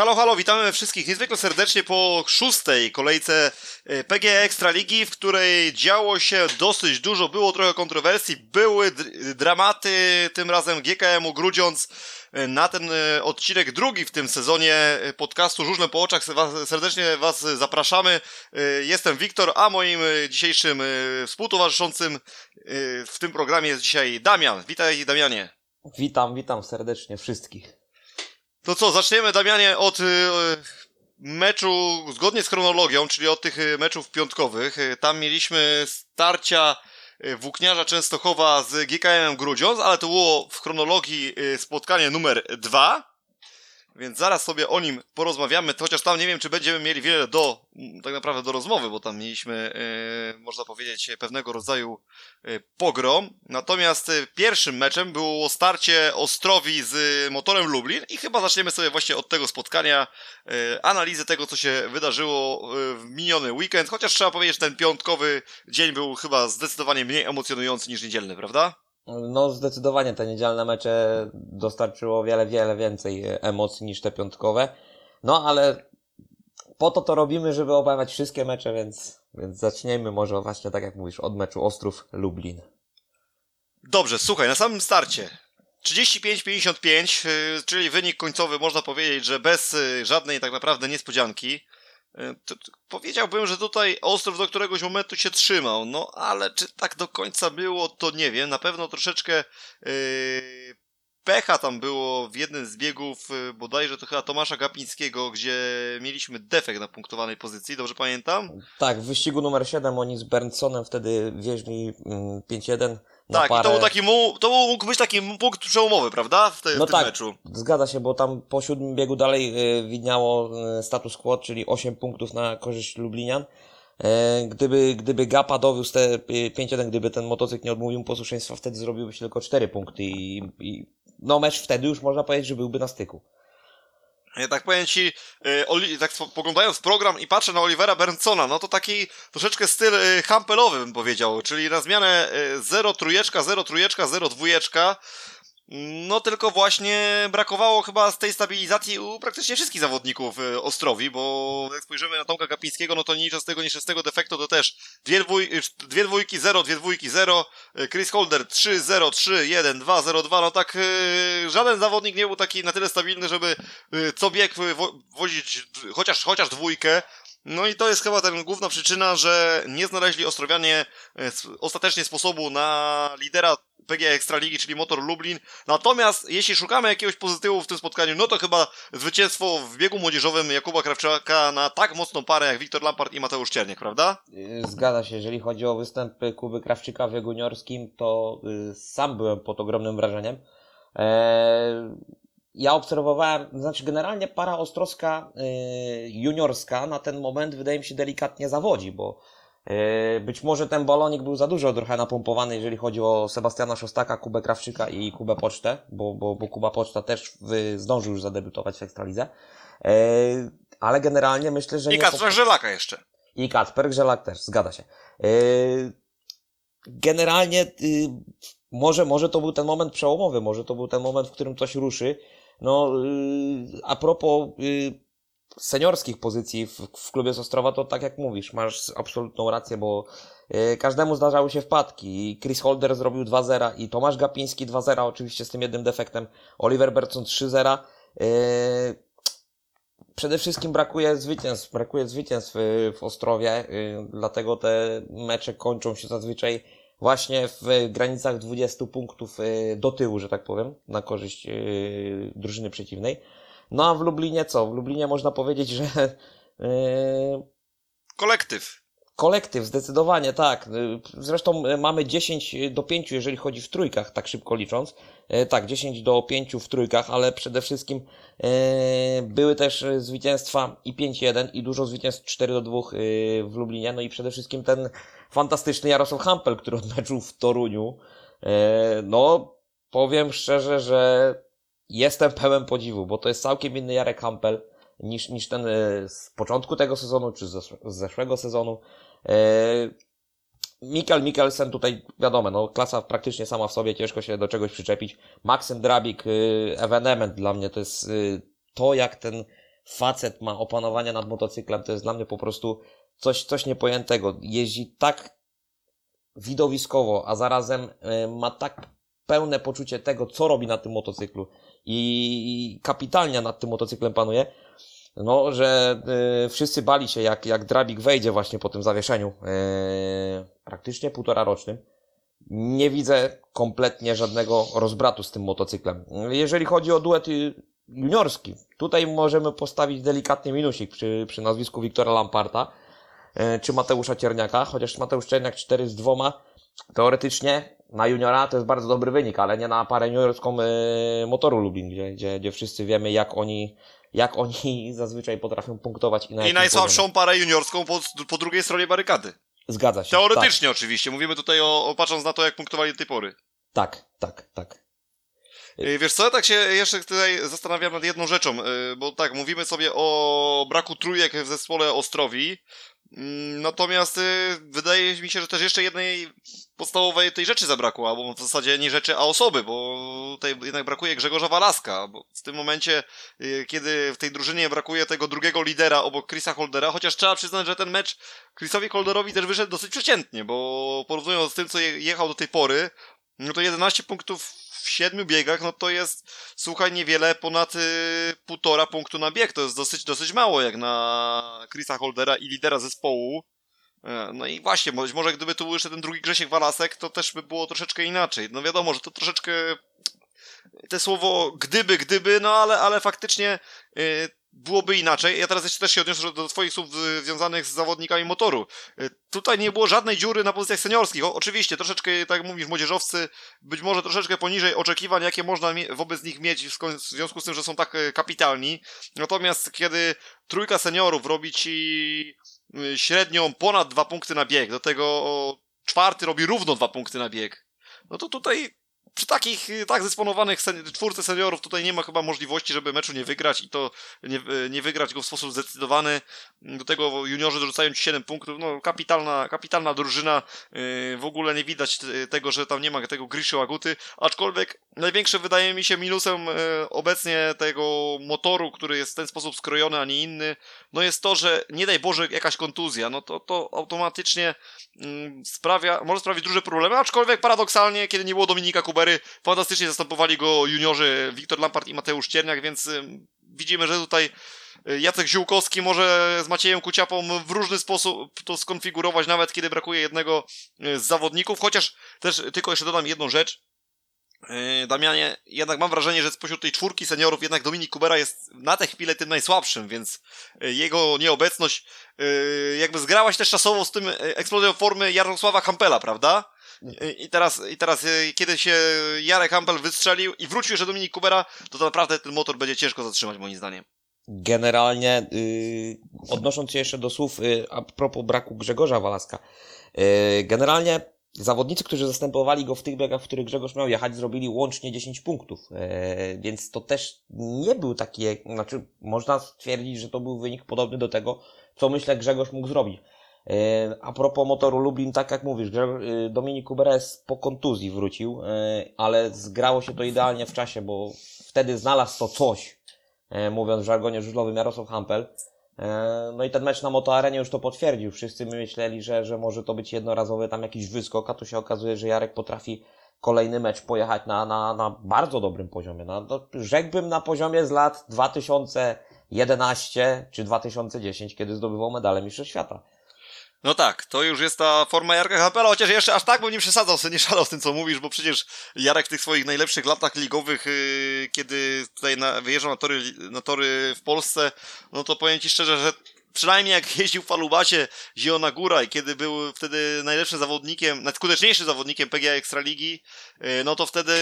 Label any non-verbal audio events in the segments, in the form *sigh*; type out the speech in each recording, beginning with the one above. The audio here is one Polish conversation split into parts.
Halo, halo, witamy wszystkich niezwykle serdecznie po szóstej kolejce e, PG Ekstraligi, w której działo się dosyć dużo, było trochę kontrowersji, były dramaty, tym razem GKM-u e, na ten e, odcinek drugi w tym sezonie podcastu Żużlem po oczach serdecznie Was zapraszamy. Jestem Wiktor, a moim dzisiejszym współtowarzyszącym w tym programie jest dzisiaj Damian. Witaj Damianie. Witam, witam serdecznie wszystkich. To co, zaczniemy Damianie od y, meczu zgodnie z chronologią, czyli od tych y, meczów piątkowych. Y, tam mieliśmy starcia Włókniarza Częstochowa z GKM Grudziądz, ale to było w chronologii spotkanie numer dwa. Więc zaraz sobie o nim porozmawiamy, chociaż tam nie wiem, czy będziemy mieli wiele do, tak naprawdę do rozmowy, bo tam mieliśmy, yy, można powiedzieć, pewnego rodzaju yy, pogrom. Natomiast yy, pierwszym meczem było starcie Ostrowi z motorem Lublin i chyba zaczniemy sobie właśnie od tego spotkania, analizy tego, co się wydarzyło w miniony weekend, chociaż trzeba powiedzieć, że ten piątkowy dzień był chyba zdecydowanie mniej emocjonujący niż niedzielny, prawda? No zdecydowanie te niedzielne mecze dostarczyło wiele, wiele więcej emocji niż te piątkowe. No ale po to to robimy, żeby obawiać wszystkie mecze, więc, więc zacznijmy może właśnie tak jak mówisz od meczu Ostrów-Lublin. Dobrze, słuchaj, na samym starcie 35-55, y, czyli wynik końcowy można powiedzieć, że bez y, żadnej tak naprawdę niespodzianki. E, powiedziałbym, że tutaj Ostrów do któregoś momentu się trzymał, no ale czy tak do końca było, to nie wiem. Na pewno troszeczkę yy, pecha tam było w jednym z biegów, yy, bodajże to chyba Tomasza Gapińskiego, gdzie mieliśmy defekt na punktowanej pozycji, dobrze pamiętam? Tak, w wyścigu numer 7 oni z Berndsonem wtedy wieźli 5-1 mm, tak, parę... i to był taki, to mógł być taki punkt przełomowy, prawda? W, te, no w tym tak, meczu. Zgadza się, bo tam po siódmym biegu dalej y, widniało y, status quo, czyli 8 punktów na korzyść Lublinian. E, gdyby, gdyby Gapa dowiózł te 5-1, gdyby ten motocykl nie odmówił posłuszeństwa, wtedy zrobiłby się tylko 4 punkty i, i no mecz wtedy już można powiedzieć, że byłby na styku. Tak powiem ci, y, tak poglądając program i patrzę na Olivera Berntsona, no to taki troszeczkę styl y, hampelowy bym powiedział, czyli na zmianę 0 y, trójeczka, 0 trójeczka, 0 dwójeczka, no tylko właśnie brakowało chyba z tej stabilizacji u praktycznie wszystkich zawodników y, Ostrowi, bo jak spojrzymy na Tomka Gapińskiego, no to nic z tego, niż z tego defektu to też dwie, dwój, y, dwie dwójki 0, dwie dwójki 0, y, Chris Holder 3, 0, 3, 1, 2, 0, 2, no tak żaden zawodnik nie był taki na tyle stabilny, żeby co bieg wozić chociaż, chociaż dwójkę, no i to jest chyba ten główna przyczyna, że nie znaleźli Ostrowianie ostatecznie sposobu na lidera PG Ekstraligi, czyli Motor Lublin. Natomiast jeśli szukamy jakiegoś pozytywu w tym spotkaniu, no to chyba zwycięstwo w biegu młodzieżowym Jakuba Krawczaka na tak mocną parę jak Wiktor Lampard i Mateusz Czerniak, prawda? Y, zgadza się. Jeżeli chodzi o występ Kuby Krawczyka w biegu juniorskim, to y, sam byłem pod ogromnym wrażeniem. Eee, ja obserwowałem, znaczy generalnie para ostrowska y, juniorska na ten moment wydaje mi się delikatnie zawodzi, bo E, być może ten balonik był za dużo trochę napompowany, jeżeli chodzi o Sebastiana Szostaka, Kubę Krawczyka i Kubę Pocztę, bo, bo, bo Kuba Poczta też zdążył już zadebiutować w Ekstralidze. E, ale generalnie myślę, że... I Kacper Żelaka jeszcze. I Kacper Grzelak też, zgadza się. Generalnie y, może, może to był ten moment przełomowy, może to był ten moment, w którym coś ruszy. No, y, a propos y, seniorskich pozycji w, w klubie Ostrowa, to tak jak mówisz, masz absolutną rację, bo y, każdemu zdarzały się wpadki. Chris Holder zrobił 2-0 i Tomasz Gapiński 2-0, oczywiście z tym jednym defektem. Oliver Bertson 3-0. Y, przede wszystkim brakuje zwycięstw, brakuje zwycięstw w, Ostrowie, dlatego te mecze kończą się zazwyczaj właśnie w granicach 20 punktów do tyłu, że tak powiem, na korzyść drużyny przeciwnej. No a w Lublinie co? W Lublinie można powiedzieć, że. Yy... Kolektyw. Kolektyw, zdecydowanie tak. Zresztą mamy 10 do 5, jeżeli chodzi w trójkach, tak szybko licząc. Tak, 10 do 5 w trójkach, ale przede wszystkim były też zwycięstwa i 5-1 i dużo zwycięstw 4 do 2 w Lublinie. No i przede wszystkim ten fantastyczny Jarosław Hampel, który odmęczył w Toruniu. No, powiem szczerze, że jestem pełen podziwu, bo to jest całkiem inny Jarek Hampel niż, niż ten e, z początku tego sezonu, czy z zeszłego sezonu. E, Mikkel Mikkelsen tutaj, wiadomo, no, klasa praktycznie sama w sobie, ciężko się do czegoś przyczepić. Maksym Drabik, e, evenement dla mnie to jest to, jak ten facet ma opanowania nad motocyklem, to jest dla mnie po prostu coś, coś niepojętego. Jeździ tak widowiskowo, a zarazem y, ma tak pełne poczucie tego, co robi na tym motocyklu i kapitalnie nad tym motocyklem panuje, no, że y, wszyscy bali się, jak, jak Drabik wejdzie właśnie po tym zawieszeniu, y, praktycznie półtora rocznym. Nie widzę kompletnie żadnego rozbratu z tym motocyklem. Jeżeli chodzi o duet juniorski, tutaj możemy postawić delikatny minusik przy, przy nazwisku Wiktora Lamparta, czy Mateusza Cierniaka, chociaż Mateusz Cierniak 4 z dwoma, teoretycznie na juniora to jest bardzo dobry wynik, ale nie na parę juniorską y, motoru Lublin, gdzie, gdzie, gdzie wszyscy wiemy, jak oni, jak oni *laughs* zazwyczaj potrafią punktować. I, na I najsłabszą poziomie. parę juniorską po, po drugiej stronie barykady. Zgadza się. Teoretycznie tak. oczywiście. Mówimy tutaj o, o, patrząc na to, jak punktowali do tej pory. Tak, tak, tak. Y, wiesz co, ja tak się jeszcze tutaj zastanawiam nad jedną rzeczą, bo tak, mówimy sobie o braku trójek w zespole Ostrowi, natomiast y, wydaje mi się, że też jeszcze jednej podstawowej tej rzeczy zabrakło, albo w zasadzie nie rzeczy, a osoby, bo tutaj jednak brakuje Grzegorza Walaska, bo w tym momencie, y, kiedy w tej drużynie brakuje tego drugiego lidera obok Chrisa Holdera, chociaż trzeba przyznać, że ten mecz Chrisowi Holderowi też wyszedł dosyć przeciętnie, bo porównując z tym, co jechał do tej pory, no to 11 punktów siedmiu biegach, no to jest, słuchaj, niewiele ponad y, półtora punktu na bieg. To jest dosyć, dosyć mało jak na Chrisa Holdera i lidera zespołu. E, no i właśnie, być może gdyby tu był jeszcze ten drugi Grzesiek Walasek, to też by było troszeczkę inaczej. No wiadomo, że to troszeczkę te słowo gdyby, gdyby, no ale, ale faktycznie y, byłoby inaczej. Ja teraz jeszcze też się odniosę do Twoich słów związanych z zawodnikami motoru. Y, tutaj nie było żadnej dziury na pozycjach seniorskich. O, oczywiście, troszeczkę, tak jak mówisz, młodzieżowcy, być może troszeczkę poniżej oczekiwań, jakie można wobec nich mieć w związku z tym, że są tak y, kapitalni. Natomiast kiedy trójka seniorów robi ci y, średnią ponad dwa punkty na bieg, do tego czwarty robi równo dwa punkty na bieg, no to tutaj przy takich y, tak zdysponowanych sen czwórce seniorów tutaj nie ma chyba możliwości, żeby meczu nie wygrać i to nie, y, nie wygrać go w sposób zdecydowany. Do tego juniorzy dorzucają ci 7 punktów. No, kapitalna, kapitalna drużyna. Yy, w ogóle nie widać tego, że tam nie ma tego Grishu Aguty. Aczkolwiek największe wydaje mi się minusem obecnie tego motoru, który jest w ten sposób skrojony, a nie inny, no jest to, że nie daj Boże jakaś kontuzja, no to, to automatycznie yy, sprawia, może sprawić duże problemy, aczkolwiek paradoksalnie, kiedy nie było Dominika Fantastycznie zastępowali go juniorzy Wiktor Lampard i Mateusz Cierniak, więc widzimy, że tutaj y, Jacek Ziółkowski może z Maciejem Kuciapą w różny sposób to skonfigurować, nawet kiedy brakuje jednego y, z zawodników, chociaż też tylko jeszcze dodam jedną rzecz. Y, Damianie, jednak mam wrażenie, że spośród tej czwórki seniorów jednak Dominik Kubera jest na tę chwilę tym najsłabszym, więc jego nieobecność jakby zgrała się też czasowo z tym eksplozją formy Jarosława Hampela, prawda? I teraz, I teraz, e, kiedy się Jarek Hampel wystrzelił i wrócił jeszcze Dominik Kubera, to, to naprawdę ten motor będzie ciężko zatrzymać, moim zdaniem. Generalnie, yy, odnosząc się jeszcze do słów yy, a propos braku Grzegorza Walaska, yy, generalnie zawodnicy, którzy zastępowali go w tych biegach, w których Grzegorz miał jechać, zrobili łącznie 10 punktów, yy, więc to też nie był taki, znaczy można stwierdzić, że to był wynik podobny do tego, co myślę Grzegorz mógł zrobić. E, a propos motoru Lublin, tak jak mówisz, e, Dominik Uberes po kontuzji wrócił, e, ale zgrało się to idealnie w czasie, bo wtedy znalazł to coś, mówiąc w żargonie żużlowym Jarosław Hampel. No i ten mecz na motoarenie już to potwierdził. Wszyscy myśleli, że, że może to być jednorazowy tam jakiś wyskok, a tu się okazuje, że Jarek potrafi kolejny mecz pojechać na, na, na bardzo dobrym poziomie. Na, no, rzekłbym na poziomie z lat 2011 czy 2010, kiedy zdobywał medale Mistrzostw Świata. No tak, to już jest ta forma Jarka Kapela, chociaż jeszcze aż tak bym nie przesadzał, nie szalał z tym, co mówisz, bo przecież Jarek w tych swoich najlepszych latach ligowych, yy, kiedy tutaj na, wyjeżdżał na tory, na tory w Polsce, no to powiem Ci szczerze, że przynajmniej jak jeździł w Falubacie Zielona Góra i kiedy był wtedy najlepszym zawodnikiem, najskuteczniejszym zawodnikiem PGA Ekstraligi, y, no to wtedy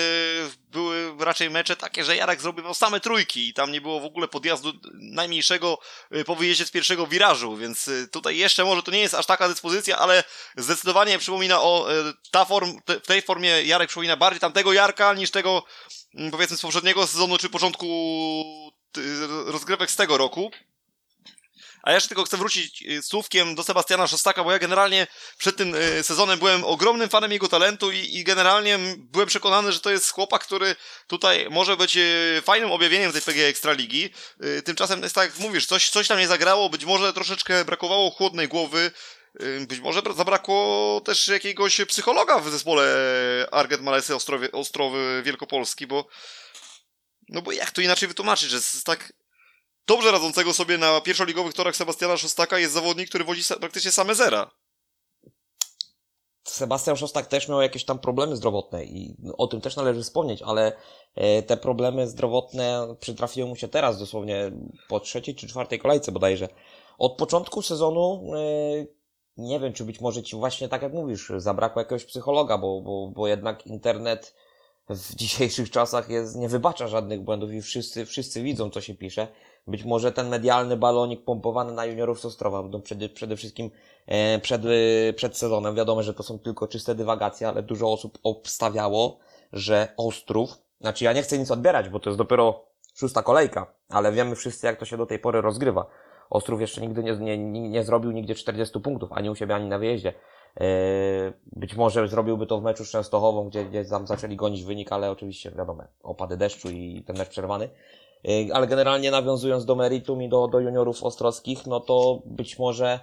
były raczej mecze takie, że Jarek zrobił same trójki i tam nie było w ogóle podjazdu najmniejszego y, po wyjeździe z pierwszego wirażu, więc y, tutaj jeszcze może to nie jest aż taka dyspozycja, ale zdecydowanie przypomina o ta form, w tej formie Jarek przypomina bardziej tamtego Jarka niż tego mm, powiedzmy z poprzedniego sezonu czy początku rozgrywek z tego roku. A jeszcze tylko chcę wrócić y, słówkiem do Sebastiana Szostaka, bo ja generalnie przed tym y, sezonem byłem ogromnym fanem jego talentu i, i generalnie byłem przekonany, że to jest chłopak, który tutaj może być y, fajnym objawieniem tej PG Ekstraligi. Tymczasem jest tak, jak mówisz, coś, coś tam nie zagrało, być może troszeczkę brakowało chłodnej głowy, być może zabrakło też jakiegoś psychologa w zespole Arget Malesy Ostrowy Wielkopolski, bo no bo jak to inaczej wytłumaczyć, że z tak dobrze radzącego sobie na pierwszoligowych torach Sebastiana Szostaka jest zawodnik, który wozi praktycznie same zera. Sebastian Szostak też miał jakieś tam problemy zdrowotne i o tym też należy wspomnieć, ale e, te problemy zdrowotne przytrafiły mu się teraz dosłownie po trzeciej czy czwartej kolejce bodajże. Od początku sezonu e, nie wiem, czy być może ci właśnie tak jak mówisz, zabrakło jakiegoś psychologa, bo, bo, bo jednak internet w dzisiejszych czasach jest, nie wybacza żadnych błędów i wszyscy, wszyscy widzą, co się pisze. Być może ten medialny balonik pompowany na juniorów z Ostrowa, będą przede, przede wszystkim e, przed, e, przed sezonem. Wiadomo, że to są tylko czyste dywagacje, ale dużo osób obstawiało, że Ostrów, znaczy ja nie chcę nic odbierać, bo to jest dopiero szósta kolejka, ale wiemy wszyscy, jak to się do tej pory rozgrywa. Ostrów jeszcze nigdy nie, nie, nie zrobił nigdzie 40 punktów, ani u siebie, ani na wyjeździe. E, być może zrobiłby to w meczu z Częstochową, gdzie, gdzie tam zaczęli gonić wynik, ale oczywiście wiadomo, opady deszczu i ten mecz przerwany. E, ale generalnie nawiązując do meritum i do, do juniorów ostrowskich, no to być może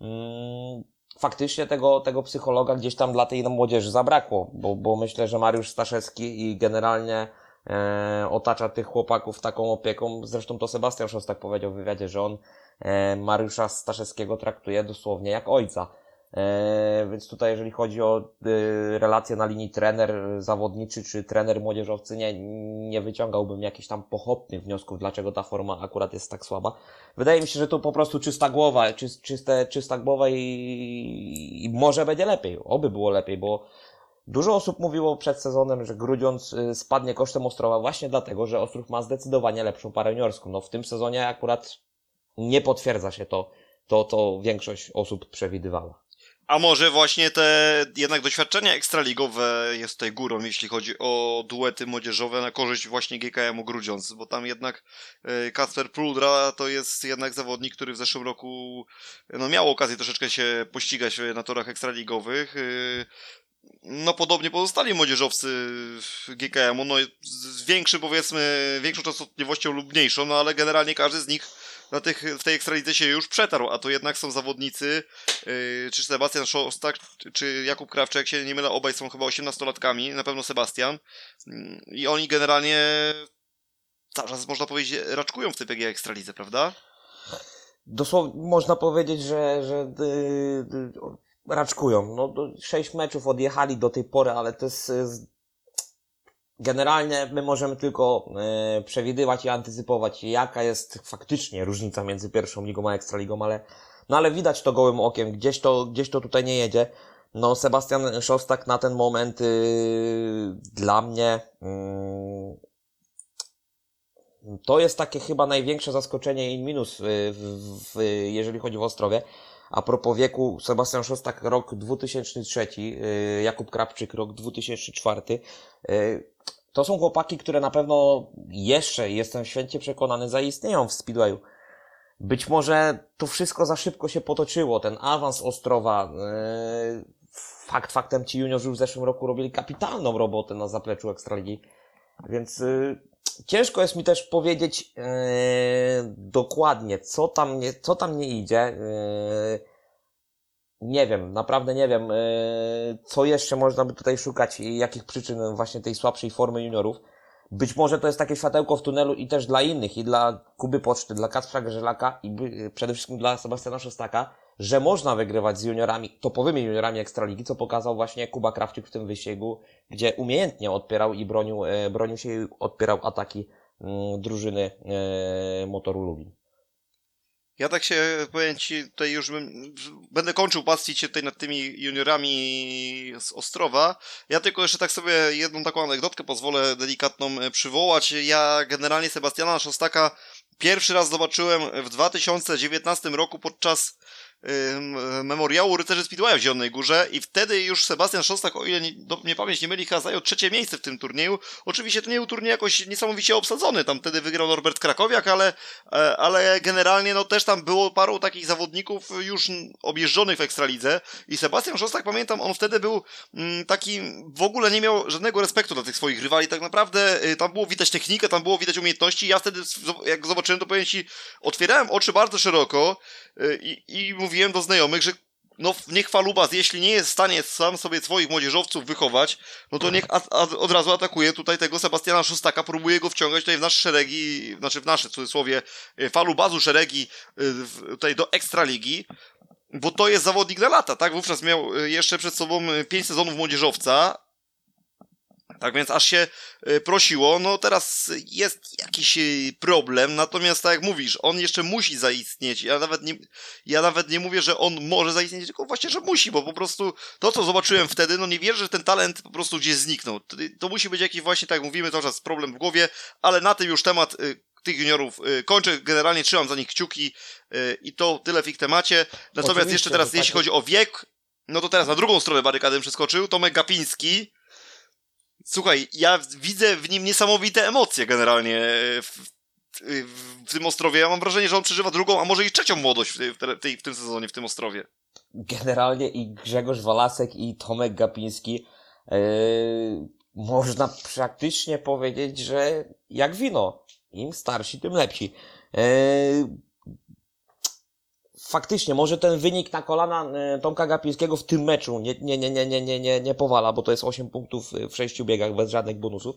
mm, faktycznie tego, tego psychologa gdzieś tam dla tej młodzieży zabrakło, bo, bo myślę, że Mariusz Staszewski i generalnie e, otacza tych chłopaków taką opieką. Zresztą to Sebastian Szostak powiedział w wywiadzie, że on e, Mariusza Staszewskiego traktuje dosłownie jak ojca. E, więc tutaj, jeżeli chodzi o e, relacje na linii trener-zawodniczy czy trener młodzieżowcy, nie, nie wyciągałbym jakichś tam pochopnych wniosków, dlaczego ta forma akurat jest tak słaba. Wydaje mi się, że to po prostu czysta głowa, czy, czyste, czysta głowa i, i może będzie lepiej. Oby było lepiej, bo Dużo osób mówiło przed sezonem, że Grudziądz y, spadnie kosztem Ostrowa właśnie dlatego, że Ostrów ma zdecydowanie lepszą parę juniorską. No w tym sezonie akurat nie potwierdza się to, to, to większość osób przewidywała. A może właśnie te jednak doświadczenia ekstraligowe jest tutaj górą, jeśli chodzi o duety młodzieżowe na korzyść właśnie GKM-u Grudziądz, bo tam jednak e, Kasper Pluldra to jest jednak zawodnik, który w zeszłym roku no, miał okazję troszeczkę się pościgać na torach ekstraligowych. E, no podobnie pozostali młodzieżowcy GKM-u, no z większym powiedzmy, większą częstotliwością lub mniejszą, no ale generalnie każdy z nich na tych, w tej ekstralidze się już przetarł, a to jednak są zawodnicy, yy, czy Sebastian Szostak, czy Jakub Krawczyk, się nie mylę, obaj są chyba 18-latkami, na pewno Sebastian. Yy, I oni generalnie cały czas, można powiedzieć, raczkują w tej PG Ekstralidze, prawda? Dosłownie można powiedzieć, że, że yy, raczkują. No, sześć meczów odjechali do tej pory, ale to jest Generalnie my możemy tylko e, przewidywać i antycypować, jaka jest faktycznie różnica między pierwszą ligą a ekstraligą, ale, no ale widać to gołym okiem, gdzieś to, gdzieś to tutaj nie jedzie. No, Sebastian Szostak na ten moment y, dla mnie y, to jest takie chyba największe zaskoczenie i minus, y, w, w, jeżeli chodzi o Ostrowie. A propos wieku, Sebastian Szostak rok 2003, y, Jakub Krapczyk rok 2004. To są chłopaki, które na pewno jeszcze, jestem święcie przekonany, zaistnieją w Speedwayu. Być może to wszystko za szybko się potoczyło, ten awans Ostrowa. Yy, fakt faktem ci juniorzy w zeszłym roku robili kapitalną robotę na zapleczu Ekstraligi. Więc ciężko jest mi też powiedzieć yy, dokładnie, co tam nie, co tam nie idzie. Yy, nie wiem, naprawdę nie wiem, e, co jeszcze można by tutaj szukać i jakich przyczyn właśnie tej słabszej formy juniorów. Być może to jest takie światełko w tunelu i też dla innych, i dla Kuby Poczty, dla Kacpra Grzelaka i przede wszystkim dla Sebastiana Szostaka, że można wygrywać z juniorami, topowymi juniorami Ekstraligi, co pokazał właśnie Kuba Krawczyk w tym wyścigu, gdzie umiejętnie odpierał i bronił, e, bronił się i odpierał ataki mm, drużyny e, Motoru Lubin. Ja tak się, powiem Ci, tutaj już bym, będę kończył pastwić się tutaj nad tymi juniorami z Ostrowa. Ja tylko jeszcze tak sobie jedną taką anegdotkę pozwolę delikatną e, przywołać. Ja generalnie Sebastiana Szostaka pierwszy raz zobaczyłem w 2019 roku podczas memoriału Rycerzy Speedwaya w Zielonej Górze i wtedy już Sebastian Szostak, o ile nie, do, pamięć nie myli, zajął trzecie miejsce w tym turnieju. Oczywiście to nie był turniej jakoś niesamowicie obsadzony, tam wtedy wygrał Norbert Krakowiak, ale, e, ale generalnie no też tam było paru takich zawodników już objeżdżonych w Ekstralidze. I Sebastian Szostak, pamiętam, on wtedy był mm, taki, w ogóle nie miał żadnego respektu dla tych swoich rywali, tak naprawdę y, tam było widać technikę, tam było widać umiejętności, ja wtedy jak zobaczyłem to powiem ci, otwierałem oczy bardzo szeroko i, i mówiłem do znajomych, że no niech Falubas, jeśli nie jest w stanie sam sobie swoich młodzieżowców wychować, no to niech a, a, od razu atakuje tutaj tego Sebastiana Szustaka, próbuje go wciągać tutaj w nasze szeregi, znaczy w nasze, w cudzysłowie, y, Falubazu szeregi tutaj do Ekstraligi, bo to jest zawodnik na lata, tak? Wówczas miał jeszcze przed sobą 5 sezonów młodzieżowca, tak więc aż się e, prosiło, no teraz jest jakiś e, problem, natomiast tak jak mówisz, on jeszcze musi zaistnieć. Ja nawet nie, ja nawet nie mówię, że on może zaistnieć, tylko właśnie, że musi, bo po prostu to, co zobaczyłem wtedy, no nie wierzę, że ten talent po prostu gdzieś zniknął. To, to musi być jakiś właśnie, tak jak mówimy, cały czas problem w głowie, ale na tym już temat y, tych juniorów y, kończę. Generalnie trzymam za nich kciuki y, i to tyle w ich temacie. Natomiast Oczywiście, jeszcze teraz, jeśli chodzi o wiek, no to teraz na drugą stronę barykady przeskoczył Tomek Gapiński, Słuchaj, ja widzę w nim niesamowite emocje generalnie e, w, w, w tym Ostrowie. Ja mam wrażenie, że on przeżywa drugą, a może i trzecią młodość w, tej, w, tej, w tym sezonie, w tym Ostrowie. Generalnie i Grzegorz Walasek i Tomek Gapiński yy, można praktycznie powiedzieć, że jak wino. Im starsi, tym lepsi. Yy, faktycznie, może ten wynik na kolana e, Tomka Gapińskiego w tym meczu nie, nie, nie, nie, nie, nie, nie, nie powala, bo to jest 8 punktów w 6 biegach bez żadnych bonusów.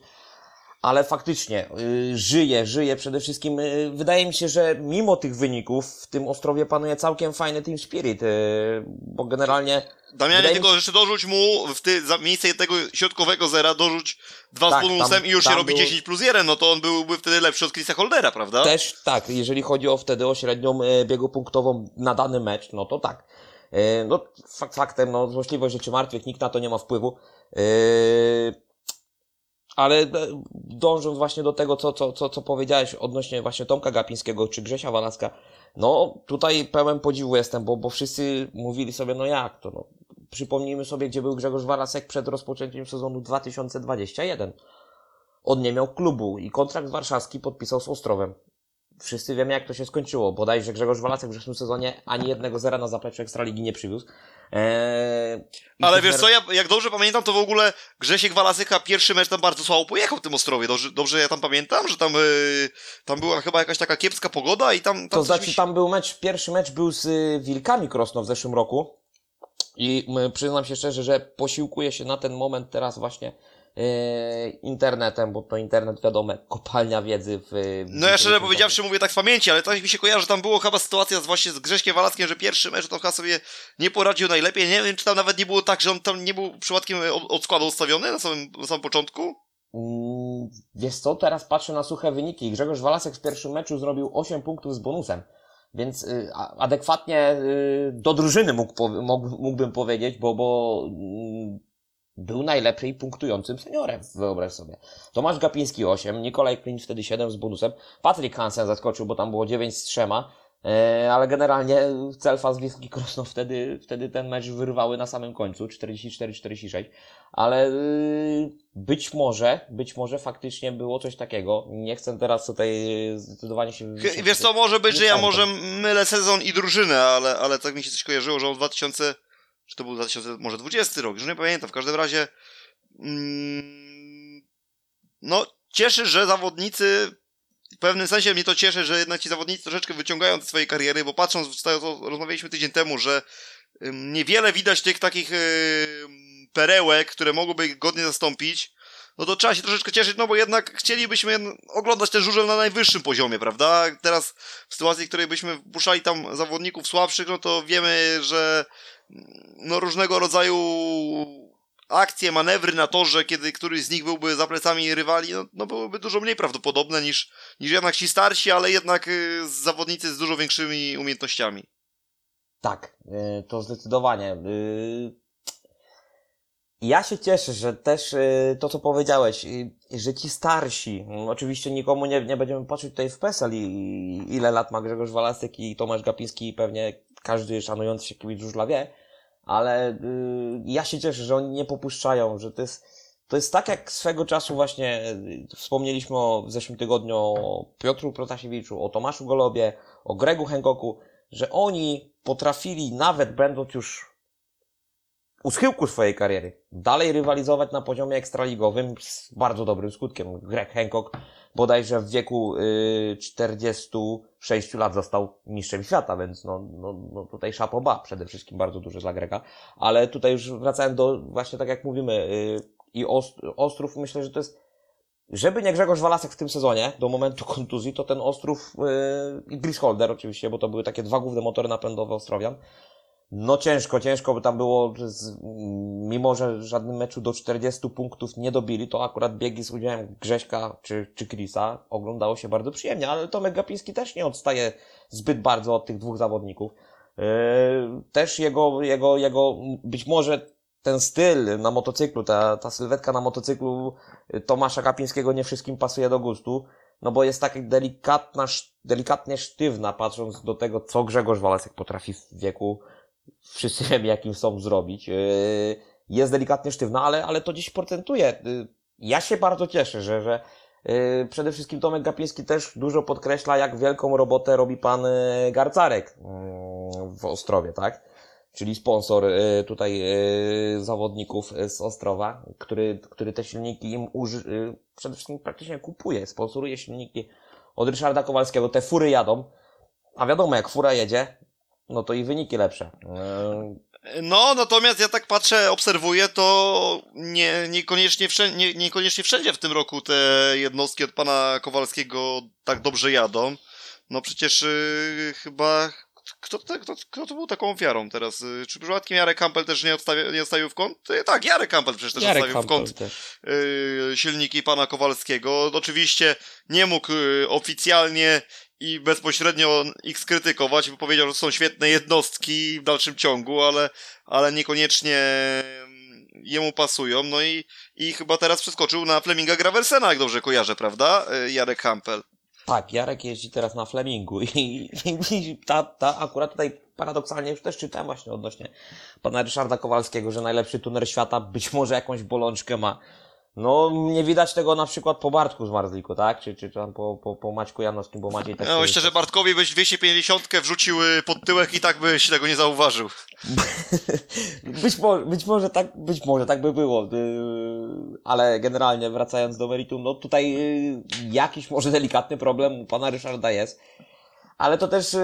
Ale faktycznie y, żyje, żyje przede wszystkim. Y, wydaje mi się, że mimo tych wyników w tym Ostrowie panuje całkiem fajny team spirit, y, bo generalnie Damianie, tylko jeszcze dorzuć mu w ty, za miejsce tego środkowego zera dorzuć dwa tak, z bonusem i już się robi był... 10 plus 1, no to on byłby wtedy lepszy od Chrisa Holdera, prawda? Też tak, jeżeli chodzi o wtedy o średnią e, biegu punktową na dany mecz, no to tak. E, no, fakt, faktem, no, złośliwość rzeczy martwych, nikt na to nie ma wpływu. E, ale dążąc właśnie do tego, co, co, co, co powiedziałeś odnośnie właśnie Tomka Gapińskiego czy Grzesia Walaska, no tutaj pełen podziwu jestem, bo, bo wszyscy mówili sobie, no jak to, no Przypomnijmy sobie, gdzie był Grzegorz Warasek przed rozpoczęciem sezonu 2021. On nie miał klubu i kontrakt warszawski podpisał z Ostrowem. Wszyscy wiemy, jak to się skończyło. Bodajże Grzegorz Walasek w zeszłym sezonie ani jednego zera na zapleczu Ekstraligi nie przywiózł. Eee, Ale wiesz co, ja, jak dobrze pamiętam, to w ogóle Grzesiek Walasyka pierwszy mecz tam bardzo słabo pojechał w tym Ostrowie. Dobrze, dobrze ja tam pamiętam, że tam, yy, tam była chyba jakaś taka kiepska pogoda i tam... tam to znaczy, mi... tam był mecz, pierwszy mecz był z y, Wilkami Krosno w zeszłym roku. I przyznam się szczerze, że posiłkuję się na ten moment teraz właśnie e, internetem, bo to internet, wiadomo, kopalnia wiedzy w... w no ja szczerze powiedziawszy mówię tak z pamięci, ale tak mi się kojarzy, że tam było chyba sytuacja z, właśnie z Grześkiem Walackiem, że pierwszy mecz to chyba sobie nie poradził najlepiej. Nie wiem, czy tam nawet nie było tak, że on tam nie był przypadkiem od składu ustawiony na samym, na samym początku? Mm, wiesz co, teraz patrzę na suche wyniki. Grzegorz Walasek w pierwszym meczu zrobił 8 punktów z bonusem. Więc y, adekwatnie y, do drużyny mógł, mógłbym powiedzieć, bo, bo mm, był najlepiej punktującym seniorem, wyobraź sobie. Tomasz Gapiński 8, Nikolaj Klin wtedy 7 z bonusem, Patryk Hansen zaskoczył, bo tam było 9 z 3, E, ale generalnie Celfa z Wiski Krosno wtedy, wtedy ten mecz wyrwały na samym końcu, 44-46, ale y, być może, być może faktycznie było coś takiego. Nie chcę teraz tutaj zdecydowanie się... Wiesz co, może być, że ja może mylę sezon i drużynę, ale, ale tak mi się coś kojarzyło, że on 2000, czy to był 2000, może 20 rok, już nie pamiętam, w każdym razie mm, no cieszy, że zawodnicy w pewnym sensie mnie to cieszy, że jednak ci zawodnicy troszeczkę wyciągają ze swojej kariery, bo patrząc, to rozmawialiśmy tydzień temu, że niewiele widać tych takich perełek, które mogłyby ich godnie zastąpić, no to trzeba się troszeczkę cieszyć, no bo jednak chcielibyśmy oglądać ten żużel na najwyższym poziomie, prawda? Teraz w sytuacji, w której byśmy puszczali tam zawodników słabszych, no to wiemy, że no różnego rodzaju akcje, manewry na torze, kiedy któryś z nich byłby za plecami rywali, no, no byłyby dużo mniej prawdopodobne niż, niż jednak ci starsi, ale jednak y, zawodnicy z dużo większymi umiejętnościami. Tak, y, to zdecydowanie. Y, ja się cieszę, że też to, co powiedziałeś, że ci starsi, no, oczywiście nikomu nie, nie będziemy patrzeć tutaj w PESEL, ile lat ma Grzegorz Walasek i Tomasz Gapiński pewnie każdy szanujący się kibic żużla wie, ale y, ja się cieszę, że oni nie popuszczają, że to jest, to jest tak jak swego czasu właśnie y, wspomnieliśmy o, w zeszłym tygodniu o Piotru Protasiewiczu, o Tomaszu Golobie, o Gregu Hancocku, że oni potrafili, nawet będąc już u schyłku swojej kariery, dalej rywalizować na poziomie ekstraligowym z bardzo dobrym skutkiem. Greg Hancock bodajże w wieku y, 46 lat został mistrzem świata, więc no, no, no tutaj szapoba przede wszystkim bardzo duży dla Grega. Ale tutaj już wracając do, właśnie tak jak mówimy, y, i Ost Ostrów, myślę, że to jest żeby nie Grzegorz Walasek w tym sezonie, do momentu kontuzji, to ten Ostrów yy, i Chris Holder oczywiście, bo to były takie dwa główne motory napędowe Ostrowian. No ciężko, ciężko by tam było, z, mimo że żadnym meczu do 40 punktów nie dobili, to akurat biegi z udziałem Grześka czy, czy Chrisa oglądało się bardzo przyjemnie, ale Tomek Gapiński też nie odstaje zbyt bardzo od tych dwóch zawodników. Yy, też jego, jego, jego, być może ten styl na motocyklu, ta, ta sylwetka na motocyklu Tomasza Kapińskiego nie wszystkim pasuje do gustu, no bo jest tak delikatna, delikatnie sztywna, patrząc do tego, co Grzegorz Walasek potrafi w wieku, wszyscy *laughs* wiemy, jakim są zrobić. Yy, jest delikatnie sztywna, ale, ale to dziś procentuje. Yy, ja się bardzo cieszę, że, że yy, przede wszystkim Tomek Gapiński też dużo podkreśla, jak wielką robotę robi pan Garcarek w Ostrowie, tak? czyli sponsor y, tutaj y, zawodników z Ostrowa, który, który te silniki im uży, y, przede wszystkim praktycznie kupuje, sponsoruje silniki od Ryszarda Kowalskiego. Te fury jadą, a wiadomo, jak fura jedzie, no to i wyniki lepsze. No, natomiast ja tak patrzę, obserwuję, to nie, niekoniecznie, wszędzie, nie, niekoniecznie wszędzie w tym roku te jednostki od pana Kowalskiego tak dobrze jadą. No przecież yy, chyba kto, kto, kto to był taką ofiarą teraz? Y, czy przypadkiem Jarek Campbell też nie, odstawia, nie odstawił w kąt? Y, tak, Jarek Campbell przecież też Jarek odstawił Campbell w kąt y, silniki pana Kowalskiego. Oczywiście nie mógł y, oficjalnie i bezpośrednio ich skrytykować, bo powiedział, że są świetne jednostki w dalszym ciągu, ale, ale niekoniecznie jemu pasują. No i, i chyba teraz przeskoczył na Fleminga Graversena, jak dobrze kojarzę, prawda? Jarek Campbell. Tak, Jarek jeździ teraz na Flemingu i, i, ta, ta akurat tutaj paradoksalnie już też czytałem właśnie odnośnie pana Ryszarda Kowalskiego, że najlepszy tuner świata być może jakąś bolączkę ma. No, nie widać tego na przykład po Bartku z Marzliku, tak? Czy, czy tam po, po, po Maćku Janowskim, bo Maciej tak... No, myślę, że Bartkowi byś 250 wrzucił y, pod tyłek i tak byś tego nie zauważył. *laughs* być, może, być może tak, być może tak by było. Y, ale generalnie wracając do meritum, no tutaj y, jakiś może delikatny problem u pana Ryszarda jest. Ale to też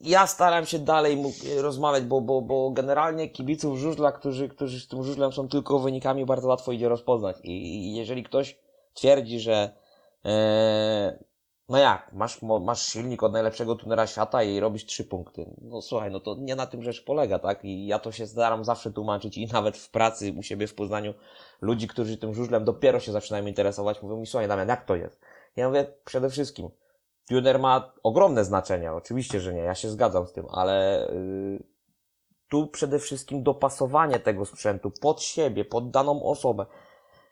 ja staram się dalej rozmawiać, bo, bo, bo generalnie kibiców żużla, którzy, którzy z tym żużlem są tylko wynikami, bardzo łatwo idzie rozpoznać. I, i jeżeli ktoś twierdzi, że e, no jak, masz, masz silnik od najlepszego tunera świata i robisz trzy punkty. No słuchaj, no to nie na tym rzecz polega, tak? I ja to się staram zawsze tłumaczyć i nawet w pracy u siebie w Poznaniu ludzi, którzy tym żużlem dopiero się zaczynają interesować, mówią mi, słuchaj Damian, jak to jest? Ja mówię, przede wszystkim, Tuner ma ogromne znaczenie, oczywiście, że nie, ja się zgadzam z tym, ale yy, tu przede wszystkim dopasowanie tego sprzętu pod siebie, pod daną osobę.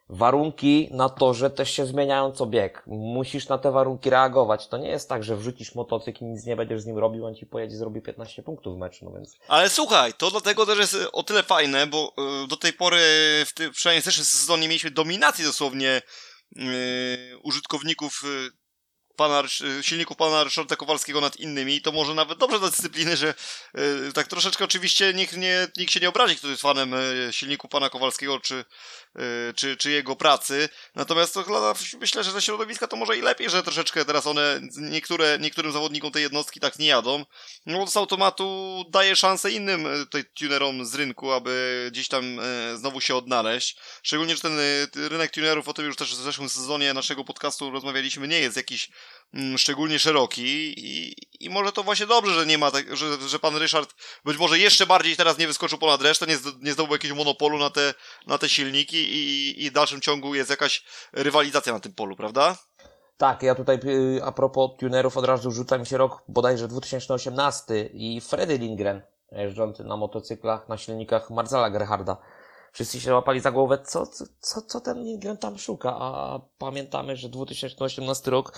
Warunki na torze też się zmieniają co bieg. Musisz na te warunki reagować. To nie jest tak, że wrzucisz motocykl i nic nie będziesz z nim robił, on ci pojedzie zrobi 15 punktów w meczu, no więc... Ale słuchaj, to dlatego też jest o tyle fajne, bo yy, do tej pory, w tym, przynajmniej w zeszłym sezonie mieliśmy dominację dosłownie yy, użytkowników yy, pana, silników pana Ryszarda Kowalskiego nad innymi, to może nawet dobrze dla dyscypliny, że yy, tak troszeczkę oczywiście nikt, nie, nikt się nie obrazi, kto jest fanem yy, silniku pana Kowalskiego, czy, czy, czy jego pracy. Natomiast to myślę, że dla środowiska to może i lepiej, że troszeczkę teraz one, niektóre, niektórym zawodnikom tej jednostki tak nie jadą. No bo z automatu daje szansę innym tutaj tunerom z rynku, aby gdzieś tam znowu się odnaleźć. Szczególnie, że ten rynek tunerów, o tym już też w zeszłym sezonie naszego podcastu rozmawialiśmy, nie jest jakiś szczególnie szeroki i, i może to właśnie dobrze, że nie ma tak, że, że pan Ryszard być może jeszcze bardziej teraz nie wyskoczył ponad resztę, nie, nie zdobył jakiegoś monopolu na te, na te silniki i, i w dalszym ciągu jest jakaś rywalizacja na tym polu, prawda? Tak, ja tutaj y, a propos tunerów od razu rzuca mi się rok bodajże 2018 i Freddy Lindgren jeżdżący na motocyklach, na silnikach Marcela Gerharda. Wszyscy się łapali za głowę, co, co, co ten Lindgren tam szuka, a pamiętamy, że 2018 rok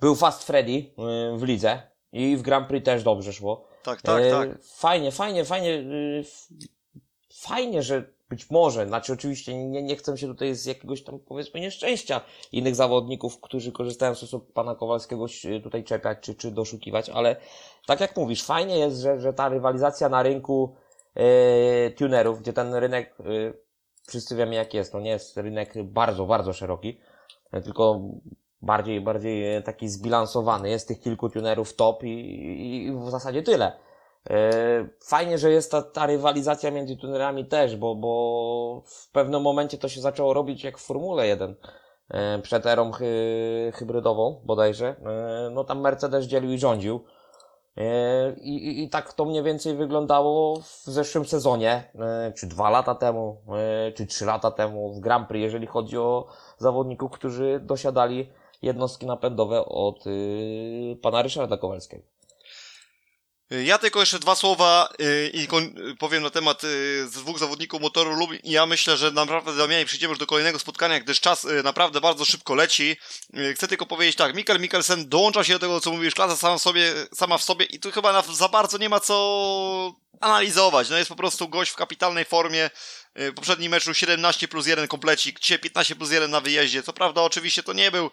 był Fast Freddy y, w lidze. I w Grand Prix też dobrze szło. Tak, tak, E, tak. Fajnie, fajnie, fajnie. y, Fajnie, że być może, znaczy oczywiście nie, nie chcę się tutaj z jakiegoś tam powiedzmy nieszczęścia innych zawodników, którzy korzystają z usług pana Kowalskiego tutaj czepiać czy, czy doszukiwać, ale tak jak mówisz, fajnie jest, że, że ta rywalizacja na rynku e, tunerów, gdzie ten rynek, e, wszyscy wiemy jak jest, to nie jest rynek bardzo, bardzo szeroki, tylko bardziej, bardziej e, taki zbilansowany. Jest tych kilku tunerów top i, i, w zasadzie tyle. E, Fajnie, że jest ta, ta rywalizacja między tunerami też, bo, bo w pewnym momencie to się zaczęło robić jak w Formule 1 e, przed erą hy, hybrydową bodajże. No tam Mercedes dzielił i rządził. I, i, I tak to mniej więcej wyglądało w zeszłym sezonie, czy dwa lata temu, czy trzy lata temu w Grand Prix, jeżeli chodzi o zawodników, którzy dosiadali jednostki napędowe od y, pana Ryszarda Kowalskiego. Ja tylko jeszcze dwa słowa y, i y, powiem na temat y, dwóch zawodników motoru Lublin. Ja myślę, że naprawdę Damianie przejdziemy już do kolejnego spotkania, gdyż czas y, naprawdę bardzo szybko leci. Y, Chcę tylko powiedzieć tak, Mikkel Mikkelsen dołącza się do tego, co mówisz, klasa sama w sobie, sama w sobie i tu chyba za bardzo nie ma co analizować. No jest po prostu gość w kapitalnej formie. Y, Poprzedni meczu 17 plus 1 komplecik, dzisiaj 15 plus 1 na wyjeździe. Co prawda oczywiście to nie był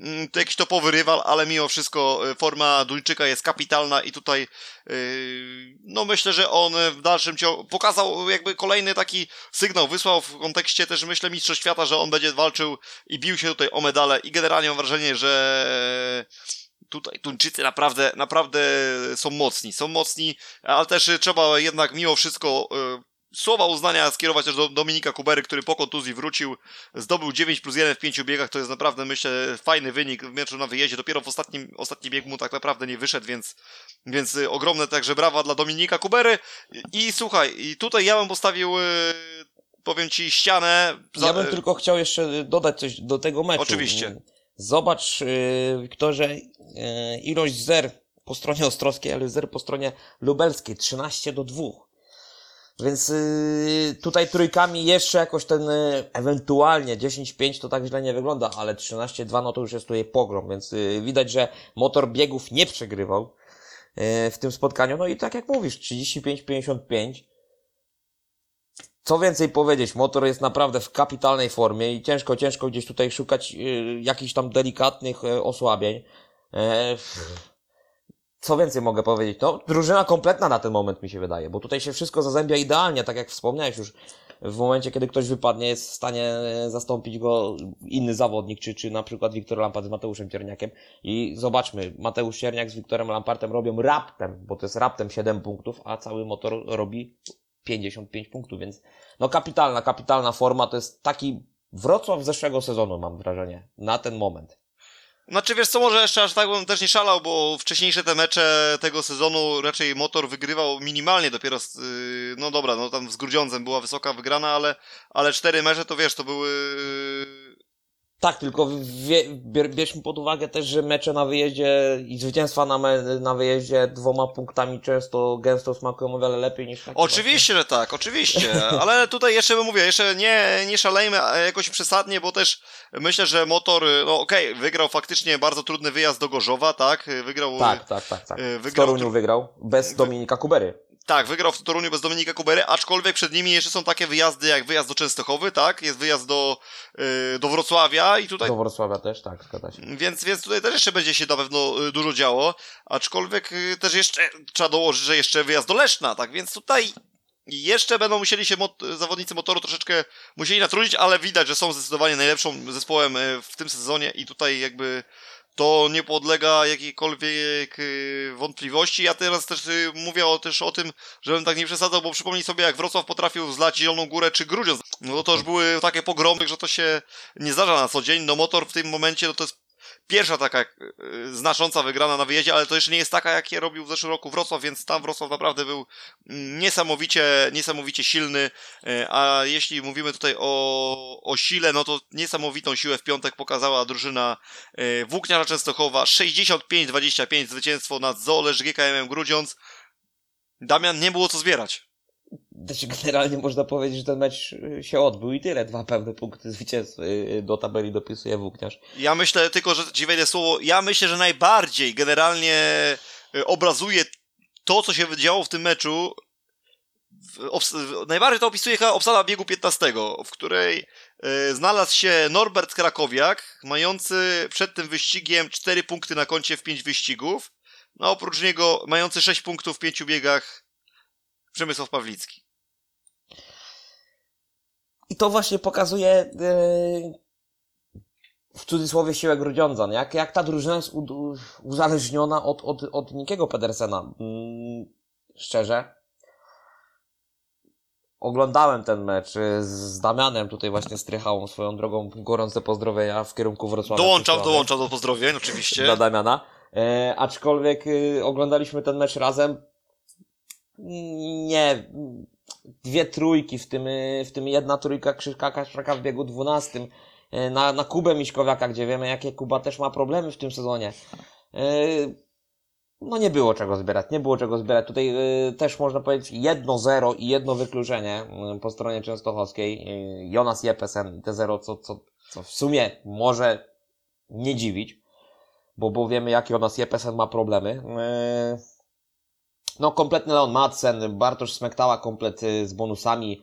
mm, to jakiś topowy rywal, ale mimo wszystko y, forma Duńczyka jest kapitalna i tutaj Yy, no myślę, że on w dalszym ciągu pokazał jakby kolejny taki sygnał, wysłał w kontekście też myślę Mistrzostw Świata, że on będzie walczył i bił się tutaj o medale i generalnie mam wrażenie, że tutaj Tuńczycy naprawdę, naprawdę są mocni, są mocni, ale też y, trzeba jednak mimo wszystko y, słowa uznania skierować też do Dominika Kubery, który po kontuzji wrócił, zdobył 9 plus 1 w pięciu biegach, to jest naprawdę myślę fajny wynik w meczu na wyjeździe, dopiero w ostatnim, ostatni bieg mu tak naprawdę nie wyszedł, więc więc y, ogromne także brawa dla Dominika Kubery. I, słuchaj, i tutaj ja bym postawił, powiem ci, ścianę. za- Ja bym tylko chciał jeszcze dodać coś do tego meczu. Oczywiście. Zobacz, Wiktorze, yy, ilość zer po stronie ostrowskiej, ale zer po stronie lubelskiej. 13 do 2. Więc yy, tutaj trójkami jeszcze jakoś ten ewentualnie 10-5 to tak źle nie wygląda, ale 13-2 no to już jest tutaj pogrom, więc widać, że motor biegów nie przegrywał w tym spotkaniu. No i tak jak mówisz, 35-55 co więcej powiedzieć, motor jest naprawdę w kapitalnej formie i ciężko, ciężko gdzieś tutaj szukać y, jakichś tam delikatnych y, osłabień. E, co więcej mogę powiedzieć? No, drużyna kompletna na ten moment mi się wydaje, bo tutaj się wszystko zazębia idealnie, tak jak wspomniałeś już. W momencie, kiedy ktoś wypadnie, jest w stanie e, zastąpić go inny zawodnik, czy, czy na przykład Wiktor Lampard z Mateuszem Cierniakiem. I zobaczmy, Mateusz Cierniak z Wiktorem Lampartem robią raptem, bo to jest raptem 7 punktów, a cały motor robi 55 punktów, więc no kapitalna, kapitalna forma, to jest taki Wrocław zeszłego sezonu, mam wrażenie, na ten moment. Znaczy wiesz co, może jeszcze aż tak bym też nie szalał, bo wcześniejsze te mecze tego sezonu raczej motor wygrywał minimalnie dopiero, z, y, no dobra, no tam z Grudziądzem była wysoka wygrana, ale, ale cztery mecze to wiesz, to były Tak, tylko wie, bier, bierzmy pod uwagę też, że mecze na wyjeździe i zwycięstwa na, me, na wyjeździe dwoma punktami często gęsto smakują o wiele lepiej niż takie Oczywiście, że tak, oczywiście, *laughs* ale tutaj jeszcze bym mówił, jeszcze nie, nie szalejmy a jakoś przesadnie, bo też myślę, że motor, no okej, wygrał faktycznie bardzo trudny wyjazd do Gorzowa, tak, wygrał... właśnie. Tak, tak, tak, tak. y, W wygrał Toruniu tru- wygrał, bez Dominika Kubery. Tak, wygrał w Toruniu bez Dominika Kubery, aczkolwiek przed nimi jeszcze są takie wyjazdy jak wyjazd do Częstochowy, tak, jest wyjazd do, y, do Wrocławia i tutaj Do Wrocławia też, tak, zgadza się. Więc, więc tutaj też jeszcze będzie się na pewno y, dużo działo, aczkolwiek y, też jeszcze trzeba dołożyć, że jeszcze wyjazd do Leszna, tak więc tutaj jeszcze będą musieli się mot zawodnicy motoru troszeczkę musieli natrudzić, ale widać, że są zdecydowanie najlepszą zespołem w tym sezonie i tutaj jakby to nie podlega jakiejkolwiek y, wątpliwości. Ja teraz też y, mówię o, też o tym, żebym tak nie przesadzał, bo przypomnij sobie, jak Wrocław potrafił zlać Zieloną Górę czy Grudziądz. No to, to już były takie pogromy, że to się nie zdarza na co dzień. No motor w tym momencie, no to jest pierwsza taka y, znacząca wygrana na wyjeździe, ale to jeszcze nie jest taka, jak je robił w zeszłym roku Wrocław, więc tam Wrocław naprawdę był mm, niesamowicie, niesamowicie silny, y, a jeśli mówimy tutaj o, o sile, no to niesamowitą siłę w piątek pokazała drużyna y, Włókniarza Częstochowa, 65-25 zwycięstwo nad Zolesz GKM Grudziądz. Damian, nie było co zbierać. Znaczy, generalnie można powiedzieć, że ten mecz y, się odbył i tyle. Dwa pełne punkty zwycięstw y, do tabeli dopisuje Włókniarz. Ja myślę tylko, że ci wejdę słowo, ja myślę, że najbardziej generalnie y, obrazuje to, co się działo w tym meczu. najbardziej to opisuje chyba obsada biegu 15, w której y, znalazł się Norbert Krakowiak, mający przed tym wyścigiem 4 punkty na koncie w 5 wyścigów. No oprócz niego mający 6 punktów w 5 biegach Przemysław Pawlicki. I to właśnie pokazuje yy, w cudzysłowie siłę Grudziądza. Jak, jak ta drużyna jest uzależniona od, od, od Nikiego Pedersena. Yy, szczerze. Oglądałem ten mecz y, z Damianem, tutaj właśnie strychałą swoją drogą. Gorące pozdrowienia w kierunku Wrocławia. Dołączam, dołączam do pozdrowień, oczywiście. Dla Damiana. E, aczkolwiek y, oglądaliśmy ten mecz razem. Nie, dwie trójki, w tym, w tym jedna trójka Krzyszka w biegu dwunastym e, na, na Kubę Miśkowiaka, gdzie wiemy, jakie Kuba też ma problemy w tym sezonie. E, no nie było czego zbierać, nie było czego zbierać. Tutaj też można powiedzieć jedno zero i jedno wykluczenie po stronie częstochowskiej. Jonas Jepesen te zero, co, co, co w sumie może nie dziwić, bo, bo wiemy, jakie Jonas Jepesen ma problemy. No, kompletny Leon Madsen, Bartosz Smektała komplet y, z bonusami.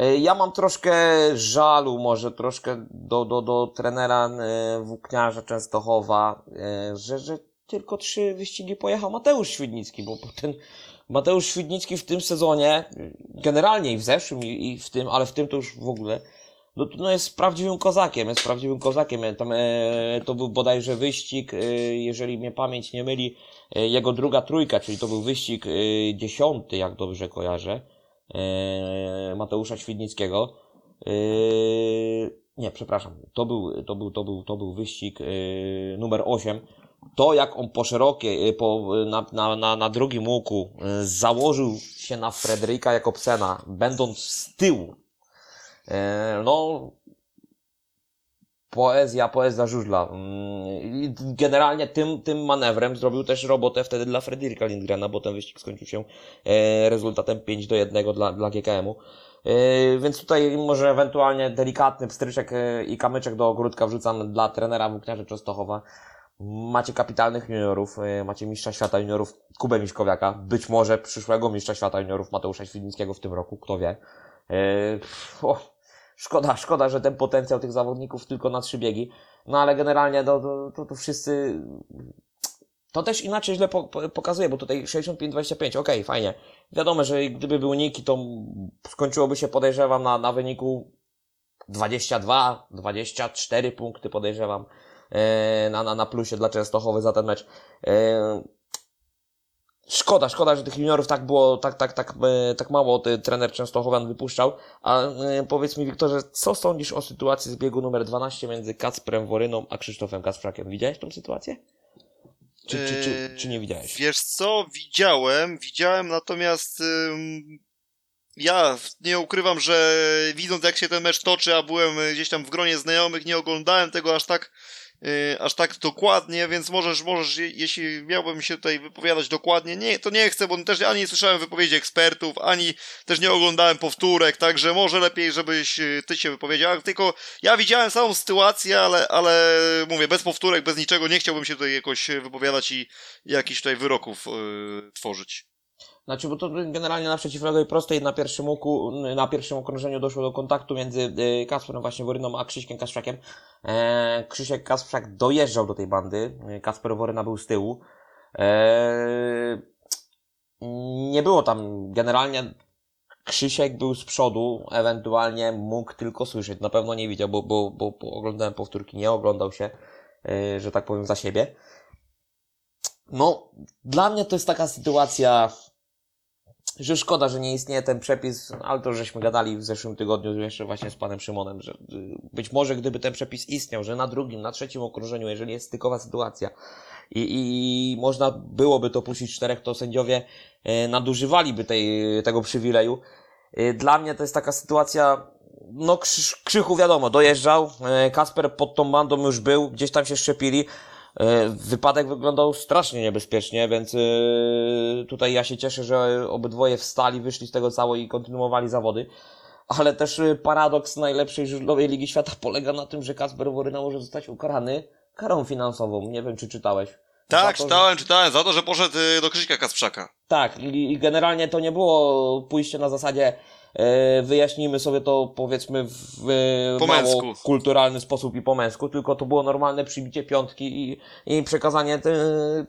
Y, ja mam troszkę żalu, może troszkę do, do, do trenera y, Włókniarza Częstochowa, że, że tylko trzy wyścigi pojechał Mateusz Świdnicki, bo ten Mateusz Świdnicki w tym sezonie, generalnie i w zeszłym i, w tym, ale w tym to już w ogóle, no, no jest prawdziwym kozakiem, jest prawdziwym kozakiem. Tam, e, to był bodajże wyścig, e, jeżeli mnie pamięć nie myli, jego druga trójka, czyli to był wyścig e, dziesiąty, jak dobrze kojarzę, e, Mateusza Świdnickiego. E, nie, przepraszam, to był, to był, to był, to był wyścig e, numer 8. To, jak on po szerokiej, e, po, na, na, na, na drugim łuku e, założył się na Fredryka Jakobsena, będąc z tyłu, E, no, poezja, poezja żużla. Mm, generalnie tym, tym manewrem zrobił też robotę wtedy dla Fredrika Lindgrena, bo ten wyścig skończył się e, rezultatem 5 do 1 dla, dla GKM-u. E, więc tutaj może ewentualnie delikatny pstryczek i kamyczek do ogródka wrzucam dla trenera Włókniarzy Częstochowa. Macie kapitalnych juniorów, macie mistrza świata juniorów Kubę Miśkowiaka, być może przyszłego mistrza świata juniorów Mateusza Świdnickiego w tym roku, kto wie. oh Szkoda, szkoda, że ten potencjał tych zawodników tylko na trzy biegi. No ale generalnie to, to, to, to wszyscy. To też inaczej źle po, po, pokazuje, bo tutaj 65-25, okej, okay, fajnie. Wiadomo, że gdyby był Niki, to skończyłoby się, podejrzewam, na, na wyniku 22, 24 punkty, podejrzewam, e, na, na, na plusie dla Częstochowy za ten mecz. E, Szkoda, szkoda, że tych juniorów tak było, tak, tak, tak, e, tak mało trener Częstochowian wypuszczał. A e, powiedz mi, Wiktorze, co sądzisz o sytuacji z biegu numer 12 między Kacprem Woryną a Krzysztofem Kasprzakiem? Widziałeś tą sytuację? Czy, czy, czy, czy nie widziałeś? Wiesz co, widziałem, widziałem, natomiast ja nie ukrywam, że widząc jak się ten mecz toczy, a byłem gdzieś tam w gronie znajomych, nie oglądałem tego aż tak aż tak dokładnie, więc możesz, możesz, jeśli miałbym się tutaj wypowiadać dokładnie, nie, to nie chcę, bo też ani nie słyszałem wypowiedzi ekspertów, ani też nie oglądałem powtórek, także może lepiej, żebyś y, ty się wypowiedział, tylko ja widziałem samą sytuację, ale, ale mówię, bez powtórek, bez niczego, nie chciałbym się tutaj jakoś wypowiadać i jakichś tutaj wyroków yy, tworzyć. Znaczy, bo to generalnie na przeciwlewej prostej na pierwszym łuku, na pierwszym okrążeniu doszło do kontaktu między y, Kasprem właśnie Woryną a Krzyśkiem Kasprzakiem. E, Krzysiek Kasprzak dojeżdżał do tej bandy, Kasper Woryna był z tyłu. E, nie było tam generalnie Krzysiek był z przodu, ewentualnie mógł tylko słyszeć. Na pewno nie widział, bo, bo, bo, bo oglądałem powtórki, nie oglądał się, e, że tak powiem, za siebie. No, dla mnie to jest taka sytuacja, że szkoda, że nie istnieje ten przepis, ale to żeśmy gadali w zeszłym tygodniu jeszcze właśnie z panem Szymonem, że być może gdyby ten przepis istniał, że na drugim, na trzecim okrążeniu, jeżeli jest stykowa sytuacja i, i można byłoby to puścić czterech, to sędziowie e, nadużywaliby tej, tego przywileju. E, dla mnie to jest taka sytuacja, no Krzychu wiadomo, dojeżdżał, e, Kasper pod tą bandą już był, gdzieś tam się szczepili, wypadek wyglądał strasznie niebezpiecznie, więc e, tutaj ja się cieszę, że obydwoje wstali, wyszli z tego cało i kontynuowali zawody. Ale też e, paradoks najlepszej żużlowej Ligi Świata polega na tym, że Kasper Woryna może zostać ukarany karą finansową. Nie wiem, czy czytałeś. Tak, to, że- czytałem, czytałem, za to, że poszedł do Krzyśka Kasprzaka. Tak, i, i generalnie to nie było pójście na zasadzie e, wyjaśnijmy sobie to powiedzmy w e, Po mało męsku. kulturalny sposób i po męsku, tylko to było normalne przybicie piątki i, i przekazanie, e,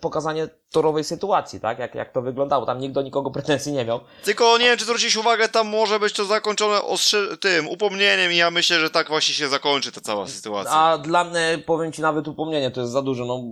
pokazanie torowej sytuacji, tak? Jak, jak to wyglądało. Tam nikt do nikogo pretensji nie miał. Tylko nie wiem, czy zwrócić uwagę, tam może być to zakończone tym upomnieniem i ja myślę, że tak właśnie się zakończy ta cała sytuacja. A dla mnie, powiem Ci, nawet upomnienie to jest za dużo. No,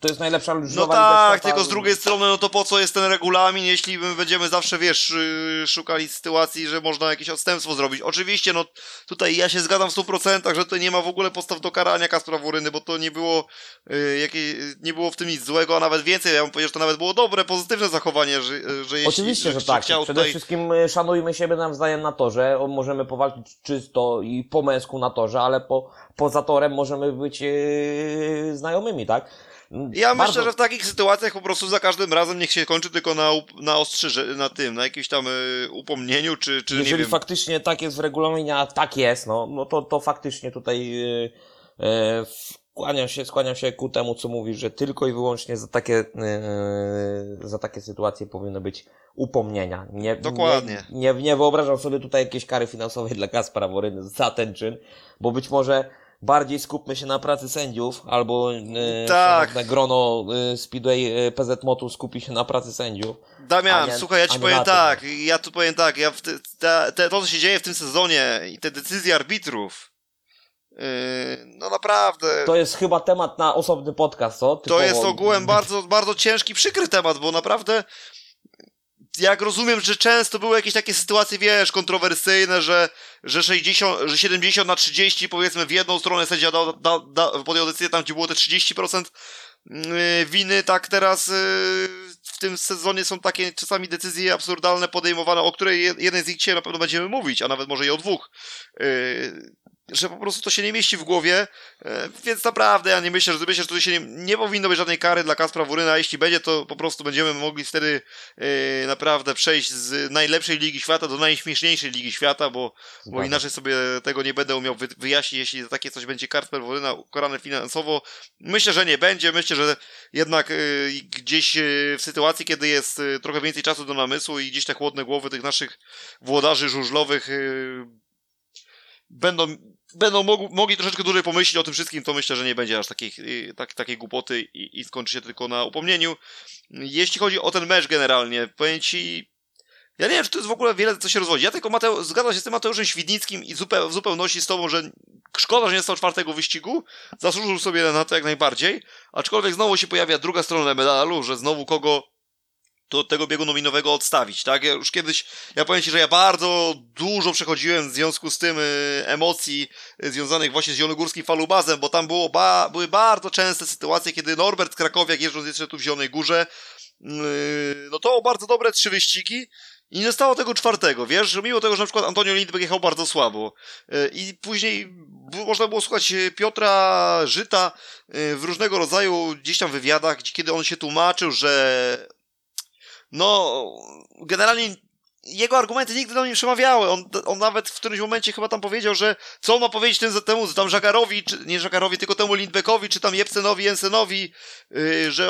to jest najlepsza No tak, tylko z drugiej strony, no to po co jest ten regulamin, jeśli my będziemy zawsze, wiesz, yy, szukali sytuacji, że można jakieś odstępstwo zrobić. Oczywiście, no tutaj ja się zgadzam w 100%, że tutaj nie ma w ogóle podstaw do karania Kaspra Woryny, bo to nie było yy, jakiej, nie było w tym nic złego, a nawet więcej, ja bym powiedział, że to nawet było dobre, pozytywne zachowanie, że, że jeśli Oczywiście, że że tak. chciał Przede tutaj... wszystkim y, szanujmy siebie nawzajem na torze. Możemy powalczyć czysto i po męsku na torze, ale po, poza torem możemy być yy, znajomymi, tak? Ja bardzo- myślę, że w takich sytuacjach po prostu za każdym razem niech się kończy tylko na, na ostrzyże, na tym, na jakimś tam y, upomnieniu, czy, czy Jeżeli faktycznie tak jest w regulaminie, a tak jest, no, no to, to faktycznie tutaj yy, yy, skłaniam, się, skłaniam się ku temu, co mówisz, że tylko i wyłącznie za takie, yy, za takie sytuacje powinny być upomnienia. Nie, Dokładnie. Nie, nie, nie wyobrażam sobie tutaj jakiejś kary finansowej dla Kaspara Woryny za ten czyn, bo być może bardziej skupmy się na pracy sędziów, albo yy, Tak. grono yy, Speedway yy, PZ Motu skupi się na pracy sędziów. Damian, nie- słuchaj, ja ci powiem tak, ja tu powiem tak, ja te, te, te, to, co się dzieje w tym sezonie i te decyzje arbitrów, yy, no naprawdę, To jest chyba temat na osobny podcast, co? to Typowo- jest ogółem bardzo, bardzo ciężki, przykry temat, bo naprawdę jak rozumiem, że często były jakieś takie sytuacje, wiesz, kontrowersyjne, że, że 60, że 70 na 30 powiedzmy w jedną stronę sędzia da, da, da, podjął decyzję tam, gdzie było te 30% yy, winy, tak teraz yy, w tym sezonie są takie czasami decyzje absurdalne podejmowane, o której je- jeden z nich dzisiaj na pewno będziemy mówić, a nawet może i o dwóch. Że po prostu to się nie mieści w głowie, e, więc naprawdę ja nie myślę, że myślę, że tutaj się nie, nie powinno być żadnej kary dla Kaspra Wuryna, a jeśli będzie, to po prostu będziemy mogli wtedy e, naprawdę przejść z najlepszej ligi świata do najśmieszniejszej ligi świata, bo, bo inaczej sobie tego nie będę umiał wy, wyjaśnić, jeśli takie coś będzie Kasper Wuryna ukarany finansowo. Myślę, że nie będzie, myślę, że jednak e, gdzieś w sytuacji, kiedy jest trochę więcej czasu do namysłu i gdzieś te chłodne głowy tych naszych włodarzy żużlowych będą, będą mogli, mogli troszeczkę dłużej pomyśleć o tym wszystkim, to myślę, że nie będzie aż takiej, tak, takiej głupoty i, i skończy się tylko na upomnieniu. Jeśli chodzi o ten mecz generalnie, powiem ci, ja nie wiem, czy to jest w ogóle wiele, co się rozwodzi. Ja tylko Mateu, zgadzam się z tym Mateuszem Świdnickim i zupeł, w zupełności z tobą, że szkoda, że nie stał czwartego wyścigu, zasłużył sobie na to jak najbardziej, aczkolwiek znowu się pojawia druga strona medalu, że znowu kogo do tego biegu nominowego odstawić, tak? Ja już kiedyś, ja powiem Ci, że ja bardzo dużo przechodziłem w związku z tym y, emocji y, związanych właśnie z Zielonogórskim falubazem, bo tam było ba były bardzo częste sytuacje, kiedy Norbert Krakowiak jeżdżąc jeszcze tu w Zielonej Górze, yy, no to bardzo dobre trzy wyścigi i nie zostało tego czwartego, wiesz, mimo tego, że na przykład Antonio Lindberg jechał bardzo słabo i później można było słuchać Piotra Żyta w różnego rodzaju gdzieś tam wywiadach, kiedy on się tłumaczył, że no, generalnie jego argumenty nigdy do mnie nie przemawiały. On, on nawet w którymś momencie chyba tam powiedział, że co on ma powiedzieć tym, temu, tam Żagarowi, czy nie Żagarowi, tylko temu Lindbeckowi, czy tam Jepsenowi, Jensenowi, yy, że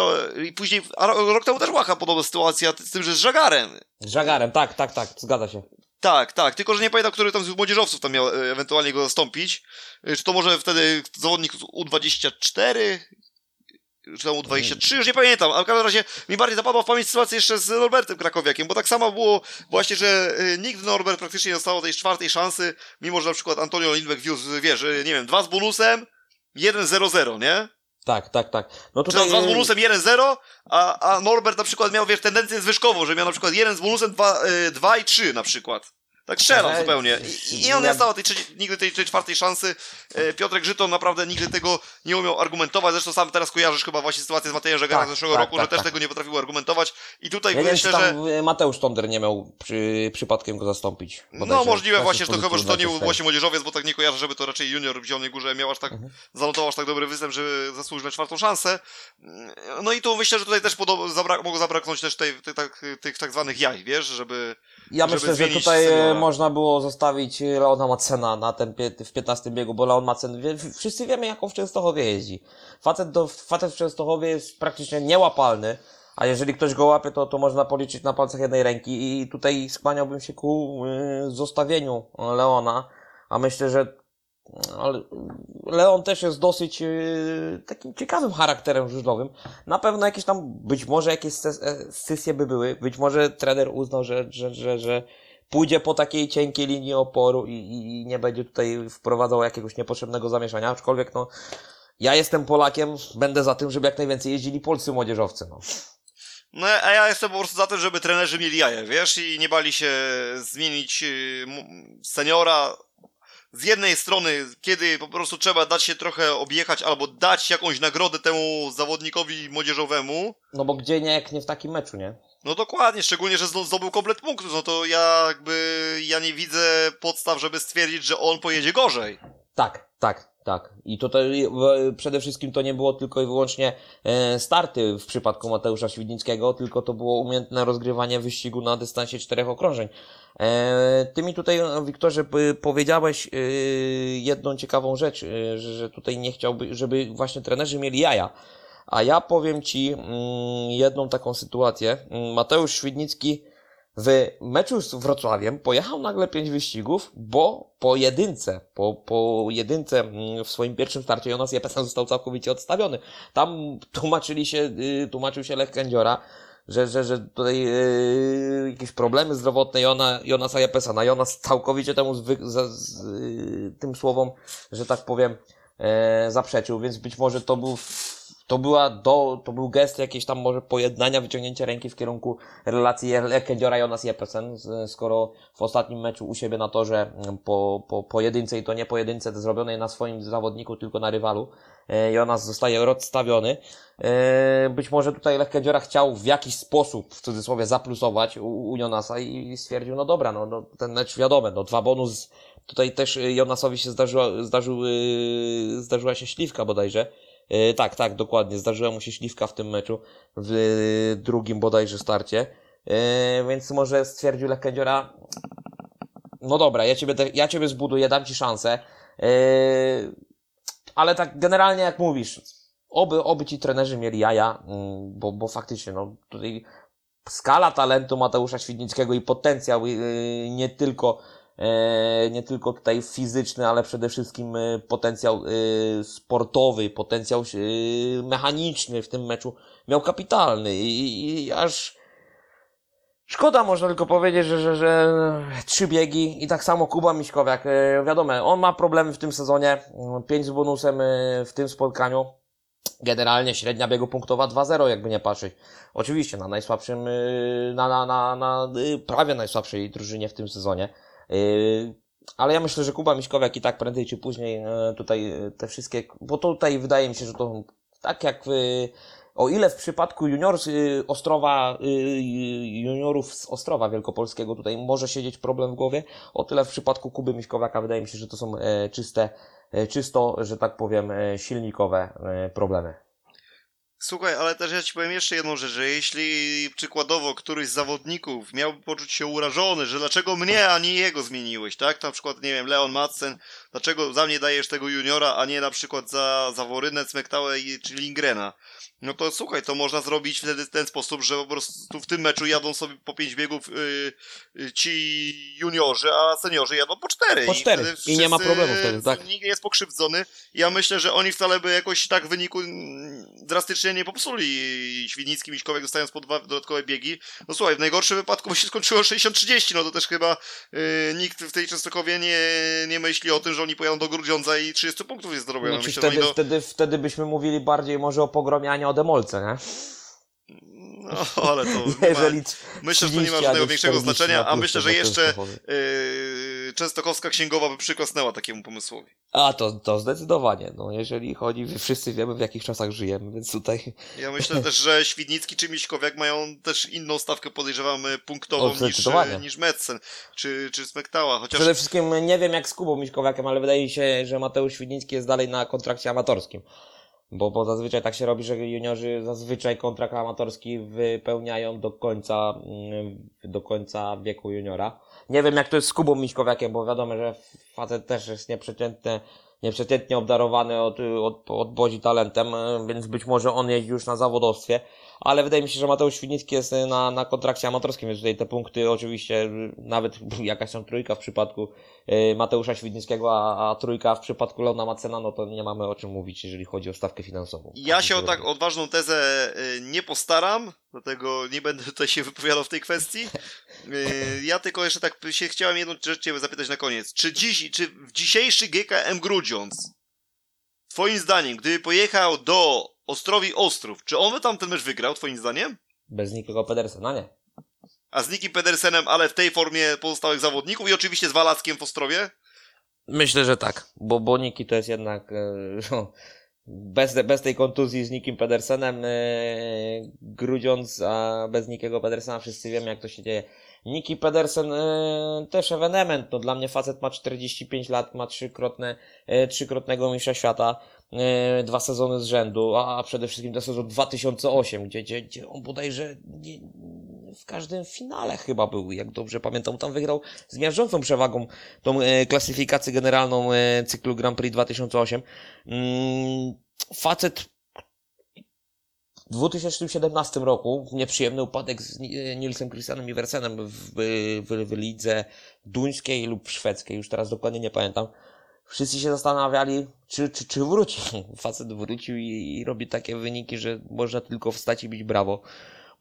i później, a ro- rok temu też była chyba podobna sytuacja z tym, że z Żagarem. Z Żagarem, tak, tak, tak, zgadza się. Tak, tak, tylko że nie pamiętam, który tam z młodzieżowców tam miał e, ewentualnie go zastąpić. E, Czy to może wtedy zawodnik z U24, czy tam U23, już nie pamiętam, ale w każdym razie mi bardziej zapadła w pamięć sytuacja jeszcze z Norbertem Krakowiakiem, bo tak samo było właśnie, że e, nigdy Norbert praktycznie nie dostało tej czwartej szansy, mimo że na przykład Antonio Lindbeck wiózł, wiesz, e, nie wiem, dwa z bonusem, 1-0-0, nie? Tak, tak, tak. No Czy tutaj... dwa z bonusem 1-0, a, a Norbert na przykład miał, wiesz, tendencję zwyżkową, że miał na przykład jeden z bonusem 2, y, dwa i 3 na przykład. Tak strzelał Ale- zupełnie. I, I on nie Ja- dostał tej trzeciej, nigdy tej, tej czwartej szansy. E, Piotrek Żyton naprawdę nigdy tego nie umiał argumentować. Zresztą sam teraz kojarzysz chyba właśnie sytuację z Matejem Żegara Tak, z zeszłego tak, roku, tak, że też tak. tego nie potrafił argumentować. I tutaj Ja wiem, myślę, że... tam y, Mateusz Tonder nie miał przy, przypadkiem go zastąpić. No możliwe Właśnie że to chyba, że to nie był 24. właśnie młodzieżowiec, bo tak nie kojarzę, żeby to raczej junior w Zielonej Górze miał aż tak, Mhm. zanotował aż tak dobry występ, żeby zasłużyć na czwartą szansę. No i tu myślę, że tutaj też podob- zabra- mogło zabraknąć też tej, tych, tak, tych tak zwanych jaj, wiesz, żeby, Ja myślę, że tutaj e, można było zostawić Leona Macena na ten w 15 biegu, bo Leon Macen, wszyscy wiemy jak on w Częstochowie jeździ. Facet, do, facet w Częstochowie jest praktycznie niełapalny, a jeżeli ktoś go łapie, to, to można policzyć na palcach jednej ręki i tutaj skłaniałbym się ku y, zostawieniu Leona, a myślę, że ale Leon też jest dosyć yy, takim ciekawym charakterem żużlowym. Na pewno jakieś tam, być może jakieś e, scysje by były, być może trener uznał, że, że, że, że pójdzie po takiej cienkiej linii oporu i, i, i nie będzie tutaj wprowadzał jakiegoś niepotrzebnego zamieszania, aczkolwiek no, ja jestem Polakiem, będę za tym, żeby jak najwięcej jeździli polscy młodzieżowcy, no. No, a ja jestem po prostu za tym, żeby trenerzy mieli jaja, wiesz, i nie bali się zmienić y, seniora z jednej strony, kiedy po prostu trzeba dać się trochę objechać albo dać jakąś nagrodę temu zawodnikowi młodzieżowemu, No bo gdzie nie, jak nie w takim meczu, nie? no dokładnie, szczególnie, że zdo- zdobył komplet punktów, no to ja jakby, ja nie widzę podstaw, żeby stwierdzić, że on pojedzie gorzej. Tak, tak, tak. I tutaj przede wszystkim to nie było tylko i wyłącznie e, starty w przypadku Mateusza Świdnickiego, tylko to było umiejętne rozgrywanie wyścigu na dystansie czterech okrążeń. E, Ty mi tutaj, e, Wiktorze, powiedziałeś e, jedną ciekawą rzecz, że, że tutaj nie chciałby, żeby właśnie trenerzy mieli jaja. A ja powiem Ci mm, jedną taką sytuację. Mm, Mateusz Świdnicki w meczu z Wrocławiem pojechał nagle pięć wyścigów, bo po jedynce, po, po jedynce mm, w swoim pierwszym starcie Jonas Jeppesen został całkowicie odstawiony. Tam tłumaczyli się, y, tłumaczył się Lech Kędziora, że, że, że tutaj y, jakieś problemy zdrowotne Jona, Jonasa Jeppesena. Jonas całkowicie temu zwy, za, z, y, tym słowom, że tak powiem, e, zaprzeczył, więc być może to był to była do, to był gest jakiejś tam może pojednania, wyciągnięcia ręki w kierunku relacji Kędziora Jonas Jeppesen, skoro w ostatnim meczu u siebie na torze mm, po, po pojedynce i to nie pojedynce zrobionej na swoim zawodniku, tylko na rywalu, e, Jonas zostaje odstawiony. E, Być może tutaj Lech Kędziora chciał w jakiś sposób, w cudzysłowie, zaplusować u, Jonasa i stwierdził, no dobra, no, no ten mecz wiadomo, no dwa bonus, tutaj też Jonasowi się zdarzyła, zdarzył, zdarzyła się śliwka bodajże, tak, tak, dokładnie. Zdarzyła mu się śliwka w tym meczu, w e, drugim bodajże starcie. E, więc może stwierdził Lech Kędziora, no dobra, ja ciebie, ja ciebie zbuduję, dam ci szansę. E, ale tak generalnie jak mówisz, oby, oby ci trenerzy mieli jaja, mm, bo, bo faktycznie, no tutaj skala talentu Mateusza Świdnickiego i potencjał e, nie tylko e, nie tylko tutaj fizyczny, ale przede wszystkim e, potencjał e, sportowy, potencjał e, mechaniczny w tym meczu miał kapitalny i, i, aż szkoda można tylko powiedzieć, że, że, że trzy biegi i tak samo Kuba Miśkowiak, e, wiadomo, on ma problemy w tym sezonie, pięć z bonusem e, w tym spotkaniu, generalnie średnia biegu punktowa 2-0, jakby nie patrzeć. Oczywiście na najsłabszym, na, na, na, na prawie najsłabszej drużynie w tym sezonie. Y, Ale ja myślę, że Kuba Miśkowiak i tak prędzej czy później y, tutaj y, te wszystkie, bo tutaj wydaje mi się, że to tak jak o ile w przypadku juniors y, Ostrowa, y, juniorów z Ostrowa Wielkopolskiego tutaj może siedzieć problem w głowie, o tyle w przypadku Kuby Miśkowiaka wydaje mi się, że to są e, czyste, e, czysto, że tak powiem, e, silnikowe e, problemy. Słuchaj, ale też ja ci powiem jeszcze jedną rzecz, że jeśli przykładowo któryś z zawodników miałby poczuć się urażony, że dlaczego mnie, a nie jego zmieniłeś, tak? Na przykład, nie wiem, Leon Madsen, dlaczego za mnie dajesz tego juniora, a nie na przykład za, za Worynę, Cmektałę i- czy Lingrena? No to słuchaj, to można zrobić wtedy w ten sposób, że po prostu w tym meczu jadą sobie po pięć biegów yy, ci juniorzy, a seniorzy jadą po cztery. Po cztery. I nie ma wszyscy- problemu wtedy, tak. Nikt nie jest pokrzywdzony. Ja myślę, że oni wcale by jakoś tak wyniku mm, drastycznie nie popsuli. Świdnicki, Miśkowiak dostając po dwa dodatkowe biegi. No słuchaj, w najgorszym wypadku by się skończyło 60-30, no to też chyba yy, nikt w tej Częstochowie nie, nie myśli o tym, że oni pojadą do Grudziądza i 30 punktów jest zrobione. Znaczy Myślę, wtedy, do... wtedy, wtedy byśmy mówili bardziej może o nie o demolce, nie? No, ale to... *laughs* Jeżeli Myślę, że to nie ma 30, a żadnego większego 40 znaczenia, na a myślę, że jeszcze yy, Częstochowska księgowa by przyklasnęła takiemu pomysłowi. A, to, to zdecydowanie. No, jeżeli chodzi, wszyscy wiemy, w jakich czasach żyjemy, więc tutaj Ja myślę też, że Świdnicki czy Miśkowiak mają też inną stawkę, podejrzewamy, punktową O, niż, niż Metzen czy, czy Smektała. Chociaż przede wszystkim nie wiem jak z Kubą Miśkowiakiem, ale wydaje mi się, że Mateusz Świdnicki jest dalej na kontrakcie amatorskim. Bo, bo zazwyczaj tak się robi, że juniorzy zazwyczaj kontrakt amatorski wypełniają do końca, mm, do końca wieku juniora. Nie wiem jak to jest z Kubą Miśkowiakiem, bo wiadomo, że facet też jest nieprzeciętny, nieprzeciętnie obdarowany od, od, od Bozi talentem, więc być może on jeździ już na zawodowstwie, ale wydaje mi się, że Mateusz Świdnicki jest na, na kontrakcie amatorskim, więc tutaj te punkty oczywiście, nawet jakaś tam trójka w przypadku e, Mateusza Świdnickiego, a, a trójka w przypadku Leona Macena, no to nie mamy o czym mówić, jeżeli chodzi o stawkę finansową. Ja się o tak odważną tezę nie postaram, dlatego nie będę tutaj się wypowiadał w tej kwestii. Ja tylko jeszcze tak się chciałem jedną rzecz cię zapytać na koniec. Czy dziś, czy w dzisiejszy GKM Grudziądz, twoim zdaniem, gdyby pojechał do Ostrowi Ostrów, czy on by tam ten mecz wygrał, twoim zdaniem? Bez nikogo Pedersena, nie. A z Nikim Pedersenem, ale w tej formie pozostałych zawodników i oczywiście z Walackiem w Ostrowie? Myślę, że tak, bo, bo Niki to jest jednak e, no, bez, bez tej kontuzji z Nikim Pedersenem e, Grudziądz, a bez Nikiego Pedersena wszyscy wiemy jak to się dzieje. Niki Pedersen e, też ewenement, no dla mnie facet ma 45 lat, ma trzykrotne, trzykrotnego mistrza świata, dwa sezony z rzędu, a, przede wszystkim to sezon 2008, gdzie, gdzie, gdzie on bodajże nie, w każdym finale chyba był, jak dobrze pamiętam, tam wygrał z miażdżącą przewagą tą e, klasyfikację generalną e, cyklu Grand Prix 2008. Mm, facet w 2017 roku nieprzyjemny upadek z Ni- Nilsem Christianem Iversenem w, w, w lidze duńskiej lub szwedzkiej, już teraz dokładnie nie pamiętam. Wszyscy się zastanawiali, czy, czy, czy wróci. *laughs* Facet wrócił i, i robi takie wyniki, że można tylko wstać i bić brawo.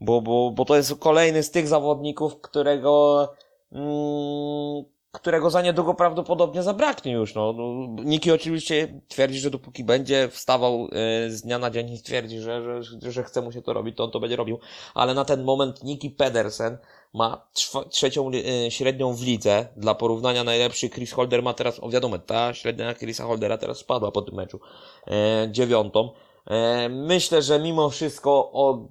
Bo, bo, bo to jest kolejny z tych zawodników, którego, mm, którego za niedługo prawdopodobnie zabraknie już. No. No, Niki oczywiście twierdzi, że dopóki będzie wstawał e, z dnia na dzień i stwierdzi, że, że, że chce mu się to robić, to on to będzie robił. Ale na ten moment Niki Pedersen ma trzecią e, średnią w lidze. Dla porównania najlepszy Chris Holder ma teraz, o wiadomo, ta średnia Chrisa Holdera teraz spadła po tym meczu. E, dziewiątą. E, myślę, że mimo wszystko o,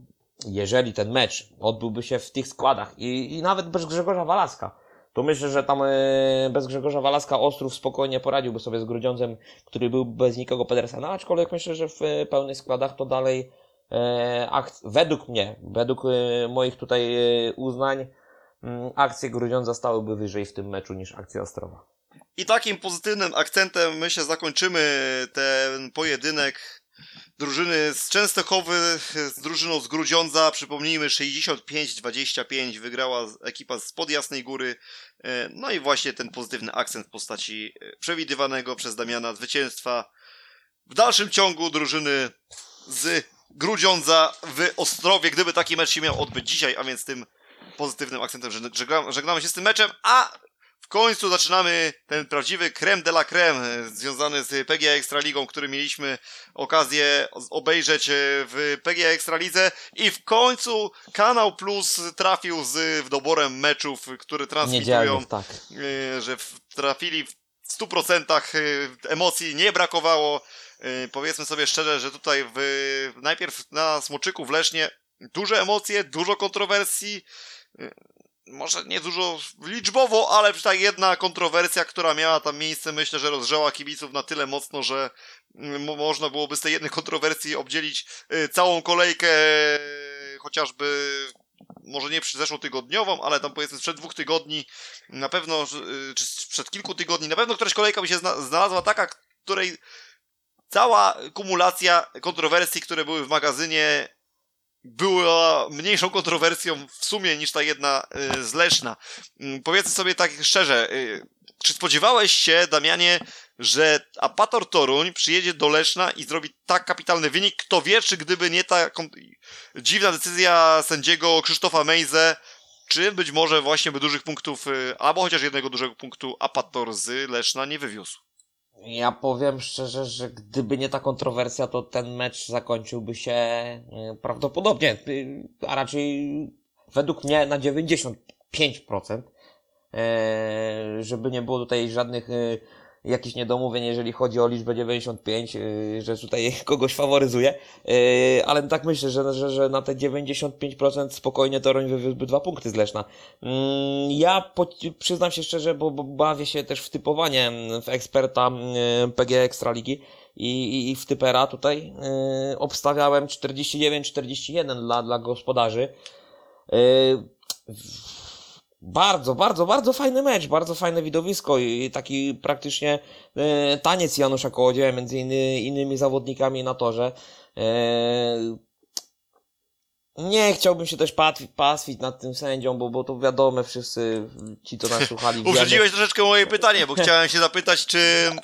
jeżeli ten mecz odbyłby się w tych składach i, i nawet bez Grzegorza Walaska, to myślę, że tam e, bez Grzegorza Walaska Ostrów spokojnie poradziłby sobie z Grudziądzem, który był bez nikogo Pedersena, aczkolwiek myślę, że w e, pełnych składach to dalej e, według mnie, według moich tutaj uznań, mm, akcje Grudziądza stałyby wyżej w tym meczu niż akcje Ostrowa. I takim pozytywnym akcentem myślę zakończymy ten pojedynek drużyny z Częstochowy z drużyną z Grudziądza. Przypomnijmy 65-25 wygrała ekipa z pod Jasnej Góry. E, No i właśnie ten pozytywny akcent w postaci e, przewidywanego przez Damiana zwycięstwa w dalszym ciągu drużyny z Grudziądza w Ostrowie, gdyby taki mecz się miał odbyć dzisiaj, a więc tym pozytywnym akcentem że- żegna- żegnamy się z tym meczem, a w końcu zaczynamy ten prawdziwy creme de la creme e, związany z PGA Ekstraligą, który mieliśmy okazję obejrzeć e, w PGA Ekstralidze i w końcu Kanał Plus trafił z doborem meczów, które transmitują tak. y, że trafili w 100% y, emocji nie brakowało. Powiedzmy sobie szczerze, że tutaj w, najpierw na Smoczyku w Lesznie duże emocje, dużo kontrowersji. Może nie dużo liczbowo, ale przynajmniej jedna kontrowersja, która miała tam miejsce, myślę, że rozgrzała kibiców na tyle mocno, że mo- można byłoby z tej jednej kontrowersji obdzielić y, całą kolejkę, y, chociażby może nie zeszłotygodniową, ale tam powiedzmy sprzed dwóch tygodni, na pewno, y, czy sprzed kilku tygodni, na pewno któraś kolejka by się zna- znalazła taka, której cała kumulacja kontrowersji, które były w magazynie, była mniejszą kontrowersją w sumie niż ta jedna y, z Leszna. Mm, Powiedzmy sobie tak szczerze, y, czy spodziewałeś się, Damianie, że Apator Toruń przyjedzie do Leszna i zrobi tak kapitalny wynik? Kto wie, czy gdyby nie ta dziwna decyzja sędziego Krzysztofa Mejze, czy być może właśnie by dużych punktów, y, albo chociaż jednego dużego punktu Apator z Leszna nie wywiózł. Ja powiem szczerze, że gdyby nie ta kontrowersja, to ten mecz zakończyłby się e, prawdopodobnie, y, a raczej według mnie na 95%, e, żeby nie było tutaj żadnych e, jakichś niedomówień, jeżeli chodzi o liczbę 95, e, że tutaj *laughs* kogoś faworyzuje, e, ale tak myślę, że, że, że na te 95% spokojnie Toruń wywiózłby dwa punkty z Leszna. Mm, Ja przyznam się szczerze, bo, bo bawię się też w typowanie mm, w eksperta mm, PG Ekstraligi i, i, w typera tutaj yy, obstawiałem 49-41 dla, dla gospodarzy. Bardzo, bardzo, bardzo fajny mecz, bardzo fajne widowisko i taki praktycznie e, taniec Janusza Kołodzieja między inny, innymi zawodnikami na torze. Nie chciałbym się też pastwić nad tym sędzią, bo, bo to wiadomo, wszyscy ci, co nas *laughs* słuchali. Uprzedziłeś troszeczkę moje pytanie, bo chciałem się zapytać, czy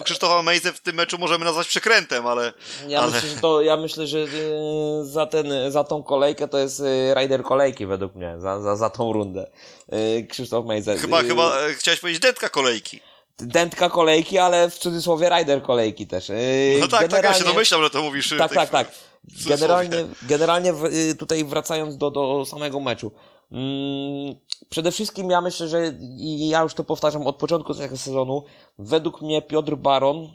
Krzysztofa Mejzę w tym meczu możemy nazwać przekrętem, ale Ja ale- myślę, że to, ja myślę, że e, za ten, za tą kolejkę to jest e, rider kolejki według mnie, za, za, za tą rundę. E, Krzysztof Mejzer. chyba, chyba e, chciałeś powiedzieć dętka kolejki. Dętka kolejki, ale w cudzysłowie rider kolejki też. E, No tak, tak, ja się generalnie- domyślam, że to mówisz. Tak, tak, tak. Generalnie, generalnie y, tutaj wracając do, do samego meczu. Mm, przede wszystkim ja myślę, że i ja już to powtarzam od początku tego sezonu, według mnie Piotr Baron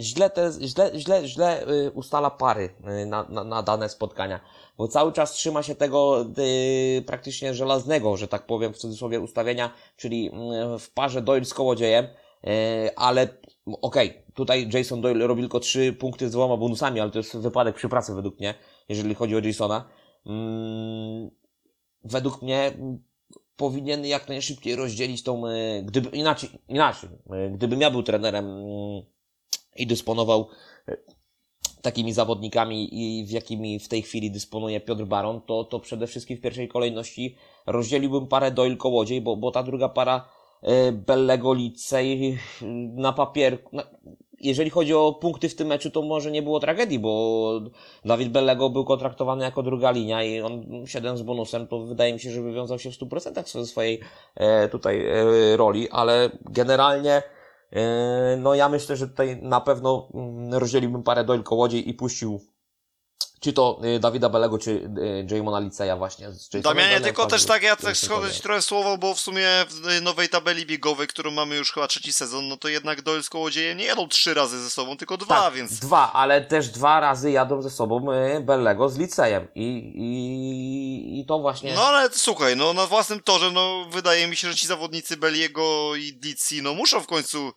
źle, te, źle, źle, źle y, ustala pary y, na, na, na dane spotkania, bo cały czas trzyma się tego y, praktycznie żelaznego, że tak powiem w cudzysłowie ustawienia, czyli w parze Doyle z Kołodziejem, y, ale okej, tutaj Jason Doyle robi tylko trzy punkty z dwoma bonusami, ale to jest wypadek przy pracy według mnie, jeżeli chodzi o Jasona. Mm, według mnie powinien jak najszybciej rozdzielić tą, gdyby, inaczej, inaczej, gdybym ja był trenerem mm, i dysponował e, takimi zawodnikami, i w jakimi w tej chwili dysponuje Piotr Baron, to, to przede wszystkim w pierwszej kolejności rozdzieliłbym parę Doyle Kołodziej, bo, bo ta druga para e, Bellego Licej na papier, na, jeżeli chodzi o punkty w tym meczu, to może nie było tragedii, bo Dawid Bellego był kontraktowany jako druga linia i on 7 z bonusem, to wydaje mi się, że wywiązał się w 100% ze swojej e, tutaj e, roli, ale generalnie e, no ja myślę, że tutaj na pewno mm, rozdzieliłbym parę Doyle Kołodziej i puścił czy to e, Dawida Bellego, czy Jamona Liceja właśnie. z Damianie, tylko też tak, ja też schodzę ci trochę słowo, bo w sumie w nowej tabeli biegowej, którą mamy już chyba trzeci sezon, no to jednak Doyle z Kołodziejem nie jadą trzy razy ze sobą, tylko dwa, Tak, więc Dwa, ale też dwa razy jadą ze sobą Bellego z Licejem i, i, i to właśnie... No ale słuchaj, no na własnym torze, no wydaje mi się, że ci zawodnicy Beliego i Dici, no muszą w końcu y,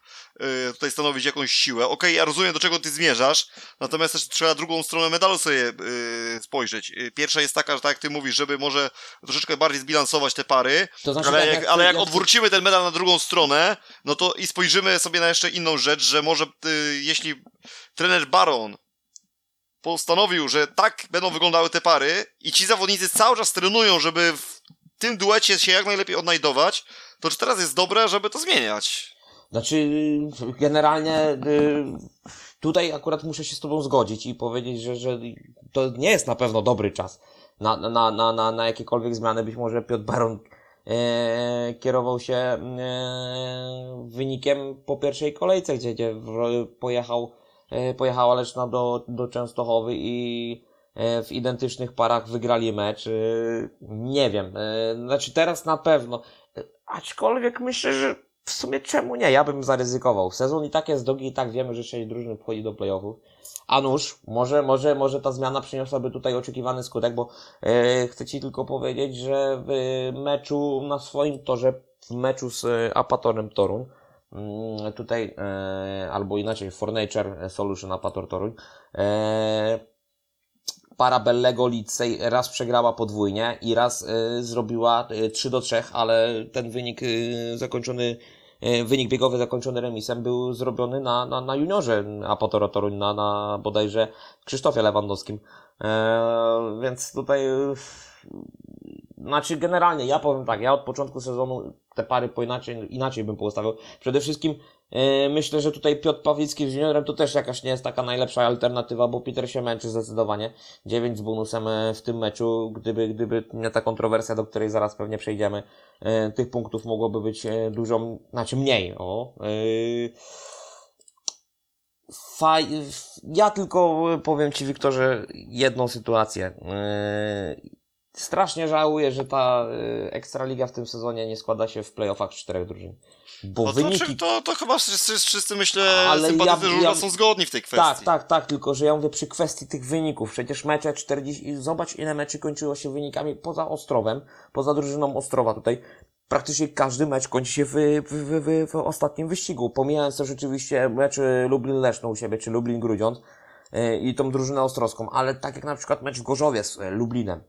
tutaj stanowić jakąś siłę. Okej, ja rozumiem do czego ty zmierzasz, natomiast też trzeba drugą stronę medalu sobie y, spojrzeć. Y, Pierwsza jest taka, że tak jak ty mówisz, żeby może troszeczkę bardziej zbilansować te pary, To znaczy ale, tak, jak, ale jak jak odwrócimy ten medal na drugą stronę, no to i spojrzymy sobie na jeszcze inną rzecz, że może y, jeśli trener Baron postanowił, że tak będą wyglądały te pary i ci zawodnicy cały czas trenują, żeby w tym duecie się jak najlepiej odnajdować, to czy teraz jest dobre, żeby to zmieniać? Znaczy, generalnie y, tutaj akurat muszę się z Tobą zgodzić i powiedzieć, że, że to nie jest na pewno dobry czas na, na, na, na, na jakiekolwiek zmiany. Być może Piotr Baron e, kierował się e, wynikiem po pierwszej kolejce, gdzie, gdzie pojechał, e, pojechała Leczna do, do Częstochowy i e, w identycznych parach wygrali mecz. E, nie wiem. E, znaczy teraz na pewno. Aczkolwiek myślę, że w sumie czemu nie? Ja bym zaryzykował. Sezon i tak jest długi i tak wiemy, że sześć drużyn wchodzi do playoffów. A nuż, może, może, może ta zmiana przyniosłaby tutaj oczekiwany skutek, bo e, chcę Ci tylko powiedzieć, że w meczu na swoim torze, w meczu z e, Apatorem Torun, mm, tutaj, e, albo inaczej, Fornature Solution Apator Toruń, e, para Bellego Licej raz przegrała podwójnie i raz y, zrobiła y, 3 do 3, ale ten wynik y, zakończony, y, wynik biegowy zakończony remisem był zrobiony na, na, na juniorze Apotoro Toruń, na, na bodajże Krzysztofie Lewandowskim. E, więc tutaj, y, znaczy generalnie, ja powiem tak, ja od początku sezonu te pary po inaczej, inaczej bym postawił. Przede wszystkim myślę, że tutaj Piotr Pawlicki z juniorem to też jakaś nie jest taka najlepsza alternatywa, bo Peter się męczy zdecydowanie. 9 z bonusem e, w tym meczu, gdyby, gdyby nie ta kontrowersja, do której zaraz pewnie przejdziemy, e, tych punktów mogłoby być e, dużo, znaczy mniej, o. E, Faj... Ja tylko powiem Ci, Wiktorze, jedną sytuację. E, Strasznie żałuję, że ta e, Ekstraliga w tym sezonie nie składa się w playoffach czterech drużyn. Bo No to, wyniki... czy, to, to chyba wszyscy, wszyscy myślę, Ale sympatycy ja- ja- są zgodni w tej kwestii. Tak, tak, tak, tylko że ja mówię przy kwestii tych wyników. Przecież mecze 40, i zobacz ile meczy kończyło się wynikami poza Ostrowem, poza drużyną Ostrowa tutaj. praktycznie każdy mecz kończy się w, w, w, w, ostatnim wyścigu. Pomijając też oczywiście mecz Lublin-Leszno u siebie, czy Lublin-Grudziądz y, i tą drużynę ostrowską, ale tak jak na przykład mecz w Gorzowie z Lublinem.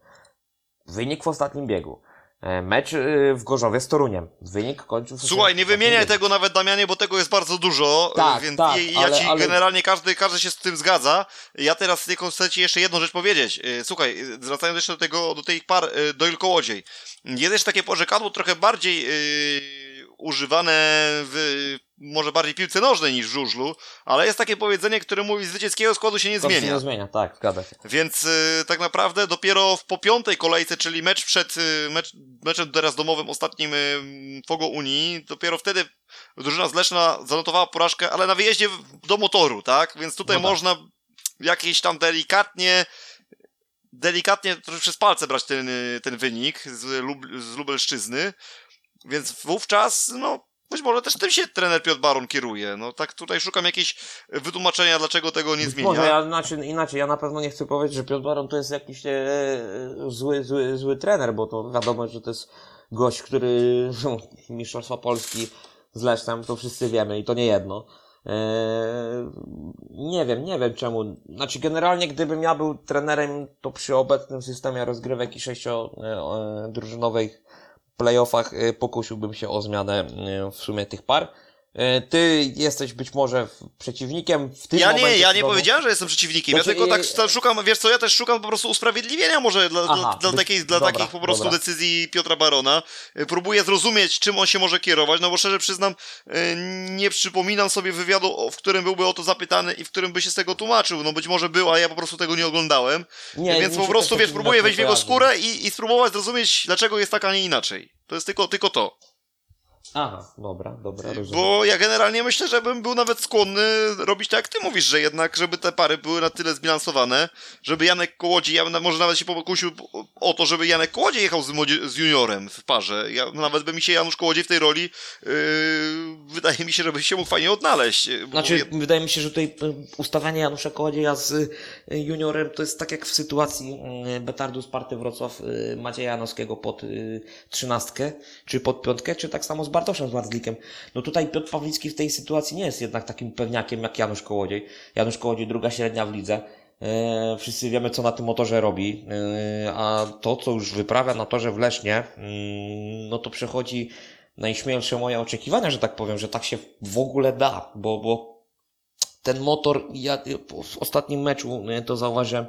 Wynik w ostatnim biegu. E, Mecz y, w Gorzowie z Toruniem. Wynik kończył Słuchaj, nie wymieniaj tego nawet Damianie, bo tego jest bardzo dużo, Tak, więc tak, ja ale- ci ale- generalnie każdy, każdy się z tym zgadza. Ja teraz chcę ci jeszcze jedną rzecz powiedzieć. Słuchaj, wracając jeszcze do tego, do tych par y, Doyle Kołodziej. Jest jeszcze takie porzekadło trochę bardziej yy, używane w może bardziej piłce nożnej niż w żużlu, ale jest takie powiedzenie, które mówi zwycięskiego składu się nie To się zmienia. nie zmienia, tak, zgadza się. Więc y, tak naprawdę dopiero w, po piątej kolejce, czyli mecz przed y, mecz, meczem teraz domowym ostatnim y, Fogo Unii, dopiero wtedy drużyna z Leszna zanotowała porażkę, ale na wyjeździe w- do motoru, tak? Więc tutaj No tak. można jakieś tam delikatnie delikatnie przez palce brać ten, y, ten wynik z, Lub, z Lubelszczyzny. Więc wówczas, no, być może też tym się trener Piotr Baron kieruje. No tak tutaj szukam jakieś wytłumaczenia, dlaczego tego nie Być zmienia. Może ja inaczej, inaczej, ja na pewno nie chcę powiedzieć, że Piotr Baron to jest jakiś e, e, zły, zły, zły trener, bo to wiadomo, że to jest gość, który no, Mistrzostwa Polski z Lesznem, to wszyscy wiemy i to nie jedno. E, nie wiem, nie wiem czemu. Znaczy generalnie gdybym ja był trenerem, to przy obecnym systemie rozgrywek i sześciodrużynowych playoffach e, pokusiłbym się o zmianę e, w sumie tych par. E, Ty jesteś być może przeciwnikiem w tym Ja nie, ja nie powiedziałem, że jestem przeciwnikiem. Znaczy, ja tylko tak tak szukam, wiesz co, ja też szukam po prostu usprawiedliwienia może dla, Aha, dla, dla, takiej, dla dobra, takich po prostu dobra. decyzji Piotra Barona. Y, Próbuję zrozumieć, czym on się może kierować, no bo szczerze przyznam, nie przypominam sobie wywiadu, w którym byłby o to zapytany i w którym by się z tego tłumaczył. No być może był, a ja po prostu tego nie oglądałem. Nie, Więc po prostu, wiesz, próbuję wejść w jego skórę i, i spróbować zrozumieć, dlaczego jest tak, a nie inaczej. To jest tylko, tylko to. Aha, dobra, dobra, rozumiem. Bo ja generalnie myślę, że bym był nawet skłonny robić tak, jak ty mówisz, że jednak, żeby te pary były na tyle zbilansowane, żeby Janek Kołodziej, ja bym może nawet się pokusił o to, żeby Janek Kołodziej jechał z, z juniorem w parze. Ja, nawet by mi się Janusz Kołodziej w tej roli, yy, wydaje mi się, żeby się mógł fajnie odnaleźć. Znaczy, ja- wydaje mi się, że tutaj y, ustawianie Janusza Kołodzieja z y, juniorem to jest tak jak w sytuacji y, Betardu Sparty Wrocław Macieja Janowskiego pod trzynastkę, czy pod piątkę, czy tak samo z Bartoszem z Marzlikiem. No tutaj Piotr Pawlicki w tej sytuacji nie jest jednak takim pewniakiem jak Janusz Kołodziej. Janusz Kołodziej druga średnia w lidze. E, Wszyscy wiemy, co na tym motorze robi, e, a to, co już wyprawia na torze w Lesznie, mm, no to przechodzi najśmielsze moje oczekiwania, że tak powiem, że tak się w ogóle da, bo, bo ten motor, ja w ostatnim meczu e, to zauważyłem,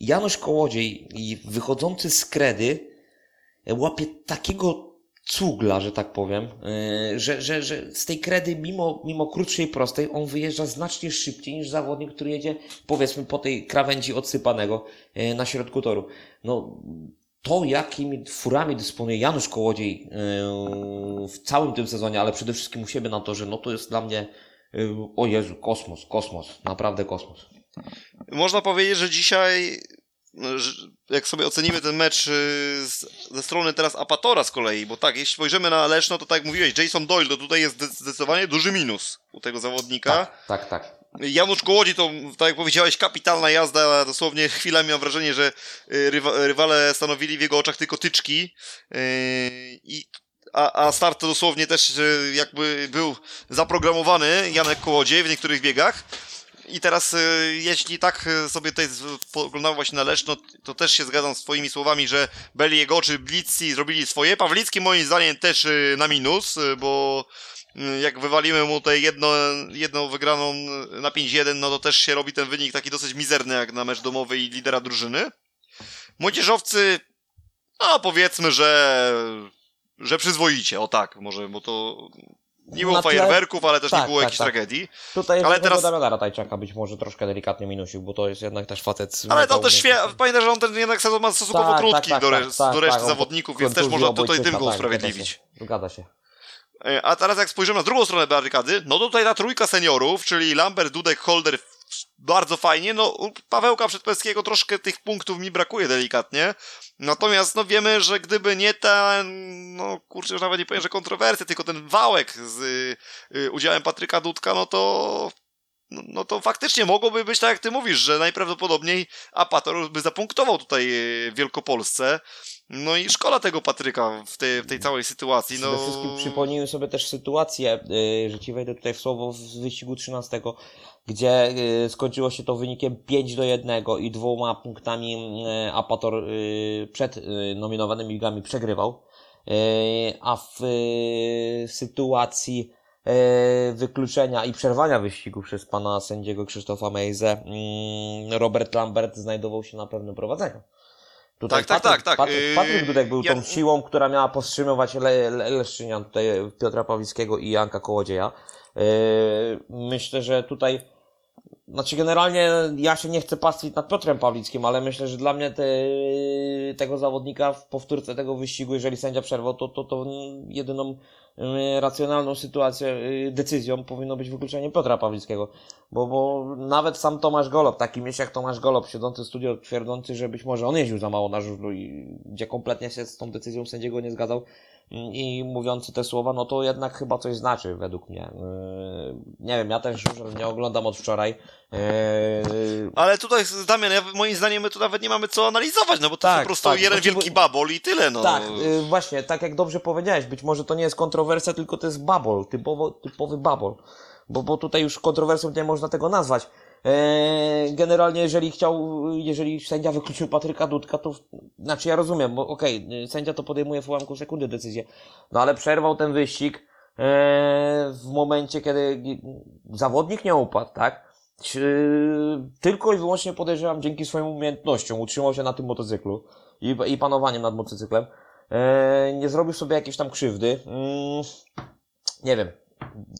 Janusz Kołodziej wychodzący z kredy łapie takiego cugla, że tak powiem, e, że, że, że z tej kredy mimo, mimo krótszej prostej on wyjeżdża znacznie szybciej niż zawodnik, który jedzie powiedzmy po tej krawędzi odsypanego e, na środku toru. No, to jakimi furami dysponuje Janusz Kołodziej e, w całym tym sezonie, ale przede wszystkim u siebie na torze, no to jest dla mnie o Jezu, kosmos, kosmos, naprawdę kosmos. Można powiedzieć, że dzisiaj, jak sobie ocenimy ten mecz y, z, ze strony teraz Apatora z kolei, bo tak, jeśli spojrzymy na Leszno, to tak jak mówiłeś, Jason Doyle, to tutaj jest zde- zdecydowanie duży minus u tego zawodnika. Tak, tak, tak. Janusz Kołodzi to, tak jak powiedziałeś, kapitalna jazda, dosłownie *laughs* chwilami mam wrażenie, że y, rywa, rywale stanowili w jego oczach tylko tyczki yy, i a, a start to dosłownie też y, jakby był zaprogramowany Janek Kołodziej w niektórych biegach. I teraz, y, jeśli tak y, sobie tutaj poglądamy właśnie na Leszno, to też się zgadzam z twoimi słowami, że Beliego czy Blitzi zrobili swoje. Pawlicki moim zdaniem też y, na minus, bo jak wywalimy mu tutaj jedno, jedną wygraną na 5-1, no to też się robi ten wynik taki dosyć mizerny jak na mecz domowy i lidera drużyny. Młodzieżowcy, no powiedzmy, że że przyzwoicie, o tak, może, bo to nie było tle- fajerwerków, ale też nie tak, było tak, jakiejś tak. tragedii. Tutaj Ale teraz-. Damiana Ratajczaka być może troszkę delikatnie minusił, bo to jest jednak też facet Ale to też świe... pamiętaj, że on ten jednak sezon ma stosunkowo Tak, krótki tak, do, tak, re... tak, do reszty tak, zawodników, więc też można tutaj tym go tak, usprawiedliwić. Zgadza się. E, A teraz jak spojrzymy na drugą stronę barykady, no to tutaj ta trójka seniorów, czyli Lambert, Dudek, Holder, bardzo fajnie. No u Pawełka Przedpeskiego troszkę tych punktów mi brakuje delikatnie. Natomiast no wiemy, że gdyby nie ten, no kurczę, już nawet nie powiem, że kontrowersje, tylko ten wałek z y, y, udziałem Patryka Dudka, no to no, no to faktycznie mogłoby być tak, jak ty mówisz, że najprawdopodobniej Apator by zapunktował tutaj y, Wielkopolsce. No i szkoda tego Patryka w tej, w tej całej sytuacji. No... Przede wszystkim przypomnijmy sobie też sytuację, y, że ci wejdę tutaj w słowo z wyścigu 13, gdzie y, skończyło się to wynikiem 5 do 1 i dwoma punktami y, Apator przed nominowanymi ligami przegrywał. A w sytuacji wykluczenia i przerwania wyścigu przez pana sędziego Krzysztofa Mejze, mm, Robert Lambert znajdował się na pewnym prowadzeniu. Tutaj Tak, tak, Patryk, tak, tak. Patryk, Yy, Patryk Dudek był ja- tą siłą, która miała powstrzymywać Le, Le, Leszczynian, tutaj Piotra Pawlickiego i Janka Kołodzieja. Yy, myślę, że tutaj, znaczy generalnie ja się nie chcę pastwić nad Piotrem Pawlickim, ale myślę, że dla mnie te, tego zawodnika w powtórce tego wyścigu, jeżeli sędzia przerwał, to, to, to jedyną racjonalną sytuacją, yy, decyzją powinno być wykluczenie Piotra Pawlickiego. Bo, bo nawet sam Tomasz Golob, taki myśl jak Tomasz Golob, siedzący w studio, twierdzący, że być może on jeździł za mało na żużlu i gdzie kompletnie się z tą decyzją sędziego nie zgadzał i mówiący te słowa, no to jednak chyba coś znaczy według mnie. Yy, Nie wiem, ja też żużel nie oglądam od wczoraj. Yy, Ale tutaj, Damian, ja, moim zdaniem my tu nawet nie mamy co analizować, no bo to Tak, po prostu tak. jeden Znaczy, wielki bo- babol i tyle, no. Tak, yy, właśnie, tak jak dobrze powiedziałeś, być może to nie jest kontrowersja, tylko to jest babol, typowo, typowy babol. Bo, bo tutaj już kontrowersją nie można tego nazwać. Eee, generalnie, jeżeli chciał, jeżeli sędzia wykluczył Patryka Dudka, to, znaczy ja rozumiem, bo okej, y, sędzia to podejmuje w ułamku sekundy decyzję, no ale przerwał ten wyścig eee, w momencie, kiedy zawodnik nie upadł, tak? Tylko i wyłącznie podejrzewam dzięki swoim umiejętnościom, utrzymał się na tym motocyklu i, i panowaniem nad motocyklem. Eee, nie zrobił sobie jakiejś tam krzywdy. Mm, nie wiem.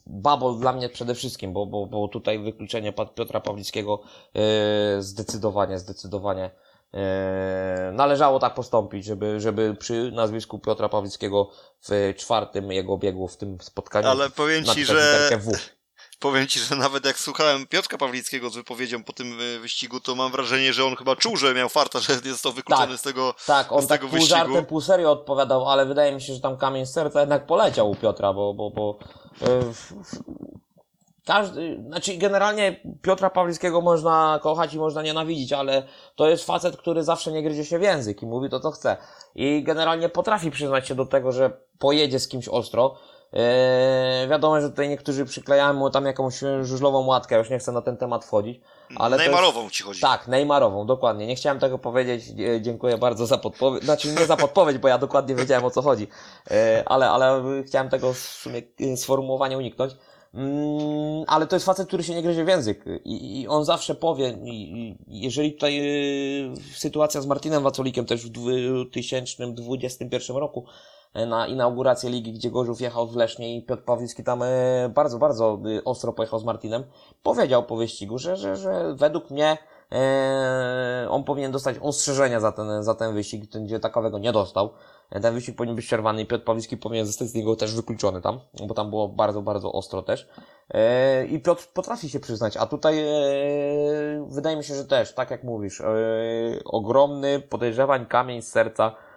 Babol dla mnie przede wszystkim, bo, bo, bo tutaj wykluczenie Piotra Pawlickiego e, zdecydowanie, zdecydowanie e, należało tak postąpić, żeby, żeby przy nazwisku Piotra Pawlickiego w czwartym jego biegu w tym spotkaniu Ale powiem ci, że *laughs* powiem ci, że nawet jak słuchałem Piotrka Pawlickiego z wypowiedzią po tym y, wyścigu, to mam wrażenie, że on chyba czuł, że miał farta, że został wykluczony Tak. z tego Tak, on z tak tego pół wyścigu. żartem, pół serio odpowiadał, ale wydaje mi się, że tam kamień z serca jednak poleciał u Piotra, bo, bo, bo e, każdy, znaczy generalnie Piotra Pawlickiego można kochać i można nienawidzić, ale to jest facet, który zawsze nie gryzie się w język i mówi to, co chce. I generalnie potrafi przyznać się do tego, że pojedzie z kimś ostro. Eee, wiadomo, że tutaj niektórzy przyklejają mu tam jakąś żużlową łatkę, już nie chcę na ten temat wchodzić. Ale to jest- Neymarową ci chodzi. tak, Neymarową, dokładnie. Nie chciałem tego powiedzieć. e, Dziękuję bardzo za podpowiedź. Znaczy nie za podpowiedź, bo ja dokładnie wiedziałem o co chodzi. E, Ale, ale chciałem tego w sumie e, sformułowania uniknąć. Mm, Ale to jest facet, który się nie gryzie w język i, i on zawsze powie, i, jeżeli tutaj e, sytuacja z Martinem Wacolikiem też w 2021 roku na inaugurację ligi, gdzie Gorzów jechał w Lesznie i Piotr Pawlicki tam e, bardzo, bardzo e, ostro pojechał z Martinem, powiedział po wyścigu, że, że, że według mnie e, on powinien dostać ostrzeżenia za ten, za ten wyścig, ten, gdzie takowego nie dostał. E, Ten wyścig powinien być przerwany i Piotr Pawlicki powinien zostać z niego też wykluczony tam, bo tam było bardzo, bardzo ostro też. E, I Piotr potrafi się przyznać, a tutaj e, wydaje mi się, że też, tak jak mówisz, e, ogromny podejrzewań kamień z serca e,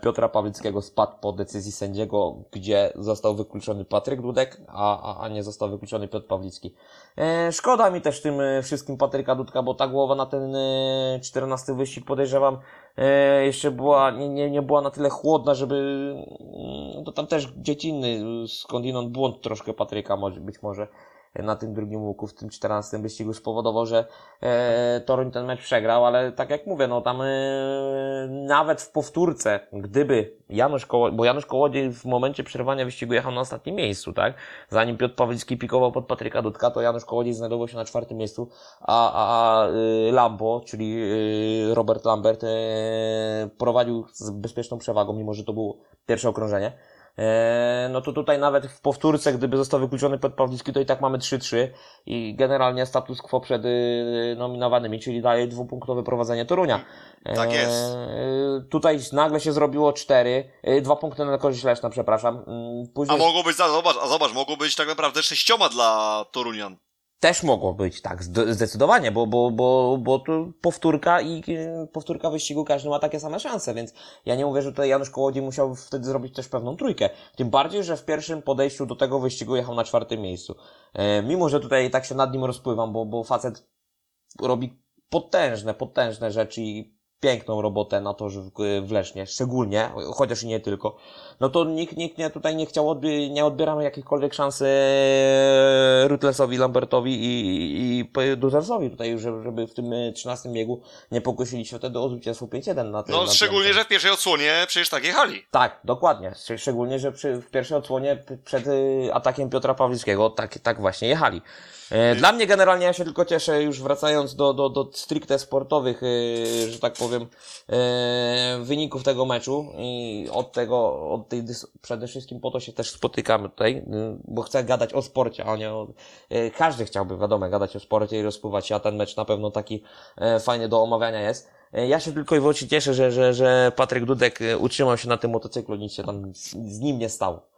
Piotra Pawlickiego spadł po decyzji sędziego, gdzie został wykluczony Patryk Dudek, a, a, a nie został wykluczony Piotr Pawlicki. E, szkoda mi też tym e, wszystkim Patryka Dudka, bo ta głowa na ten e, 14 wyścig podejrzewam e, jeszcze była, nie, nie, nie była na tyle chłodna, żeby mm, to tam też dziecinny skądinąd błąd troszkę Patryka może, być może e, na tym drugim łuku, w tym 14 wyścigu spowodował, że e, Toruń ten mecz przegrał, ale tak jak mówię, no tam e, nawet w powtórce, gdyby Janusz Koło, bo Janusz Kołodziej w momencie przerwania wyścigu jechał na ostatnim miejscu, tak? Zanim Piotr Pawlicki pikował pod Patryka Dudka, to Janusz Kołodziej znajdował się na czwartym miejscu, a, a, a y, Lambo, czyli y, Robert Lambert, y, prowadził z bezpieczną przewagą, mimo że to było pierwsze okrążenie. E, no to tutaj nawet w powtórce, gdyby został wykluczony Piotr Pawlicki, to i tak mamy 3-3 i generalnie status quo przed y, nominowanymi, czyli daje dwupunktowe prowadzenie Torunia. Tak jest. E, tutaj nagle się zrobiło 4, y, dwa punkty na korzyść Leszna, przepraszam. Mm, A Później mogło być, a zobacz, a zobacz, mogło być tak naprawdę sześcioma dla Torunian. Też mogło być, tak, zde- zdecydowanie, bo, bo, bo, bo tu powtórka i powtórka wyścigu każdy ma takie same szanse, więc ja nie mówię, że tutaj Janusz Kołodziej musiał wtedy zrobić też pewną trójkę. Tym bardziej, że w pierwszym podejściu do tego wyścigu jechał na czwartym miejscu. E, mimo, że tutaj tak się nad nim rozpływam, bo, bo facet robi potężne, potężne rzeczy i piękną robotę na torze w, w Lesznie, szczególnie, chociaż i nie tylko, no to nikt, nikt nie, tutaj nie chciał, odby, nie odbieramy jakichkolwiek szans e, Rutlesowi, Lambertowi i, i Duzersowi tutaj, żeby, żeby w tym 13 biegu nie pokusili się wtedy o zwycięstwo 5-1 na tym. No na szczególnie, że w pierwszej odsłonie przecież tak jechali. Tak, dokładnie. Szcz- Szczególnie, że przy, w pierwszej odsłonie przed y, atakiem Piotra Pawlickiego tak, tak właśnie jechali. E, Dla mnie generalnie ja się tylko cieszę, już wracając do, do, do stricte sportowych, y, że tak powiem, e, wyników tego meczu i od tego, od tej przede wszystkim po to się też spotykamy tutaj, bo chcę gadać o sporcie, a nie o, każdy chciałby, wiadomo, gadać o sporcie i rozpływać się, a ten mecz na pewno taki e, fajny do omawiania jest. E, Ja się tylko i wyłącznie cieszę, że, że, że Patryk Dudek e, utrzymał się na tym motocyklu, nic się tam z nim nie stało.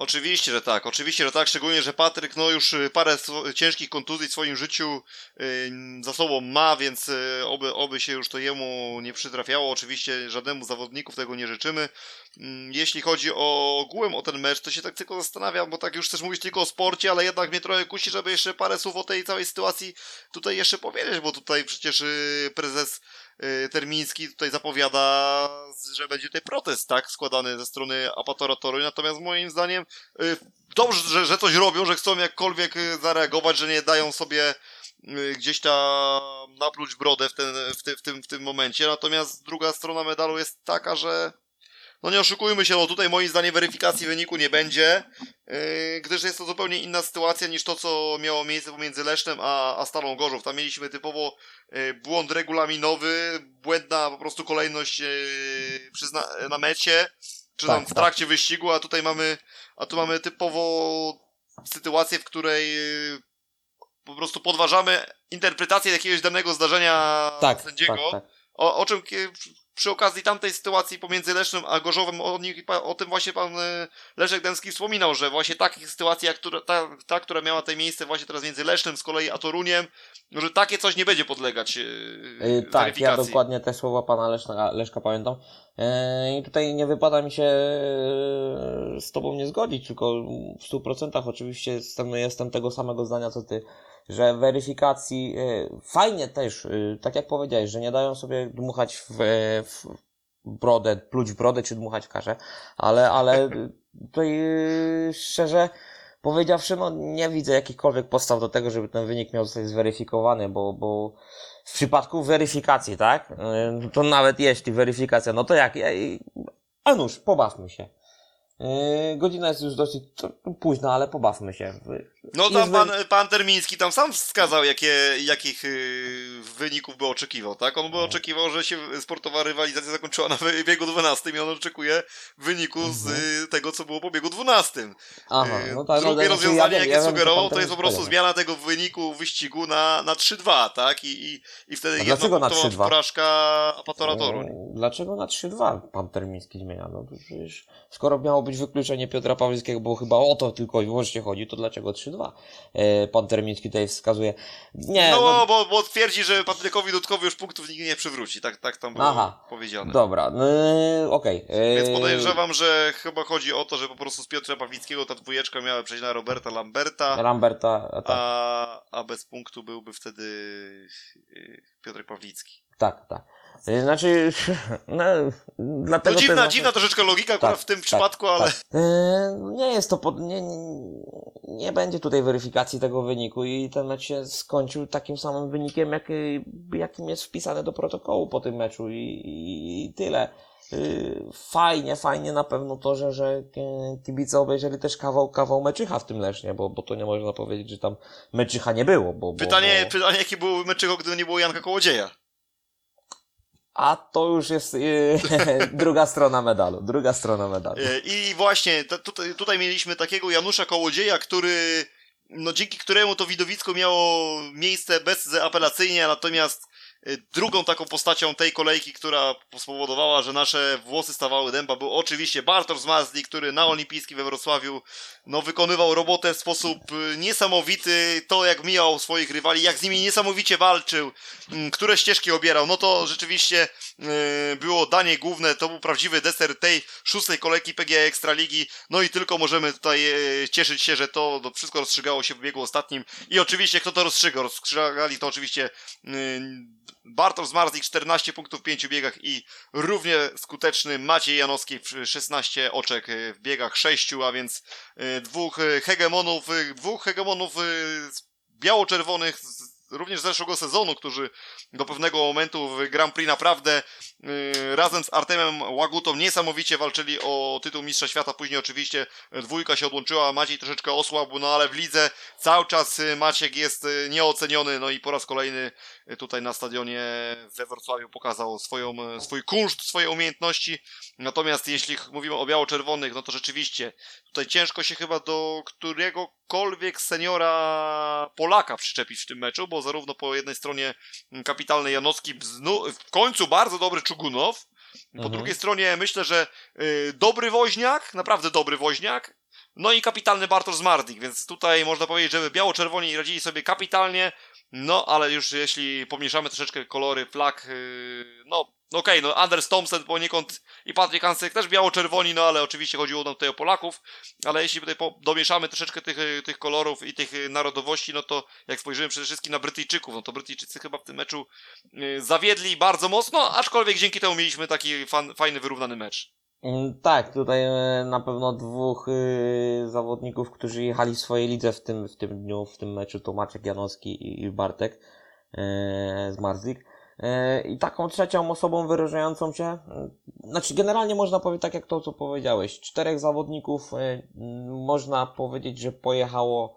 Oczywiście, że tak, oczywiście, że tak, szczególnie, że Patryk no już y, parę ciężkich kontuzji w swoim życiu y, za sobą ma, więc y, oby, oby się już to jemu nie przytrafiało. Oczywiście żadnemu zawodniku tego nie życzymy. Mm, Jeśli chodzi o ogółem o ten mecz, to się tak tylko zastanawiam, bo tak już chcesz mówić tylko o sporcie, ale jednak mnie trochę kusi, żeby jeszcze parę słów o tej całej sytuacji tutaj jeszcze powiedzieć, bo tutaj przecież y, prezes Termiński tutaj zapowiada, że będzie tutaj protest, tak, składany ze strony Apatora Toruń, natomiast moim zdaniem y, dobrze, że, że coś robią, że chcą jakkolwiek y, zareagować, że nie dają sobie y, gdzieś tam napluć brodę w, ten, w, ty, w, tym, w tym momencie, natomiast druga strona medalu jest taka, że no nie oszukujmy się, no tutaj moim zdaniem weryfikacji wyniku nie będzie, yy, gdyż jest to zupełnie inna sytuacja niż to, co miało miejsce pomiędzy Lesznem a, a Stalą Gorzów. Tam mieliśmy typowo yy, błąd regulaminowy, błędna po prostu kolejność yy, przyzna- na mecie, czy Tak, tam w tak. trakcie wyścigu, a tutaj mamy, a tu mamy typowo sytuację, w której po prostu podważamy interpretację jakiegoś danego zdarzenia Tak, sędziego. tak, tak. O, o czym przy okazji tamtej sytuacji pomiędzy Lesznem a Gorzowem, o, nich, o tym właśnie pan e, Leszek Dęski wspominał, że właśnie takich sytuacji, jak która, ta, ta, która miała te miejsce właśnie teraz między Lesznem z kolei a Toruniem, że takie coś nie będzie podlegać Yy, tak, ja dokładnie te słowa pana Leszka, Leszka pamiętam. Yy, I tutaj nie wypada mi się z tobą nie zgodzić, tylko w stu procentach oczywiście jestem, jestem tego samego zdania co ty, że weryfikacji yy, fajnie też, yy, tak jak powiedziałeś, że nie dają sobie dmuchać w, w brodę, pluć w brodę czy dmuchać w kaszę, ale, ale tutaj yy, szczerze powiedziawszy, no nie widzę jakichkolwiek podstaw do tego, żeby ten wynik miał zostać zweryfikowany, bo, bo w przypadku weryfikacji, tak? To nawet jeśli weryfikacja, no to jak? A nuż, pobawmy się. Godzina jest już dosyć późna, ale pobawmy się. No Jest tam pan, pan Termiński tam sam wskazał, jakie, jakich y, wyników by oczekiwał, tak? On by No. oczekiwał, że się sportowa rywalizacja zakończyła na biegu 12 i on oczekuje wyniku z Mhm. y, tego, co było po biegu 12. Aha, Y, no tak. Drugie no, znaczy, rozwiązanie, ja wiem, jakie ja sugerował, to jest po prostu zmiana tego wyniku wyścigu na, na 3-2, tak? I, i, i wtedy A dlaczego na jednopunktowa 3-2? porażka Apatora Toruń. No, Dlaczego na 3-2 pan Termiński zmienia? No przecież skoro miało być wykluczenie Piotra Pawlickiego, bo chyba o to tylko i wyłącznie chodzi, to dlaczego 3-2? E, pan Termiński tutaj wskazuje. Nie, No, no, bo, bo twierdzi, że Patrykowi Dudkowi już punktów nigdy nie przywróci. Tak, tak tam było Aha. powiedziane. dobra, no, okej. e, Więc podejrzewam, że chyba chodzi o to, że po prostu z Piotra Pawlickiego ta dwójeczka miała przejść na Roberta Lamberta, Lamberta, a, tak, a, a bez punktu byłby wtedy Piotrek Pawlicki. tak, tak. E, Znaczy, no, *laughs* No dlatego dziwna, ten- dziwna troszeczkę logika Tak, w tym tak, przypadku, ale Tak. E, Nie jest to, pod... nie, nie, będzie tutaj weryfikacji tego wyniku i ten mecz się skończył takim samym wynikiem, jak, jakim jest wpisane do protokołu po tym meczu i, i, i tyle. Fajnie, fajnie na pewno to, że, że e, kibice obejrzeli też kawał, kawał meczycha w tym Lesznie, bo, bo to nie można powiedzieć, że tam meczycha nie było. Bo, pytanie, bo... pytanie jakie byłoby meczycho, gdyby nie było Janka Kołodzieja. A to już jest y, *laughs* druga strona medalu, druga strona medalu. E, I właśnie tutaj, tutaj mieliśmy takiego Janusza Kołodzieja, który, no dzięki któremu to widowisko miało miejsce bezapelacyjnie, natomiast drugą taką postacią tej kolejki, która spowodowała, że nasze włosy stawały dęba, był oczywiście Bartosz Mazli, który na olimpijskim we Wrocławiu no, wykonywał robotę w sposób e, niesamowity, to jak mijał swoich rywali, jak z nimi niesamowicie walczył, m, które ścieżki obierał, no to rzeczywiście e, było danie główne, to był prawdziwy deser tej szóstej kolejki PGA Ekstraligi, no i tylko możemy tutaj cieszyć się, że to, to wszystko rozstrzygało się w biegu ostatnim. I oczywiście kto to rozstrzygał? Rozstrzygali to oczywiście Bartosz Zmarzik 14 punktów w 5 biegach i równie skuteczny Maciej Janowski 16 oczek w biegach 6, a więc dwóch hegemonów, dwóch hegemonów biało-czerwonych również z zeszłego sezonu, którzy do pewnego momentu w Grand Prix naprawdę yy, razem z Artemem Łagutą niesamowicie walczyli o tytuł Mistrza Świata. Później oczywiście dwójka się odłączyła, Maciej troszeczkę osłabł, no ale w lidze cały czas y, Maciek jest y, nieoceniony, no i po raz kolejny y, tutaj na stadionie we Wrocławiu pokazał swoją, swój kunszt, swoje umiejętności. Natomiast jeśli mówimy o biało-czerwonych, no to rzeczywiście tutaj ciężko się chyba do któregokolwiek seniora Polaka przyczepić w tym meczu, bo zarówno po jednej stronie kapitalny Janowski, w końcu bardzo dobry Czugunow, po mhm. drugiej stronie myślę, że y, dobry woźniak, naprawdę dobry woźniak, no i kapitalny Bartosz Zmardik, więc tutaj można powiedzieć, że biało-czerwoni radzili sobie kapitalnie, no ale już jeśli pomieszamy troszeczkę kolory flag, y, no okej, okay, no Anders Thompson poniekąd i Patryk Hansek też biało-czerwoni, no ale oczywiście chodziło nam tutaj o Polaków, ale jeśli tutaj domieszamy troszeczkę tych, tych kolorów i tych narodowości, no to jak spojrzymy przede wszystkim na Brytyjczyków, no to Brytyjczycy chyba w tym meczu y, zawiedli bardzo mocno, aczkolwiek dzięki temu mieliśmy taki fan, fajny, wyrównany mecz. Mm, tak, tutaj e, na pewno dwóch y, zawodników, którzy jechali w swojej lidze w tym, w tym dniu, w tym meczu, to Maciek Janowski i Bartek e, z Marzik. E, I taką trzecią osobą wyrażającą się, znaczy generalnie można powiedzieć tak jak to, co powiedziałeś, czterech zawodników można powiedzieć, że pojechało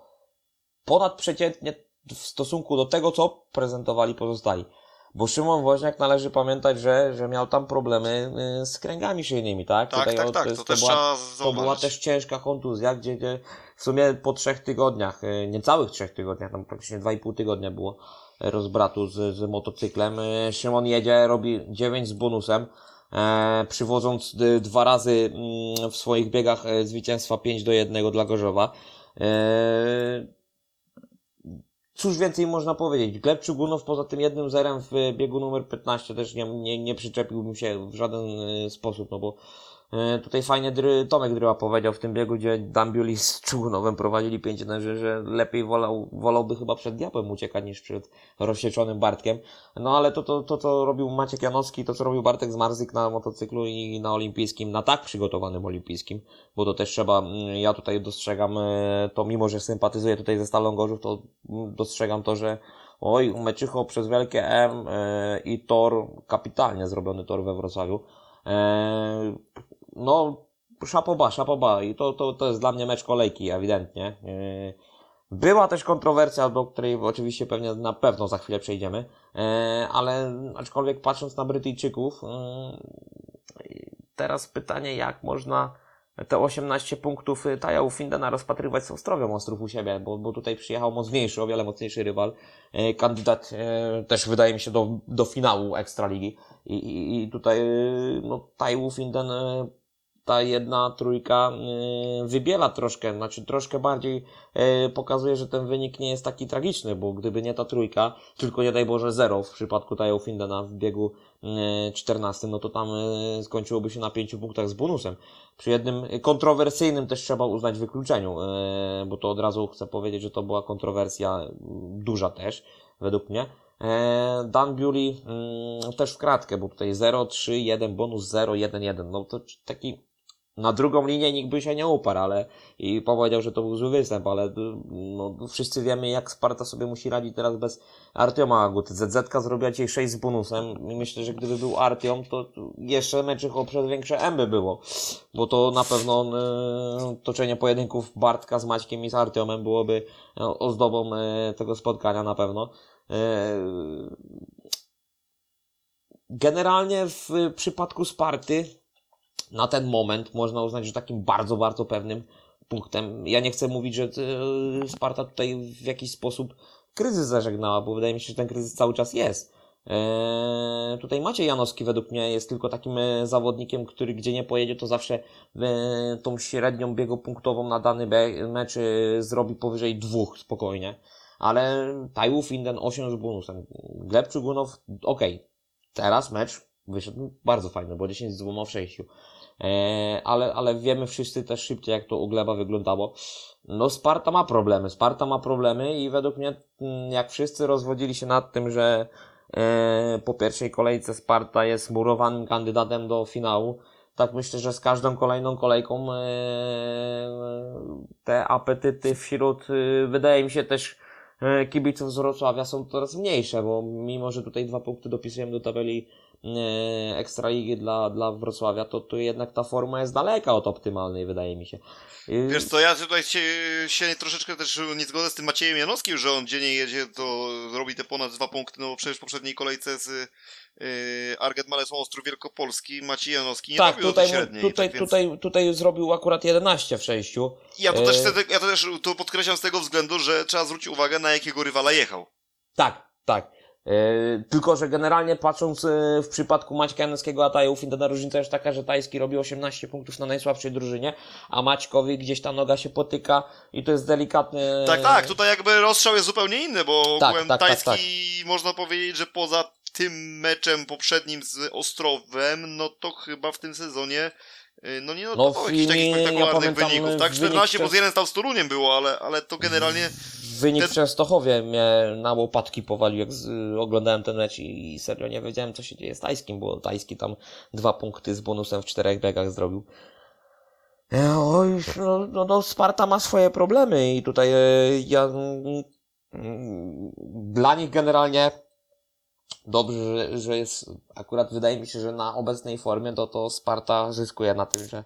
ponadprzeciętnie w stosunku do tego, co prezentowali pozostali. Bo Szymon Woźniak należy pamiętać, że, że miał tam problemy y, z kręgami szyjnymi, tak? Tak, Tutaj tak, tak, to, to, też była, To była też ciężka kontuzja, gdzie, gdzie w sumie po trzech tygodniach, y, niecałych trzech tygodniach, tam praktycznie dwa i pół tygodnia było rozbratu z, z motocyklem. Y, Szymon jedzie, robi dziewięć z bonusem, e, przywodząc dwa razy mm, w swoich biegach e, zwycięstwa 5 do 1 dla Gorzowa. E, Cóż więcej można powiedzieć? Gleb Czugunow poza tym jednym zerem w biegu numer 15 też nie, nie, nie przyczepiłbym się w żaden e, sposób, no bo tutaj fajnie Dry, Tomek Dryła powiedział w tym biegu, gdzie Dambiuli z Czugunowem prowadzili 5 że, że lepiej wolał, wolałby chyba przed diabłem uciekać niż przed rozsieczonym Bartkiem. No ale to, to, to, co robił Maciek Janowski, to co robił Bartek z Marzyk na motocyklu i na olimpijskim, na tak przygotowanym olimpijskim, bo to też trzeba, mm, ja tutaj dostrzegam e, to, mimo że sympatyzuję tutaj ze Stalą Gorzów, to mm, dostrzegam to, że oj, Meczycho przez wielkie M e, i tor, kapitalnie zrobiony tor we Wrocławiu no, szapoba, szapoba. I to, to, to jest dla mnie mecz kolejki, ewidentnie. Yy, była też kontrowersja, do której oczywiście pewnie na pewno za chwilę przejdziemy, yy, ale aczkolwiek patrząc na Brytyjczyków, yy, teraz pytanie, jak można te 18 punktów Taja Findena rozpatrywać z Ostrowią Ostrów u siebie, bo, bo tutaj przyjechał mocniejszy, o wiele mocniejszy rywal, kandydat też wydaje mi się do, do finału Ekstraligi i, i, i tutaj no, Taiwu Finden ta jedna trójka y, wybiela troszkę, znaczy troszkę bardziej y, pokazuje, że ten wynik nie jest taki tragiczny, bo gdyby nie ta trójka, tylko nie daj Boże zero w przypadku Tajo Findena w biegu 14, y, no to tam skończyłoby się na pięciu punktach z bonusem. Przy jednym kontrowersyjnym też trzeba uznać wykluczeniu, bo to od razu chcę powiedzieć, że to była kontrowersja duża też, według mnie. Dan Bewley też w kratkę, bo tutaj 0, 3, 1, bonus 0, 1, 1. No to taki na drugą linię nikt by się nie uparł, ale i powiedział, że to był zły występ, ale no, wszyscy wiemy, jak Sparta sobie musi radzić teraz bez Artioma Aguty. ZZ zrobiła dzisiaj 6 z bonusem i myślę, że gdyby był Artiom, to jeszcze meczycho przed większe M by było, bo to na pewno e, toczenie pojedynków Bartka z Maćkiem i z Artiomem byłoby e, ozdobą e, tego spotkania na pewno. E, generalnie w przypadku Sparty na ten moment można uznać, że takim bardzo, bardzo pewnym punktem. Ja nie chcę mówić, że e, Sparta tutaj w jakiś sposób kryzys zażegnała, bo wydaje mi się, że ten kryzys cały czas jest. Eee, tutaj Maciej Janowski według mnie jest tylko takim e, zawodnikiem, który gdzie nie pojedzie, to zawsze e, tą średnią biegopunktową na dany mecz zrobi powyżej dwóch spokojnie. Ale Tajów Inden 8 z bonusem. Gleb Czugunow, okej. Okay. Teraz mecz wyszedł bardzo fajny, bo 10 z dwoma w 6. E, ale, ale wiemy wszyscy też szybciej, jak to u Gleba wyglądało. No, Sparta ma problemy. Sparta ma problemy i według mnie, mm, jak wszyscy rozwodzili się nad tym, że e, po pierwszej kolejce Sparta jest murowanym kandydatem do finału. Tak myślę, że z każdą kolejną kolejką e, te apetyty wśród, wydaje mi się też kibiców z Wrocławia są coraz mniejsze, bo mimo, że tutaj dwa punkty dopisujemy do tabeli Ekstraligi dla, dla Wrocławia, to, to jednak ta forma jest daleka od optymalnej, wydaje mi się. E, Wiesz co, ja tutaj się, się troszeczkę też nie zgodzę z tym Maciejem Janowskim, że on gdzie nie jedzie, to robi te ponad dwa punkty, no bo przecież w poprzedniej kolejce z yy, Arget Malesą Ostrów Wielkopolski Maciej Janowski nie tak, robił tutaj, średniej. tutaj, tak więc... tutaj, tutaj zrobił akurat 11 w 6. Ja to też e, chcę, ja to też to podkreślam z tego względu, że trzeba zwrócić uwagę na jakiego rywala jechał. Tak, tak. E, tylko, że generalnie patrząc e, w przypadku Maćka Janowskiego a Tajów, inna różnica jest taka, że Tajski robi 18 punktów na najsłabszej drużynie, a Maćkowi gdzieś ta noga się potyka i to jest delikatny... Tak, tak, tutaj jakby rozstrzał jest zupełnie inny, bo Tak, ogółem tak, tak, Tajski można powiedzieć, że poza tym meczem poprzednim z Ostrowem, no to chyba w tym sezonie y, no nie No, notował jakichś takich ja spektakularnych pamiętam, wyników. Tak, wynik 14 przez- plus 1 stał z Toruniem było, ale, ale to generalnie Wynik w Częstochowie mnie na łopatki powalił, jak z, oglądałem ten mecz i, i serio nie wiedziałem, co się dzieje z Tajskim, bo Tajski tam dwa punkty z bonusem w czterech biegach zrobił. E, Oj, no, no, no Sparta ma swoje problemy i tutaj e, ja mm, dla nich generalnie dobrze, że, że jest akurat wydaje mi się, że na obecnej formie to, to Sparta zyskuje na tym, że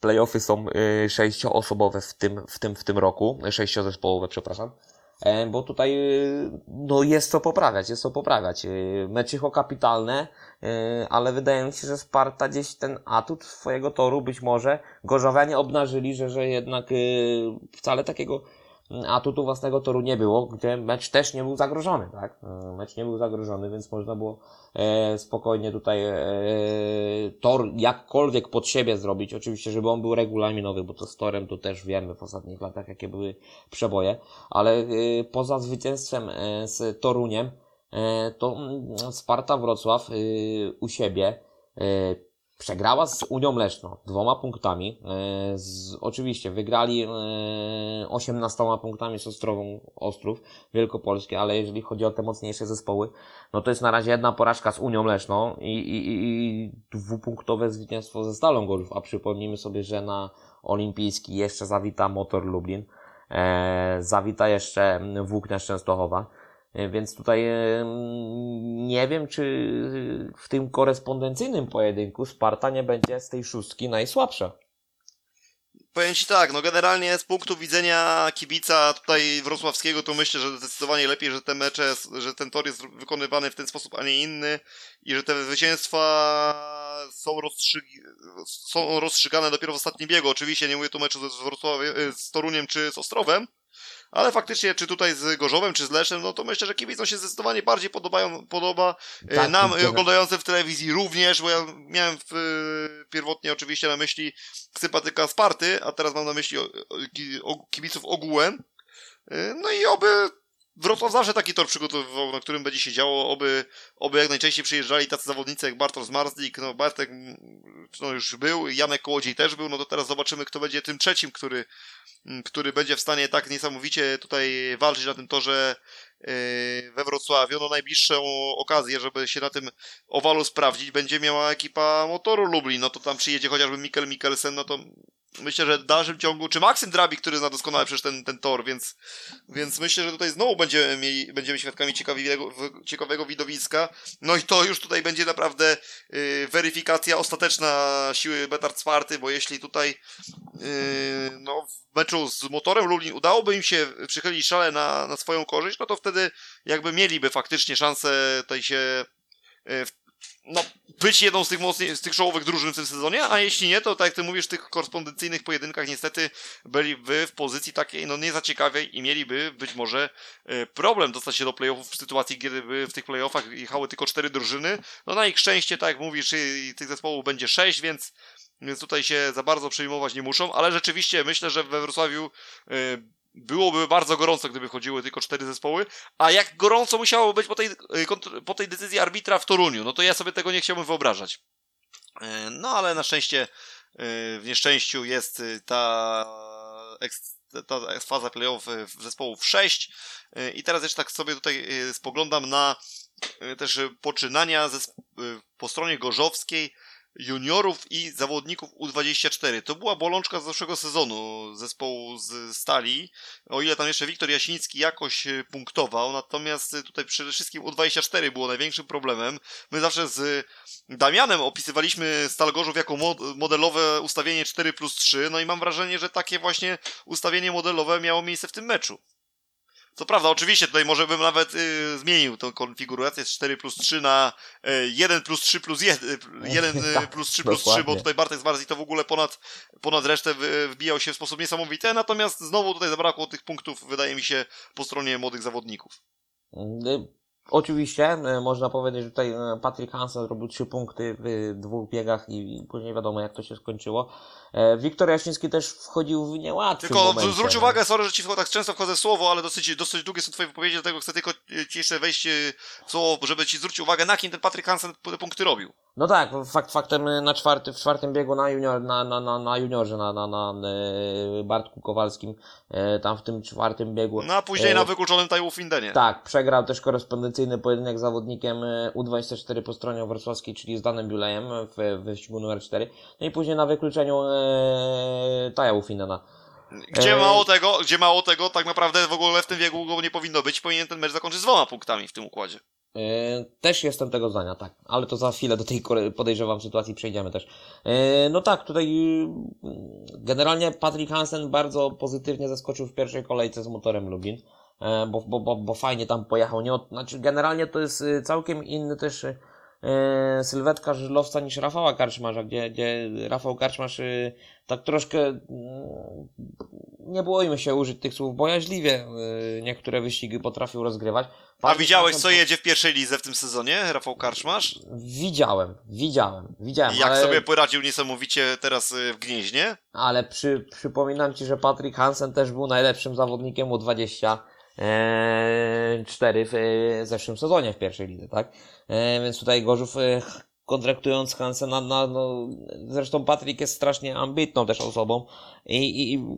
playoffy są y, sześcioosobowe w tym, w tym, w tym roku, sześciozespołowe, przepraszam. E, Bo tutaj y, no jest co poprawiać, jest co poprawiać. Y, Meczycho kapitalne, ale wydaje mi się, że Sparta gdzieś ten atut swojego toru być może Gorzowianie obnażyli, że, że jednak wcale takiego atutu własnego toru nie było, gdzie mecz też nie był zagrożony, tak? Y, Mecz nie był zagrożony, więc można było e, spokojnie tutaj e, tor jakkolwiek pod siebie zrobić. Oczywiście, żeby on był regulaminowy, bo to z torem to też wiemy w ostatnich latach, jakie były przeboje, ale e, poza zwycięstwem e, z Toruniem, e, to mm, Sparta Wrocław e, u siebie e, przegrała z Unią Leszno dwoma punktami. E, z, oczywiście wygrali e, 18 punktami z Ostrową Ostrów Wielkopolskie, ale jeżeli chodzi o te mocniejsze zespoły, no to jest na razie jedna porażka z Unią Leszną i, i, i- dwupunktowe zwycięstwo ze Stalą Gorzów, a przypomnijmy sobie, że na olimpijski jeszcze zawita Motor Lublin, e, zawita jeszcze Włóknia Częstochowa, E, więc tutaj e, nie wiem, czy w tym korespondencyjnym pojedynku Sparta nie będzie z tej szóstki najsłabsza. Powiem Ci tak, no generalnie z punktu widzenia kibica tutaj wrocławskiego to myślę, że zdecydowanie lepiej, że te mecze, że ten tor jest wykonywany w ten sposób, a nie inny i że te zwycięstwa są, rozstrzyg- są rozstrzygane dopiero w ostatnim biegu. Oczywiście nie mówię tu meczu z, z Toruniem czy z Ostrowem, ale faktycznie czy tutaj z Gorzowem, czy z Leszem, no to myślę, że kibicom się zdecydowanie bardziej podobają, podoba. Y, Tak, Nam y, oglądającym w telewizji również, bo ja miałem w, y, pierwotnie oczywiście na myśli sympatyka Sparty, a teraz mam na myśli kibiców ogółem. Y, No i oby Wrocław zawsze taki tor przygotowywał, na którym będzie się działo, oby, oby jak najczęściej przyjeżdżali tacy zawodnicy jak Bartosz Marzlik, no Bartek mm, no już był, Janek Kołodziej też był, no to teraz zobaczymy, kto będzie tym trzecim, który, mm, który będzie w stanie tak niesamowicie tutaj walczyć na tym torze yy, we Wrocławiu. No najbliższą okazję, żeby się na tym owalu sprawdzić, będzie miała ekipa Motoru Lublin, no to tam przyjedzie chociażby Mikkel Mikkelsen, no to myślę, że w dalszym ciągu, czy Maksym Drabi, który zna doskonale przecież ten, ten tor, więc, więc myślę, że tutaj znowu będziemy, mieli, będziemy świadkami ciekawego, ciekawego widowiska. No i to już tutaj będzie naprawdę y, weryfikacja ostateczna siły Betard Sparty, bo jeśli tutaj y, no, w meczu z motorem Lublin udałoby im się przychylić szale na, na swoją korzyść, no to wtedy jakby mieliby faktycznie szansę tutaj się y, no, być jedną z tych mocniej, z tych czołowych drużyn w tym sezonie, a jeśli nie, to tak jak ty mówisz, w tych korespondencyjnych pojedynkach niestety byliby w pozycji takiej, no nie za ciekawej i mieliby być może e, problem dostać się do playoffów w sytuacji, gdyby w tych playoffach jechały tylko cztery drużyny. No na ich szczęście, tak jak mówisz, i tych zespołów będzie sześć, więc, więc tutaj się za bardzo przejmować nie muszą, ale rzeczywiście myślę, że we Wrocławiu e, byłoby bardzo gorąco, gdyby chodziły tylko cztery zespoły, a jak gorąco musiało być po tej, y, po tej decyzji arbitra w Toruniu, no to ja sobie tego nie chciałbym wyobrażać. E, No ale na szczęście y, w nieszczęściu jest y, ta, ta faza playoff y, zespołów 6 i teraz jeszcze tak sobie tutaj y, spoglądam na też poczynania po stronie gorzowskiej juniorów i zawodników U24. To była bolączka z zeszłego sezonu zespołu z Stali, o ile tam jeszcze Wiktor Jasiński jakoś punktował, natomiast tutaj przede wszystkim U24 było największym problemem. My zawsze z Damianem opisywaliśmy Stal Gorzów jako modelowe ustawienie 4 plus 3, no i mam wrażenie, że takie właśnie ustawienie modelowe miało miejsce w tym meczu. Co prawda, oczywiście tutaj może bym nawet y, zmienił tą konfigurację z 4 plus 3 na y, 1 plus 3 plus 1, 1 *laughs* y, Tak, plus 3 plus 3, bo tutaj Bartek Zwarzi to w ogóle ponad, ponad resztę wbijał się w sposób niesamowity, natomiast znowu tutaj zabrakło tych punktów, wydaje mi się, po stronie młodych zawodników. Oczywiście, e, można powiedzieć, że tutaj e, Patrick Hansen zrobił trzy punkty w dwóch biegach i później wiadomo jak to się skończyło. E, Wiktor Jasiński też wchodził w niełatwy Tylko momencie. zwróć uwagę, sorry, że ci tak często wchodzę w słowo, ale dosyć, dosyć długie są twoje wypowiedzi, dlatego chcę tylko ci jeszcze wejść w słowo, żeby ci zwrócić uwagę, na kim ten Patrick Hansen te punkty robił. No tak, fakt faktem na czwarty, w czwartym biegu na, junior, na, na, na, na juniorze, na, na, na Bartku Kowalskim, tam w tym czwartym biegu. No a później na wykluczonym Taiwu Findenie. Tak, przegrał też korespondencyjny pojedynek z zawodnikiem U24 po stronie wrocławskiej, czyli z Danem Biulejem w wyścigu numer 4. No i później na wykluczeniu e, Findena. Gdzie mało tego, gdzie mało tego, tak naprawdę w ogóle w tym wieku go nie powinno być, powinien ten mecz zakończyć z dwoma punktami w tym układzie. E, też jestem tego zdania, tak. Ale to za chwilę do tej podejrzewam sytuacji przejdziemy też. E, no tak, tutaj generalnie Patrick Hansen bardzo pozytywnie zaskoczył w pierwszej kolejce z motorem Lubin, e, bo, bo, bo, bo fajnie tam pojechał. Nie od, znaczy generalnie to jest całkiem inny też sylwetka żylowca niż Rafała Karczmarza, gdzie, gdzie Rafał Karczmarz tak troszkę mm, nie bójmy się użyć tych słów bojaźliwie niektóre wyścigi potrafił rozgrywać. A widziałeś, co jedzie w pierwszej lidze w tym sezonie, Rafał Karczmasz? Widziałem, widziałem, widziałem. I jak ale... sobie poradził niesamowicie teraz y, w Gnieźnie? Ale przy, przypominam Ci, że Patrick Hansen też był najlepszym zawodnikiem U20 e, cztery w e, zeszłym sezonie w pierwszej lidze, tak? E, więc tutaj Gorzów kontraktując Hansena na, no, zresztą Patrick jest strasznie ambitną też osobą i, i,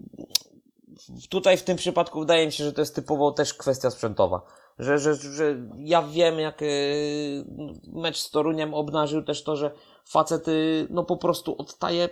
tutaj w tym przypadku wydaje mi się, że to jest typowo też kwestia sprzętowa że, że, że ja wiem, jak y, mecz z Toruniem obnażył też to, że facety no po prostu odstaje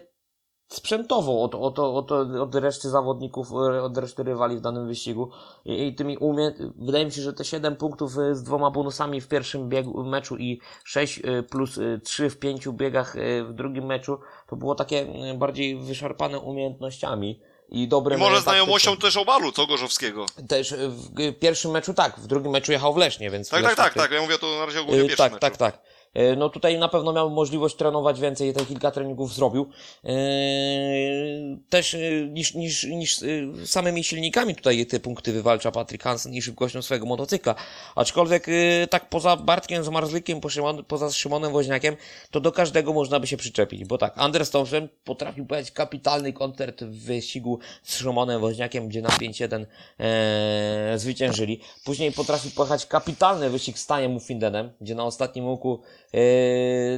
sprzętowo od, od, od, od reszty zawodników, od reszty rywali w danym wyścigu i, i tymi umie... wydaje mi się, że te 7 punktów y, z dwoma bonusami w pierwszym biegu, meczu i 6 y, plus 3 w pięciu biegach w drugim meczu to było takie bardziej wyszarpane umiejętnościami i dobre I może znajomością też obalu, co Gorzowskiego. Też w pierwszym meczu tak, w drugim meczu jechał w Lesznie, więc... Tak, tak, tak, tak, ja mówię to na razie ogólnie yy, Tak, meczu. tak, tak. E, no tutaj na pewno miał możliwość trenować więcej, te kilka treningów zrobił. E, też e, niż, niż, niż samymi silnikami tutaj te punkty wywalcza Patrick Hansen i szybkością swojego motocykla. Aczkolwiek tak poza Bartkiem Zmarzlikiem, poza Szymonem Woźniakiem, to do każdego można by się przyczepić, bo tak, Anders Thompson potrafił pojechać kapitalny koncert w wyścigu z Szymonem Woźniakiem, gdzie na 5-1 e, zwyciężyli. Później potrafił pojechać kapitalny wyścig z Tajem Findenem, gdzie na ostatnim łuku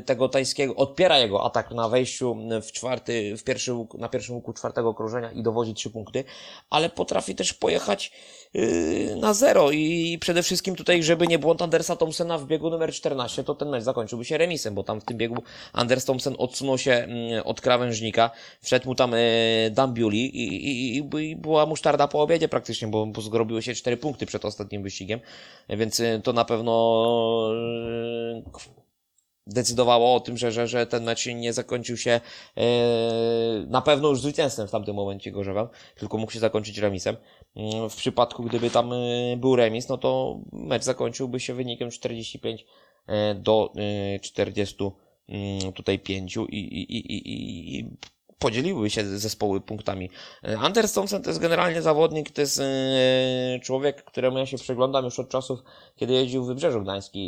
tego tajskiego, odpiera jego atak na wejściu w czwarty, w pierwszy łuk, na pierwszym łuku czwartego okrążenia i dowodzi trzy punkty, ale potrafi też pojechać yy, na zero. I przede wszystkim tutaj, żeby nie było Andersa Thompsona w biegu numer 14, to ten mecz zakończyłby się remisem, bo tam w tym biegu Anders Thompson odsunął się mm, od krawężnika, wszedł mu tam yy, Dambiuli i, i, i, była musztarda po obiedzie praktycznie, bo, bo zgrobiły się cztery punkty przed ostatnim wyścigiem, więc to na pewno decydowało o tym, że, że, że ten mecz nie zakończył się yy, na pewno już zwycięstwem w tamtym momencie Gorzowa, tylko mógł się zakończyć remisem. Yy, w przypadku, gdyby tam yy, był remis, no to mecz zakończyłby się wynikiem 45 do 40 tutaj 5 i, i, i, i, i podzieliły się zespoły punktami. Anders Thompson to jest generalnie zawodnik, to jest człowiek, któremu ja się przeglądam już od czasów, kiedy jeździł w Wybrzeżu Gdański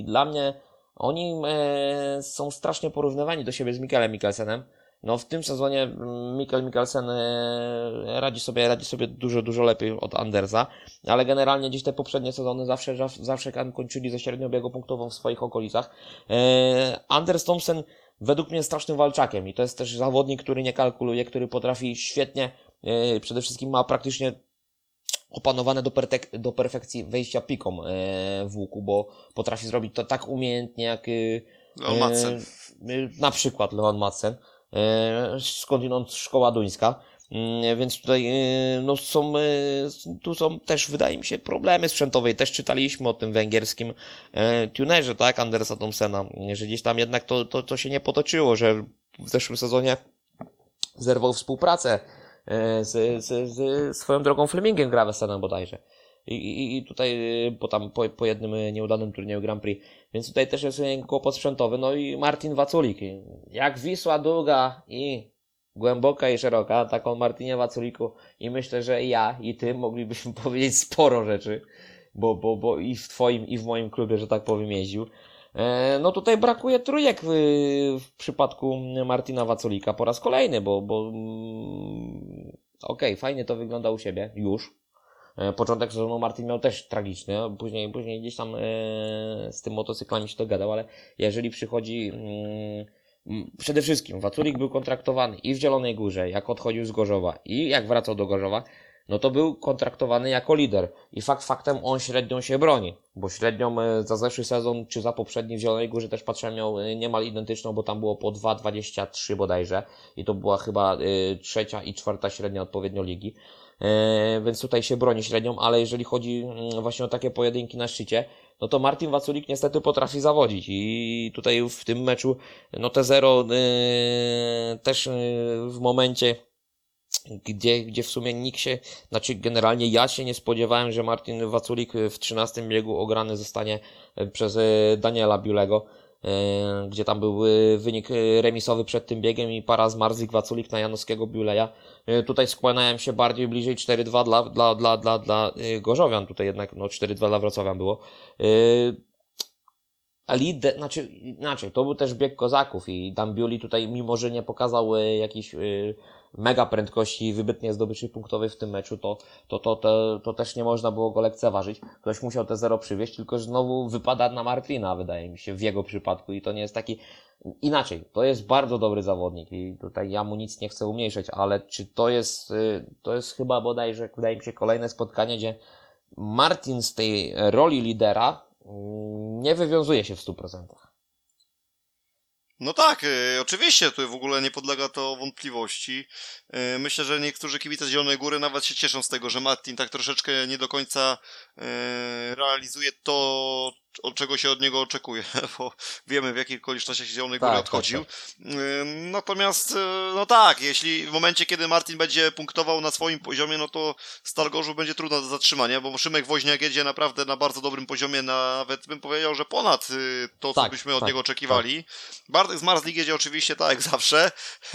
i dla mnie oni e, są strasznie porównywani do siebie z Mikelem Mikkelsenem. No w tym sezonie mm, Mikkel Mikkelsen e, radzi sobie, radzi sobie dużo, dużo lepiej od Andersa, ale generalnie gdzieś te poprzednie sezony zawsze, zawsze kończyli ze średnią biegu punktową w swoich okolicach. E, Anders Thompson według mnie strasznym walczakiem i to jest też zawodnik, który nie kalkuluje, który potrafi świetnie, e, przede wszystkim ma praktycznie opanowane do, pertek- do perfekcji wejścia piką e, w łuku, bo potrafi zrobić to tak umiejętnie jak y, Leon Madsen. e, na przykład Leon Madsen, e, skądinąd szkoła duńska. Mm, Więc tutaj e, no, są, e, tu są też, wydaje mi się, problemy sprzętowe. I Też czytaliśmy o tym węgierskim e, tunerze, tak, Andersa Thompsona, że gdzieś tam jednak to, to, to się nie potoczyło, że w zeszłym sezonie zerwał współpracę e, z, z, z swoją drogą Flemingiem Gravesenem bodajże. I, i, I tutaj, e, po tam, po, po jednym e, nieudanym turnieju Grand Prix. Więc tutaj też jest e, kłopot sprzętowy. No i Martin Waculik. Jak Wisła długa i głęboka i szeroka, tak on Martinie Waculiku. I myślę, że ja i ty moglibyśmy *laughs* powiedzieć sporo rzeczy, bo, bo, bo i w twoim, i w moim klubie, że tak powiem, jeździł. E, No tutaj brakuje trójek w, w przypadku Martina Waculika po raz kolejny, bo, bo okej, fajnie to wygląda u siebie, już. E, Początek sezonu Martin miał też tragiczny, później, później gdzieś tam e, z tym motocyklami się dogadał, ale jeżeli przychodzi mm, mm, przede wszystkim Waculik był kontraktowany i w Zielonej Górze, jak odchodził z Gorzowa i jak wracał do Gorzowa, no to był kontraktowany jako lider. I fakt faktem on średnią się broni, bo średnią e, za zeszły sezon czy za poprzedni w Zielonej Górze też patrzyłem miał e, niemal identyczną, bo tam było po 2,23 bodajże i to była chyba e, trzecia i czwarta średnia odpowiednio ligi. Więc tutaj się broni średnią, ale jeżeli chodzi mm, właśnie o takie pojedynki na szczycie, no to Martin Waculik niestety potrafi zawodzić i tutaj w tym meczu, no te zero e, też e, w momencie gdzie, gdzie w sumie nikt się, znaczy generalnie ja się nie spodziewałem, że Martin Waculik w 13 biegu ograny zostanie przez e, Daniela Biulego, e, gdzie tam był e, wynik remisowy przed tym biegiem i para z Marzik Waculik na Janowskiego Biuleja. Tutaj skłaniałem się bardziej bliżej 4-2 dla, dla, dla, dla, dla Gorzowian, tutaj jednak no 4-2 dla Wrocławian było. Lider, znaczy inaczej, to był też bieg kozaków i Dambiuli tutaj, mimo że nie pokazał jakichś mega prędkości i wybitnie zdobyczy punktowej w tym meczu, to, to, to, to, to też nie można było go lekceważyć. Ktoś musiał te zero przywieźć, tylko że znowu wypada na Martina, wydaje mi się, w jego przypadku i to nie jest taki, inaczej, to jest bardzo dobry zawodnik i tutaj ja mu nic nie chcę umniejszać, ale czy to jest, e, to jest chyba bodajże, wydaje mi się, kolejne spotkanie, gdzie Martin z tej roli lidera mm, nie wywiązuje się w 100%. No tak, y, oczywiście, tu w ogóle nie podlega to wątpliwości. Y, myślę, że niektórzy kibice Zielonej Góry nawet się cieszą z tego, że Martin tak troszeczkę nie do końca y, realizuje to, od czego się od niego oczekuje, *laughs* bo wiemy w jakich okolicznościach się Zielonej Góry Tak, tak, odchodził. Y, Natomiast, y, no tak, jeśli w momencie, kiedy Martin będzie punktował na swoim poziomie, no to Stal Gorzów będzie trudno do zatrzymania, bo Szymek Woźniak jedzie naprawdę na bardzo dobrym poziomie, nawet bym powiedział, że ponad y, to, co Tak, byśmy od tak, niego oczekiwali. Bartek z Marslik jedzie oczywiście tak jak zawsze. *laughs*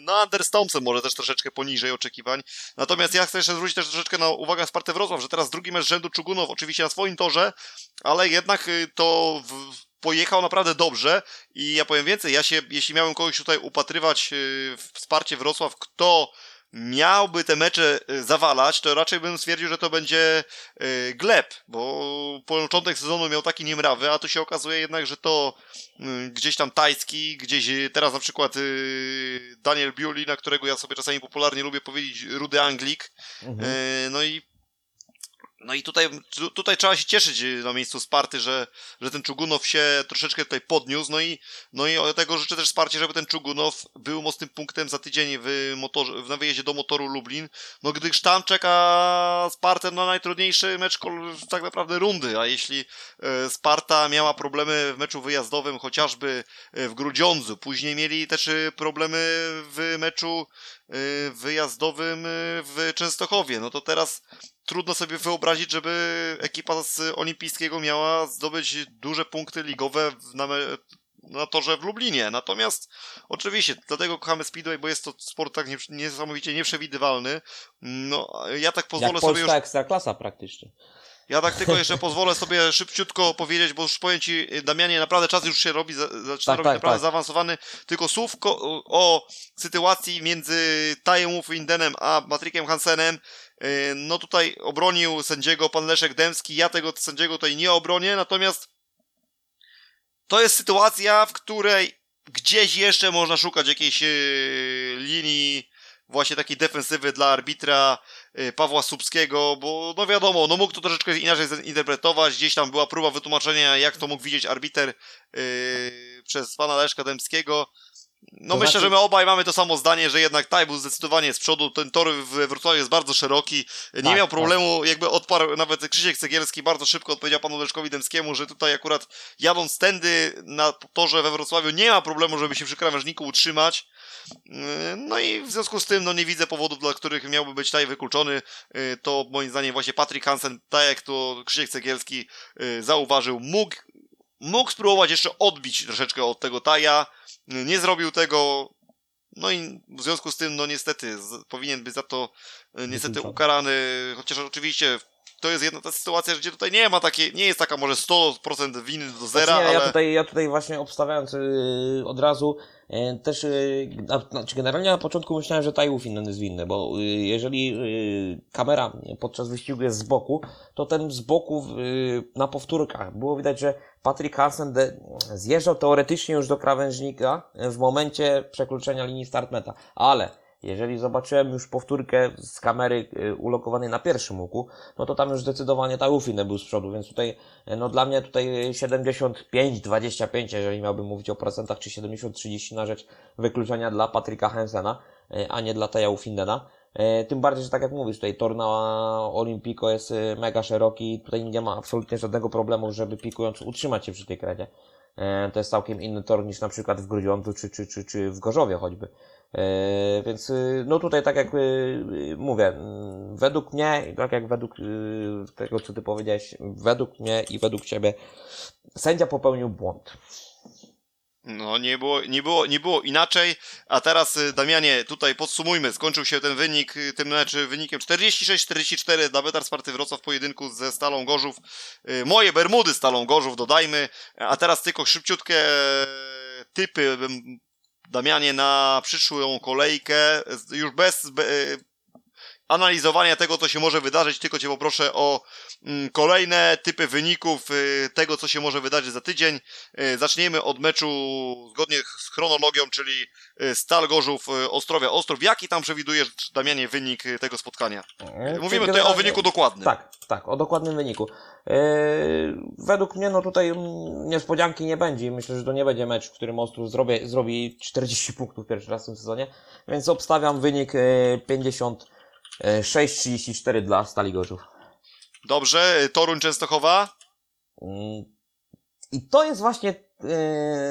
No, Anders Thompson może też troszeczkę poniżej oczekiwań. Natomiast ja chcę jeszcze zwrócić też troszeczkę na uwagę Spartę Wrocław, że teraz drugi mecz z rzędu Czugunow oczywiście na swoim torze, ale jednak y, to pojechał naprawdę dobrze i ja powiem więcej, ja się, jeśli miałem kogoś tutaj upatrywać y, w wsparcie Wrocław, kto miałby te mecze y, zawalać, to raczej bym stwierdził, że to będzie Gleb, bo początek sezonu miał taki niemrawy, a tu się okazuje jednak, że to gdzieś tam Tajski, gdzieś teraz na przykład Daniel Biuli, na którego ja sobie czasami popularnie lubię powiedzieć Rudy Anglik, Mhm. no i no i tutaj, tu- tutaj trzeba się cieszyć y, na miejscu Sparty, że, że ten Czugunow się troszeczkę tutaj podniósł, no i, no i tego życzę też wsparcie, żeby ten Czugunow był mocnym punktem za tydzień w motorze, na wyjeździe do motoru Lublin, no gdyż tam czeka Spartę na najtrudniejszy mecz tak naprawdę rundy, a jeśli e, Sparta miała problemy w meczu wyjazdowym, chociażby e, w Grudziądzu, później mieli też e, problemy w meczu e, wyjazdowym w Częstochowie, no to teraz trudno sobie wyobrazić, żeby ekipa z olimpijskiego miała zdobyć duże punkty ligowe na, na torze w Lublinie. Natomiast oczywiście, dlatego kochamy Speedway, bo jest to sport tak nie, niesamowicie nieprzewidywalny. No, ja tak pozwolę Jak sobie już ekstraklasa praktycznie. ja tak tylko jeszcze *laughs* pozwolę sobie szybciutko powiedzieć, bo już powiem Ci, Damianie, naprawdę czas już się robi, za- zaczyna Tak, robić tak, naprawdę tak. zaawansowany. Tylko słówko o, sytuacji między Tajem Windenem a Patrykiem Hansenem. Yy, No tutaj obronił sędziego pan Leszek Dębski, ja tego sędziego tutaj nie obronię, natomiast to jest sytuacja, w której gdzieś jeszcze można szukać jakiejś yy, linii właśnie takiej defensywy dla arbitra y, Pawła Subskiego, bo no wiadomo, no mógł to troszeczkę inaczej zinterpretować, gdzieś tam była próba wytłumaczenia, jak to mógł widzieć arbiter przez pana Leszka Dębskiego. No To myślę, znaczy- że my obaj mamy to samo zdanie, że jednak Taj był zdecydowanie z przodu, ten tor w Wrocławiu jest bardzo szeroki, nie Tak, miał tak. problemu, jakby odparł nawet Krzysiek Cegielski bardzo szybko odpowiedział panu Leszkowi Dębskiemu, że tutaj akurat jadąc tędy na torze we Wrocławiu nie ma problemu, żeby się przy krawężniku utrzymać. Yy, No i w związku z tym no nie widzę powodów, dla których miałby być Taj wykluczony. Yy, To moim zdaniem właśnie Patryk Hansen, tak jak to Krzysiek Cegielski yy, zauważył, mógł, mógł spróbować jeszcze odbić troszeczkę od tego Taja. Nie zrobił tego. No i w związku z tym, no niestety, powinien być za to yy, niestety ukarany, chociaż oczywiście to jest jedna ta sytuacja, gdzie tutaj nie ma takiej, nie jest taka może 100% winy do zera, Znaczy, nie, ale... ja, tutaj, ja tutaj właśnie obstawiając yy, od razu yy, też, yy, na, znaczy generalnie na początku myślałem, że Tajów inny jest winny, bo yy, jeżeli yy, kamera podczas wyścigu jest z boku, to ten z boku yy, na powtórkach. Było widać, że Patrick Hansen de, zjeżdżał teoretycznie już do krawężnika w momencie przekroczenia linii start-meta, ale jeżeli zobaczyłem już powtórkę z kamery yy, ulokowanej na pierwszym łuku, no to tam już zdecydowanie Tajów inny był z przodu, więc tutaj no dla mnie tutaj 75-25, jeżeli miałbym mówić o procentach, czy 70-30 na rzecz wykluczenia dla Patryka Hensena, a nie dla Teja Findena. E, Tym bardziej, że tak jak mówisz, tutaj tor na Olimpico jest mega szeroki, tutaj nie ma absolutnie żadnego problemu, żeby pikując utrzymać się przy tej krecie. To jest całkiem inny tor niż na przykład w Grudziądzu czy, czy, czy, czy w Gorzowie choćby. E, Więc y, no tutaj tak jak y, y, mówię, mm, według mnie, tak jak według tego co ty powiedziałeś, według mnie i według ciebie sędzia popełnił błąd. No, nie było, nie było, nie było inaczej. A teraz, Damianie, tutaj podsumujmy. Skończył się ten wynik, tym mecz wynikiem 46-44 dla Betar Sparty Wrocław w pojedynku ze Stalą Gorzów. Moje Bermudy Stalą Gorzów, dodajmy. A teraz tylko szybciutkie typy, Damianie, na przyszłą kolejkę. Już bez be, analizowania tego, co się może wydarzyć, tylko Cię poproszę o mm, kolejne typy wyników y, tego, co się może wydarzyć za tydzień. Y, zaczniemy od meczu zgodnie z chronologią, czyli y, Stal Gorzów Ostrowia Ostrów. Jaki tam przewidujesz, Damianie, wynik tego spotkania? E, mówimy tutaj o wyniku dokładnym. Tak, tak, o dokładnym wyniku. E, według mnie no tutaj mm, niespodzianki nie będzie. Myślę, że to nie będzie mecz, w którym Ostrów zrobi, zrobi 40 *laughs* punktów pierwszy raz w tym sezonie, więc obstawiam wynik e, 50 E, 6,34 dla Stali Gorzów. Dobrze, e, Toruń Częstochowa? Mm, I to jest właśnie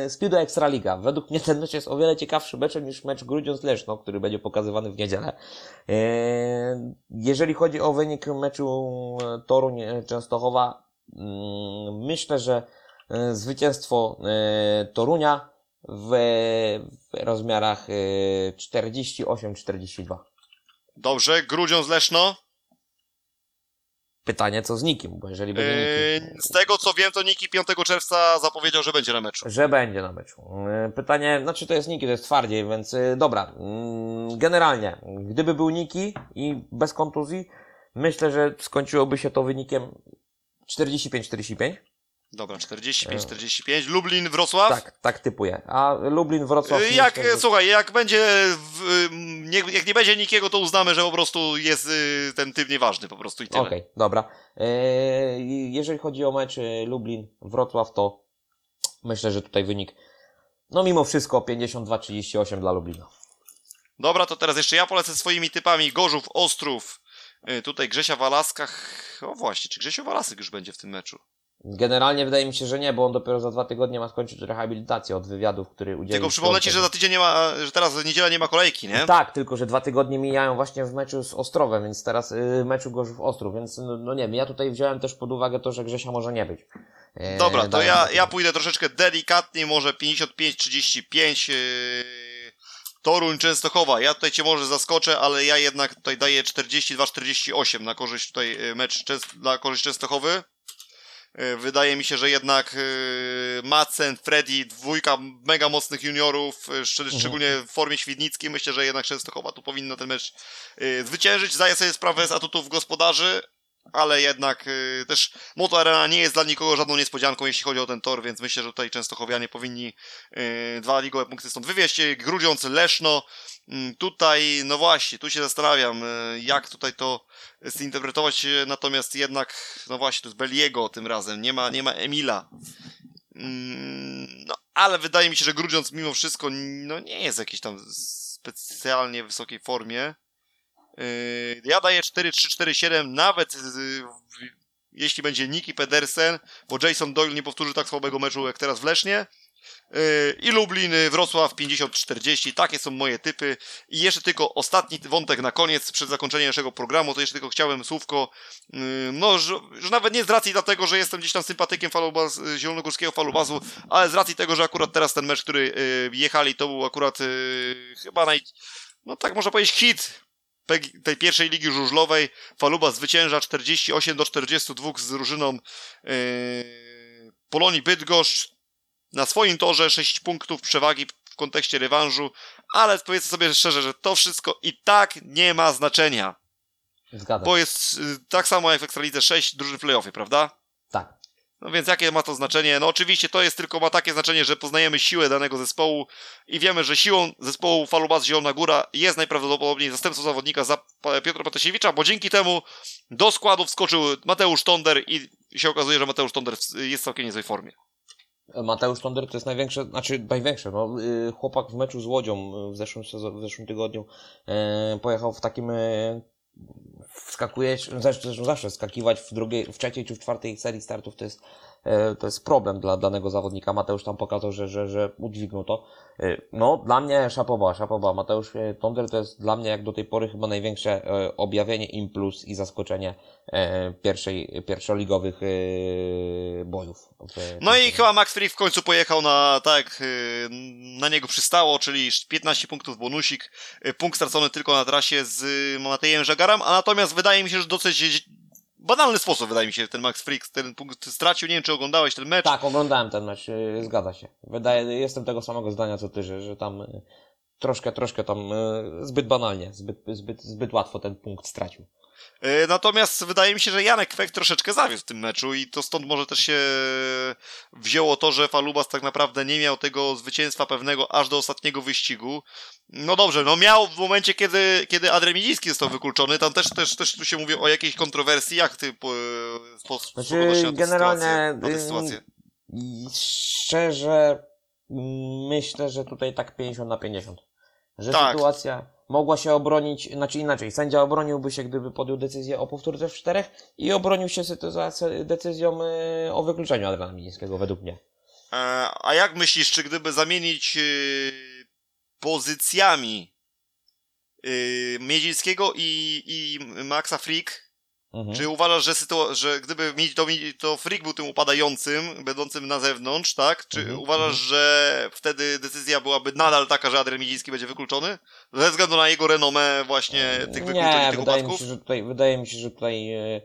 yy, Speedo Ekstraliga. Według mnie ten mecz jest o wiele ciekawszy meczem niż mecz Grudziądz z Leszno, który będzie pokazywany w niedzielę. Yy, jeżeli chodzi o wynik meczu Toruń Częstochowa, yy, myślę, że zwycięstwo yy, Torunia w, w rozmiarach 48-42. Dobrze, Grudziądz Leszno. Pytanie, co z Nikim, bo jeżeli będzie. Yy, Z tego co wiem, to Niki 5 czerwca zapowiedział, że będzie na meczu. Że będzie na meczu. Yy, Pytanie, znaczy to jest Niki, to jest twardziej, więc yy, dobra. Yy, Generalnie, gdyby był Niki i bez kontuzji, myślę, że skończyłoby się to wynikiem 45-45. Dobra, 45-45. Lublin, Wrocław. Tak, tak typuję. A Lublin, Wrocław... Y, Jak, słuchaj, jak będzie, w, nie, jak nie będzie nikiego, to uznamy, że po prostu jest y, ten typ nieważny po prostu i tyle. Okej, dobra. Yy, jeżeli chodzi o mecz yy, Lublin-Wrocław, to myślę, że tutaj wynik, no mimo wszystko 52-38 dla Lublina. Dobra, to teraz jeszcze ja polecę swoimi typami. Gorzów, Ostrów, tutaj Grzesia Walaska. O właśnie, czy Grzesio Walasek już będzie w tym meczu? Generalnie wydaje mi się, że nie, bo on dopiero za dwa tygodnie ma skończyć rehabilitację od wywiadów, który udzielił. Tylko przypomnę ci, że za tydzień nie ma, że teraz w niedzielę nie ma kolejki, nie? Tak, tylko że dwa tygodnie mijają właśnie w meczu z Ostrowem, więc teraz y, meczu Gorzów Ostrów, więc no, no nie wiem, ja tutaj wziąłem też pod uwagę to, że Grzesia może nie być. E, Dobra, to ja, ja pójdę troszeczkę delikatnie, może 55-35. Yy, Toruń, Częstochowa. Ja tutaj cię może zaskoczę, ale ja jednak tutaj daję 42-48 na korzyść tutaj yy, mecz dla korzyść Częstochowy. Yy, Wydaje mi się, że jednak yy, Macen, Freddy, dwójka mega mocnych juniorów, szcz- Mhm. szczególnie w formie świdnickiej, myślę, że jednak Częstochowa tu powinna ten mecz zwyciężyć. Zdaję sobie sprawę z atutów gospodarzy, ale jednak y, też Moto Arena nie jest dla nikogo żadną niespodzianką, jeśli chodzi o ten tor, więc myślę, że tutaj Częstochowianie powinni y, dwa ligowe punkty stąd wywieźć. Grudziąc, Leszno, y, tutaj, no właśnie, tu się zastanawiam, y, jak tutaj to zinterpretować, natomiast jednak, no właśnie, to jest Beliego tym razem, nie ma, nie ma Emila. Mm, no, ale wydaje mi się, że Grudziąc mimo wszystko no, nie jest w jakiejś tam specjalnie wysokiej formie. Yy, ja daję 4-3-4-7, nawet yy, jeśli będzie Niki Pedersen, bo Jason Doyle nie powtórzy tak słabego meczu jak teraz w Lesznie. Yy, I Lublin, Wrocław 50-40. Takie są moje typy. I jeszcze tylko ostatni wątek na koniec, przed zakończeniem naszego programu, to jeszcze tylko chciałem słówko, no, że, że nawet nie z racji dlatego, że jestem gdzieś tam sympatykiem falubaz, zielonogórskiego falubazu, ale z racji tego, że akurat teraz ten mecz, który jechali, to był akurat chyba naj, no tak można powiedzieć hit tej pierwszej ligi żużlowej. Faluba zwycięża 48 do 42 z drużyną yy, Polonii Bydgoszcz. Na swoim torze 6 punktów przewagi w kontekście rewanżu, ale powiedzmy sobie szczerze, że to wszystko i tak nie ma znaczenia. Zgadzam. Bo jest yy, tak samo jak w Ekstralidze 6 drużyn w playoffie, prawda? No więc jakie ma to znaczenie? No oczywiście to jest tylko ma takie znaczenie, że poznajemy siłę danego zespołu i wiemy, że siłą zespołu Falubaz Zielona Góra jest najprawdopodobniej zastępcą zawodnika za Piotra Patasiewicza, bo dzięki temu do składu wskoczył Mateusz Tonder i się okazuje, że Mateusz Tonder jest w całkiem niezłej formie. Mateusz Tonder to jest największe, znaczy największe, no, y, chłopak w meczu z Łodzią w zeszłym, w zeszłym tygodniu e, pojechał w takim wskakujesz, zresztą zawsze skakiwać w drugiej, w trzeciej czy w czwartej serii startów to jest, to jest problem dla danego zawodnika. Mateusz tam pokazał, że, że, że udźwignął to. E, no, dla mnie szapoba, szapoba. Mateusz e, Tonder to jest dla mnie jak do tej pory chyba największe objawienie impuls i zaskoczenie pierwszej, pierwszoligowych bojów. No i chyba Max Free w końcu pojechał na, tak, na niego przystało, czyli 15 punktów bonusik, punkt stracony tylko na trasie z Matejem Żagarem, a natomiast wydaje mi się, że dosyć banalny sposób, wydaje mi się, ten Max Freak ten punkt stracił. Nie wiem, czy oglądałeś ten mecz. Tak, oglądałem ten mecz, y, zgadza się. Wydaje, jestem tego samego zdania co ty, że, że tam y, troszkę, troszkę tam y, zbyt banalnie, zbyt, zbyt, zbyt łatwo ten punkt stracił. E, natomiast wydaje mi się, że Janek Kwek troszeczkę zawiódł w tym meczu i to stąd może też się wzięło to, że Falubas tak naprawdę nie miał tego zwycięstwa pewnego aż do ostatniego wyścigu. No dobrze, no miał w momencie, kiedy, kiedy Adrian Midziński został wykluczony, tam też, też, też tu się mówi o jakiejś kontrowersji, jak ty po, po, znaczy, generalnie, na tę sytuację? Szczerze myślę, że tutaj tak 50 na 50. Że tak. sytuacja mogła się obronić, znaczy inaczej, sędzia obroniłby się, gdyby podjął decyzję o powtórce w czterech i obronił się decyzją e, o wykluczeniu Adriana Milińskiego, według mnie. E, a jak myślisz, czy gdyby zamienić e, pozycjami Miedzińskiego i, i Maxa Frick, Mhm. Czy uważasz, że, sytu- że gdyby to, to Freak był tym upadającym, będącym na zewnątrz, tak? Czy mhm. uważasz, mhm. że wtedy decyzja byłaby nadal taka, że Adrian Midziński będzie wykluczony? Ze względu na jego renomę właśnie tych wykluczeń, nie, tych wydaje upadków? Mi się, że tutaj, wydaje mi się, że tutaj e,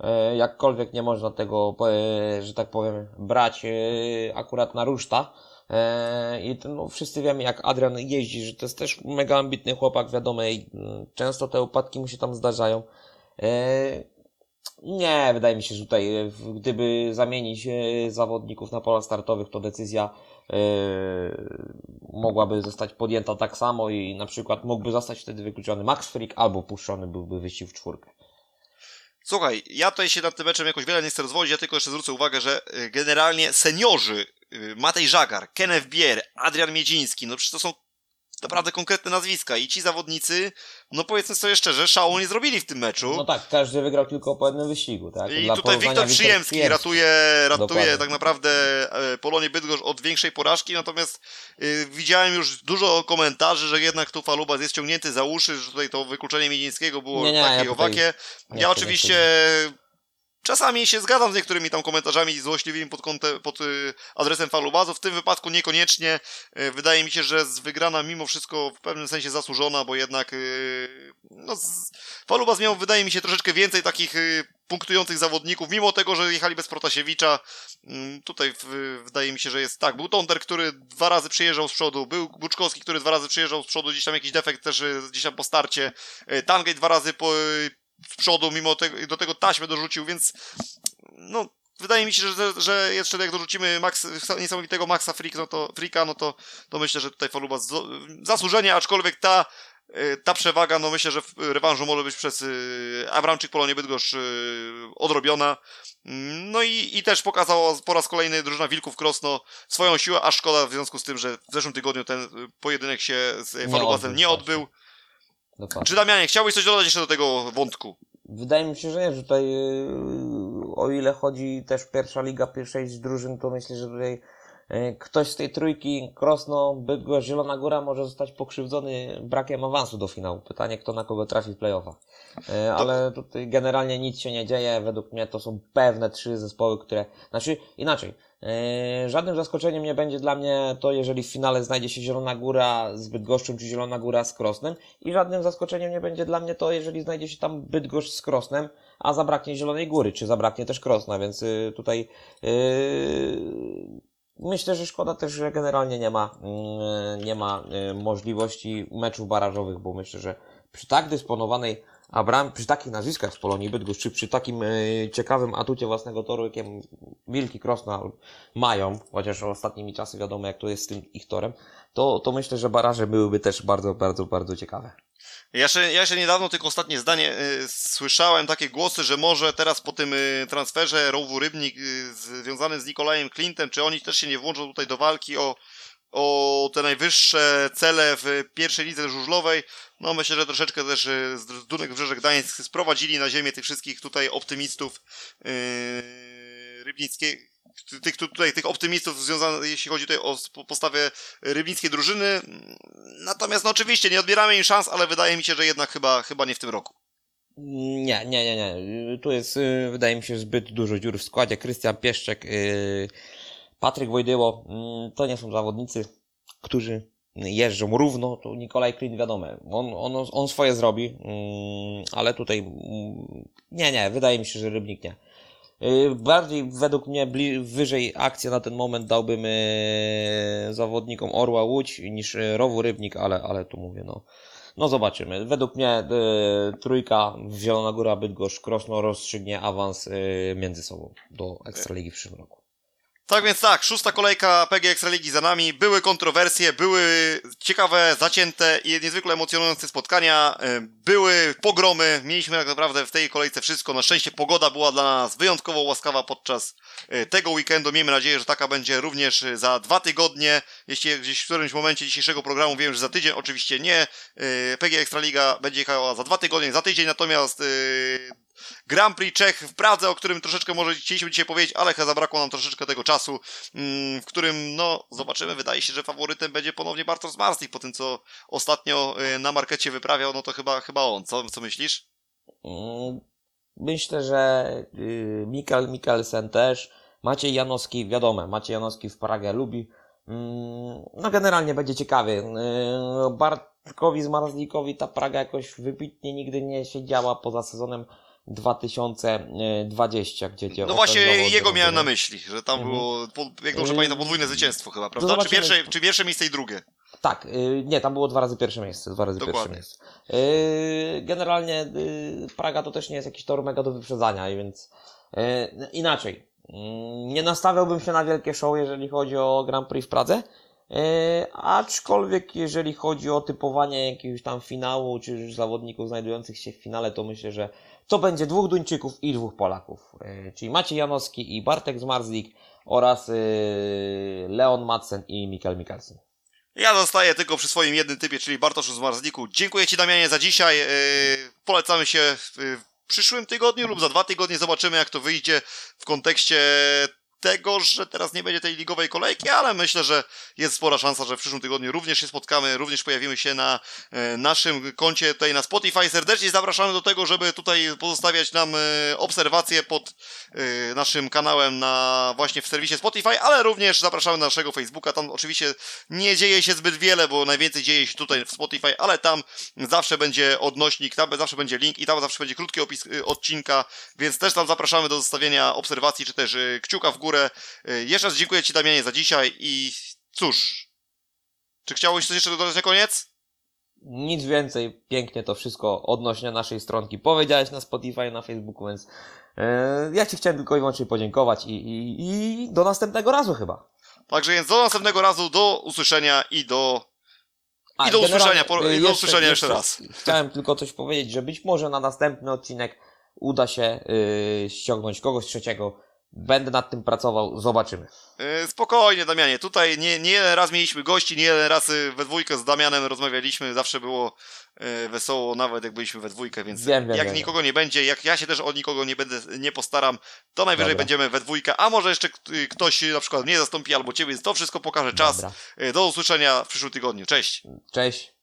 e, jakkolwiek nie można tego, e, że tak powiem, brać akurat na ruszta. I no, wszyscy wiemy, jak Adrian jeździ, że to jest też mega ambitny chłopak, wiadomo, i mm, często te upadki mu się tam zdarzają. E, nie, wydaje mi się, że tutaj, e, gdyby zamienić e, zawodników na polach startowych, to decyzja mogłaby zostać podjęta tak samo i na przykład mógłby zostać wtedy wykluczony Max Freak albo puszczony byłby wyścig w czwórkę. Słuchaj, ja tutaj się nad tym meczem jakoś wiele nie chcę rozwodzić, ja tylko jeszcze zwrócę uwagę, że generalnie seniorzy Matej Żagar, Kenneth Bier, Adrian Miedziński, no przecież to są naprawdę konkretne nazwiska i ci zawodnicy, no powiedzmy sobie szczerze, szału nie zrobili w tym meczu. No tak, każdy wygrał tylko po jednym wyścigu, tak? I Dla tutaj Wiktor Przyjemski ratuje, ratuje tak naprawdę e, Polonię Bydgoszcz od większej porażki, natomiast y, widziałem już dużo komentarzy, że jednak tu Falubas jest ciągnięty za uszy, że tutaj to wykluczenie Miedińskiego było nie, nie, takie ja owakie. Ja, ja oczywiście Czasami się zgadzam z niektórymi tam komentarzami złośliwymi pod, kątem, pod y, adresem Falubazu. W tym wypadku niekoniecznie. Y, wydaje mi się, że wygrana mimo wszystko w pewnym sensie zasłużona, bo jednak y, no, Falubaz miał, wydaje mi się, troszeczkę więcej takich punktujących zawodników, mimo tego, że jechali bez Protasiewicza. Mm, tutaj wydaje mi się, że jest tak. Był Tonder, który dwa razy przyjeżdżał z przodu, był Buczkowski, który dwa razy przyjeżdżał z przodu, gdzieś tam jakiś defekt też gdzieś tam po starcie. Tangate dwa razy po, w przodu, mimo tego, do tego taśmę dorzucił, więc no, wydaje mi się, że, że jeszcze jak dorzucimy Max, niesamowitego Maxa Freak, no to, Freaka, no to, to myślę, że tutaj Faluba zasłużenie, aczkolwiek ta Y, ta przewaga, no myślę, że w rewanżu może być przez y, Abramczyk Polonie Bydgoszcz y, odrobiona. Mm, no i, i też pokazała po raz kolejny drużyna Wilków Krosno swoją siłę, a szkoda w związku z tym, że w zeszłym tygodniu ten pojedynek się z Falubasem nie odbył. Dokładnie. Czy Damianie, chciałbyś coś dodać jeszcze do tego wątku? Wydaje mi się, że nie, że tutaj o ile chodzi też pierwsza liga, pierwszej drużyn, to myślę, że tutaj ktoś z tej trójki, Krosno, Bydgoszcz, Zielona Góra może zostać pokrzywdzony brakiem awansu do finału. Pytanie, kto na kogo trafi w playoffach. E, ale tutaj generalnie nic się nie dzieje. Według mnie to są pewne trzy zespoły, które... Znaczy, inaczej. E, żadnym zaskoczeniem nie będzie dla mnie to, jeżeli w finale znajdzie się Zielona Góra z Bydgoszczem, czy Zielona Góra z Krosnem. I żadnym zaskoczeniem nie będzie dla mnie to, jeżeli znajdzie się tam Bydgoszcz z Krosnem, a zabraknie Zielonej Góry, czy zabraknie też Krosna, więc y, tutaj yy Myślę, że szkoda też, że generalnie nie ma, mm, nie ma y, możliwości meczów barażowych, bo myślę, że przy tak dysponowanej Abram, przy takich nazwiskach z Polonii Bydgoszcz, czy przy takim y, ciekawym atucie własnego toru, jakim Wilki Krosna mają, chociaż ostatnimi czasy wiadomo, jak to jest z tym ich torem, to, to myślę, że baraże byłyby też bardzo, bardzo, bardzo ciekawe. Ja jeszcze, ja jeszcze niedawno, tylko ostatnie zdanie, y, słyszałem takie głosy, że może teraz po tym y, transferze Rowu Rybnik y, związany z Nikolajem Clintem, czy oni też się nie włączą tutaj do walki o, o te najwyższe cele w pierwszej lidze żużlowej. No myślę, że troszeczkę też z Dunek Brzeże Gdańsk sprowadzili na ziemię tych wszystkich tutaj optymistów yy, rybnickiej tych, tutaj, tych optymistów związanych, jeśli chodzi tutaj o postawę rybnickiej drużyny. Natomiast no oczywiście nie odbieramy im szans, ale wydaje mi się, że jednak chyba, chyba nie w tym roku. Nie, nie, nie, nie. Tu jest, y, wydaje mi się, zbyt dużo dziur w składzie. Krystian Pieszczek, y, Patryk Wojdyło, mm, to nie są zawodnicy, którzy jeżdżą równo, to Nikolaj Klin wiadomo, on, on, on swoje zrobi, mm, ale tutaj mm, nie, nie, wydaje mi się, że Rybnik nie. Y, bardziej według mnie wyżej akcję na ten moment dałbym y, zawodnikom Orła Łódź niż y, Rowu Rybnik, ale, ale tu mówię, no. No zobaczymy. Według mnie trójka Zielona Góra Bydgoszcz Krosno rozstrzygnie awans między sobą do Ekstraligi w przyszłym roku. Tak więc tak, szósta kolejka PG Ekstraligi za nami. Były kontrowersje, były ciekawe, zacięte i niezwykle emocjonujące spotkania. E, były pogromy. Mieliśmy tak naprawdę w tej kolejce wszystko. Na szczęście pogoda była dla nas wyjątkowo łaskawa podczas e, tego weekendu. Miejmy nadzieję, że taka będzie również za dwa tygodnie. Jeśli gdzieś w którymś momencie dzisiejszego programu wiem, że za tydzień oczywiście nie. E, PG Ekstraliga będzie jechała za dwa tygodnie, za tydzień natomiast Grand Prix Czech w Pradze, o którym troszeczkę może chcieliśmy dzisiaj powiedzieć, ale zabrakło nam troszeczkę tego czasu, mm, w którym, no, zobaczymy. Wydaje się, że faworytem będzie ponownie Bartosz Marslik po tym, co ostatnio y, na markecie wyprawiał, no to chyba, chyba on. Co, co myślisz? Mm, myślę, że y, Mikael Mikkelsen też. Maciej Janowski, wiadomo, Maciej Janowski w Pragę lubi. Mm, no generalnie będzie ciekawy. Bartkowi z Marzlikowi ta Praga jakoś wybitnie nigdy nie siedziała poza sezonem 2020, gdzie No właśnie jego miałem na myśli, że tam mhm. było, jak dobrze pamiętam, podwójne zwycięstwo chyba, prawda? Czy pierwsze, czy pierwsze miejsce i drugie? Tak, y, nie, tam było dwa razy pierwsze miejsce, dwa razy Dokładnie. pierwsze miejsce. Y, generalnie y, Praga to też nie jest jakiś tor mega do wyprzedzania, więc inaczej. Mm, nie nastawiałbym się na wielkie show, jeżeli chodzi o Grand Prix w Pradze, aczkolwiek jeżeli chodzi o typowanie jakiegoś tam finału, czy zawodników znajdujących się w finale, to myślę, że to będzie dwóch Duńczyków i dwóch Polaków, e, czyli Maciej Janowski i Bartek Zmarzlik oraz e, Leon Madsen i Mikael Mikkelsen. Ja zostaję tylko przy swoim jednym typie, czyli Bartoszu Zmarzliku. Dziękuję Ci Damianie za dzisiaj. E, polecamy się w przyszłym tygodniu lub za dwa tygodnie. Zobaczymy jak to wyjdzie w kontekście tego, że teraz nie będzie tej ligowej kolejki, ale myślę, że jest spora szansa, że w przyszłym tygodniu również się spotkamy, również pojawimy się na e, naszym koncie tutaj na Spotify. Serdecznie zapraszamy do tego, żeby tutaj pozostawiać nam e, obserwacje pod naszym kanałem na właśnie w serwisie Spotify, ale również zapraszamy na naszego Facebooka. Tam oczywiście nie dzieje się zbyt wiele, bo najwięcej dzieje się tutaj w Spotify, ale tam zawsze będzie odnośnik, tam zawsze będzie link i tam zawsze będzie krótki opis odcinka, więc też tam zapraszamy do zostawienia obserwacji, czy też kciuka w górę jeszcze raz dziękuję Ci Damianie za dzisiaj i cóż, czy chciałeś coś jeszcze dodać na koniec? Nic więcej, pięknie to wszystko odnośnie naszej stronki powiedziałeś na Spotify, na Facebooku, więc ja Ci chciałem tylko i wyłącznie podziękować i, i, i do następnego razu chyba. Także więc do następnego razu, do usłyszenia i do... I do usłyszenia po- i do usłyszenia jeszcze raz. Chciałem tylko coś powiedzieć, że być może na następny odcinek uda się y, ściągnąć kogoś trzeciego. Będę nad tym pracował, zobaczymy. Yy, spokojnie, Damianie. Tutaj nie, nie jeden raz mieliśmy gości, nie jeden raz y, we dwójkę z Damianem rozmawialiśmy. Zawsze było yy, wesoło, nawet jak byliśmy we dwójkę, więc Wiem, wiem, jak wiem. nikogo nie będzie, jak ja się też o nikogo nie będę, nie postaram, to najwyżej Dobra. będziemy we dwójkę, a może jeszcze y, ktoś na przykład mnie zastąpi albo ciebie, więc to wszystko pokaże czas. Dobra. Do usłyszenia w przyszłym tygodniu. Cześć! Cześć.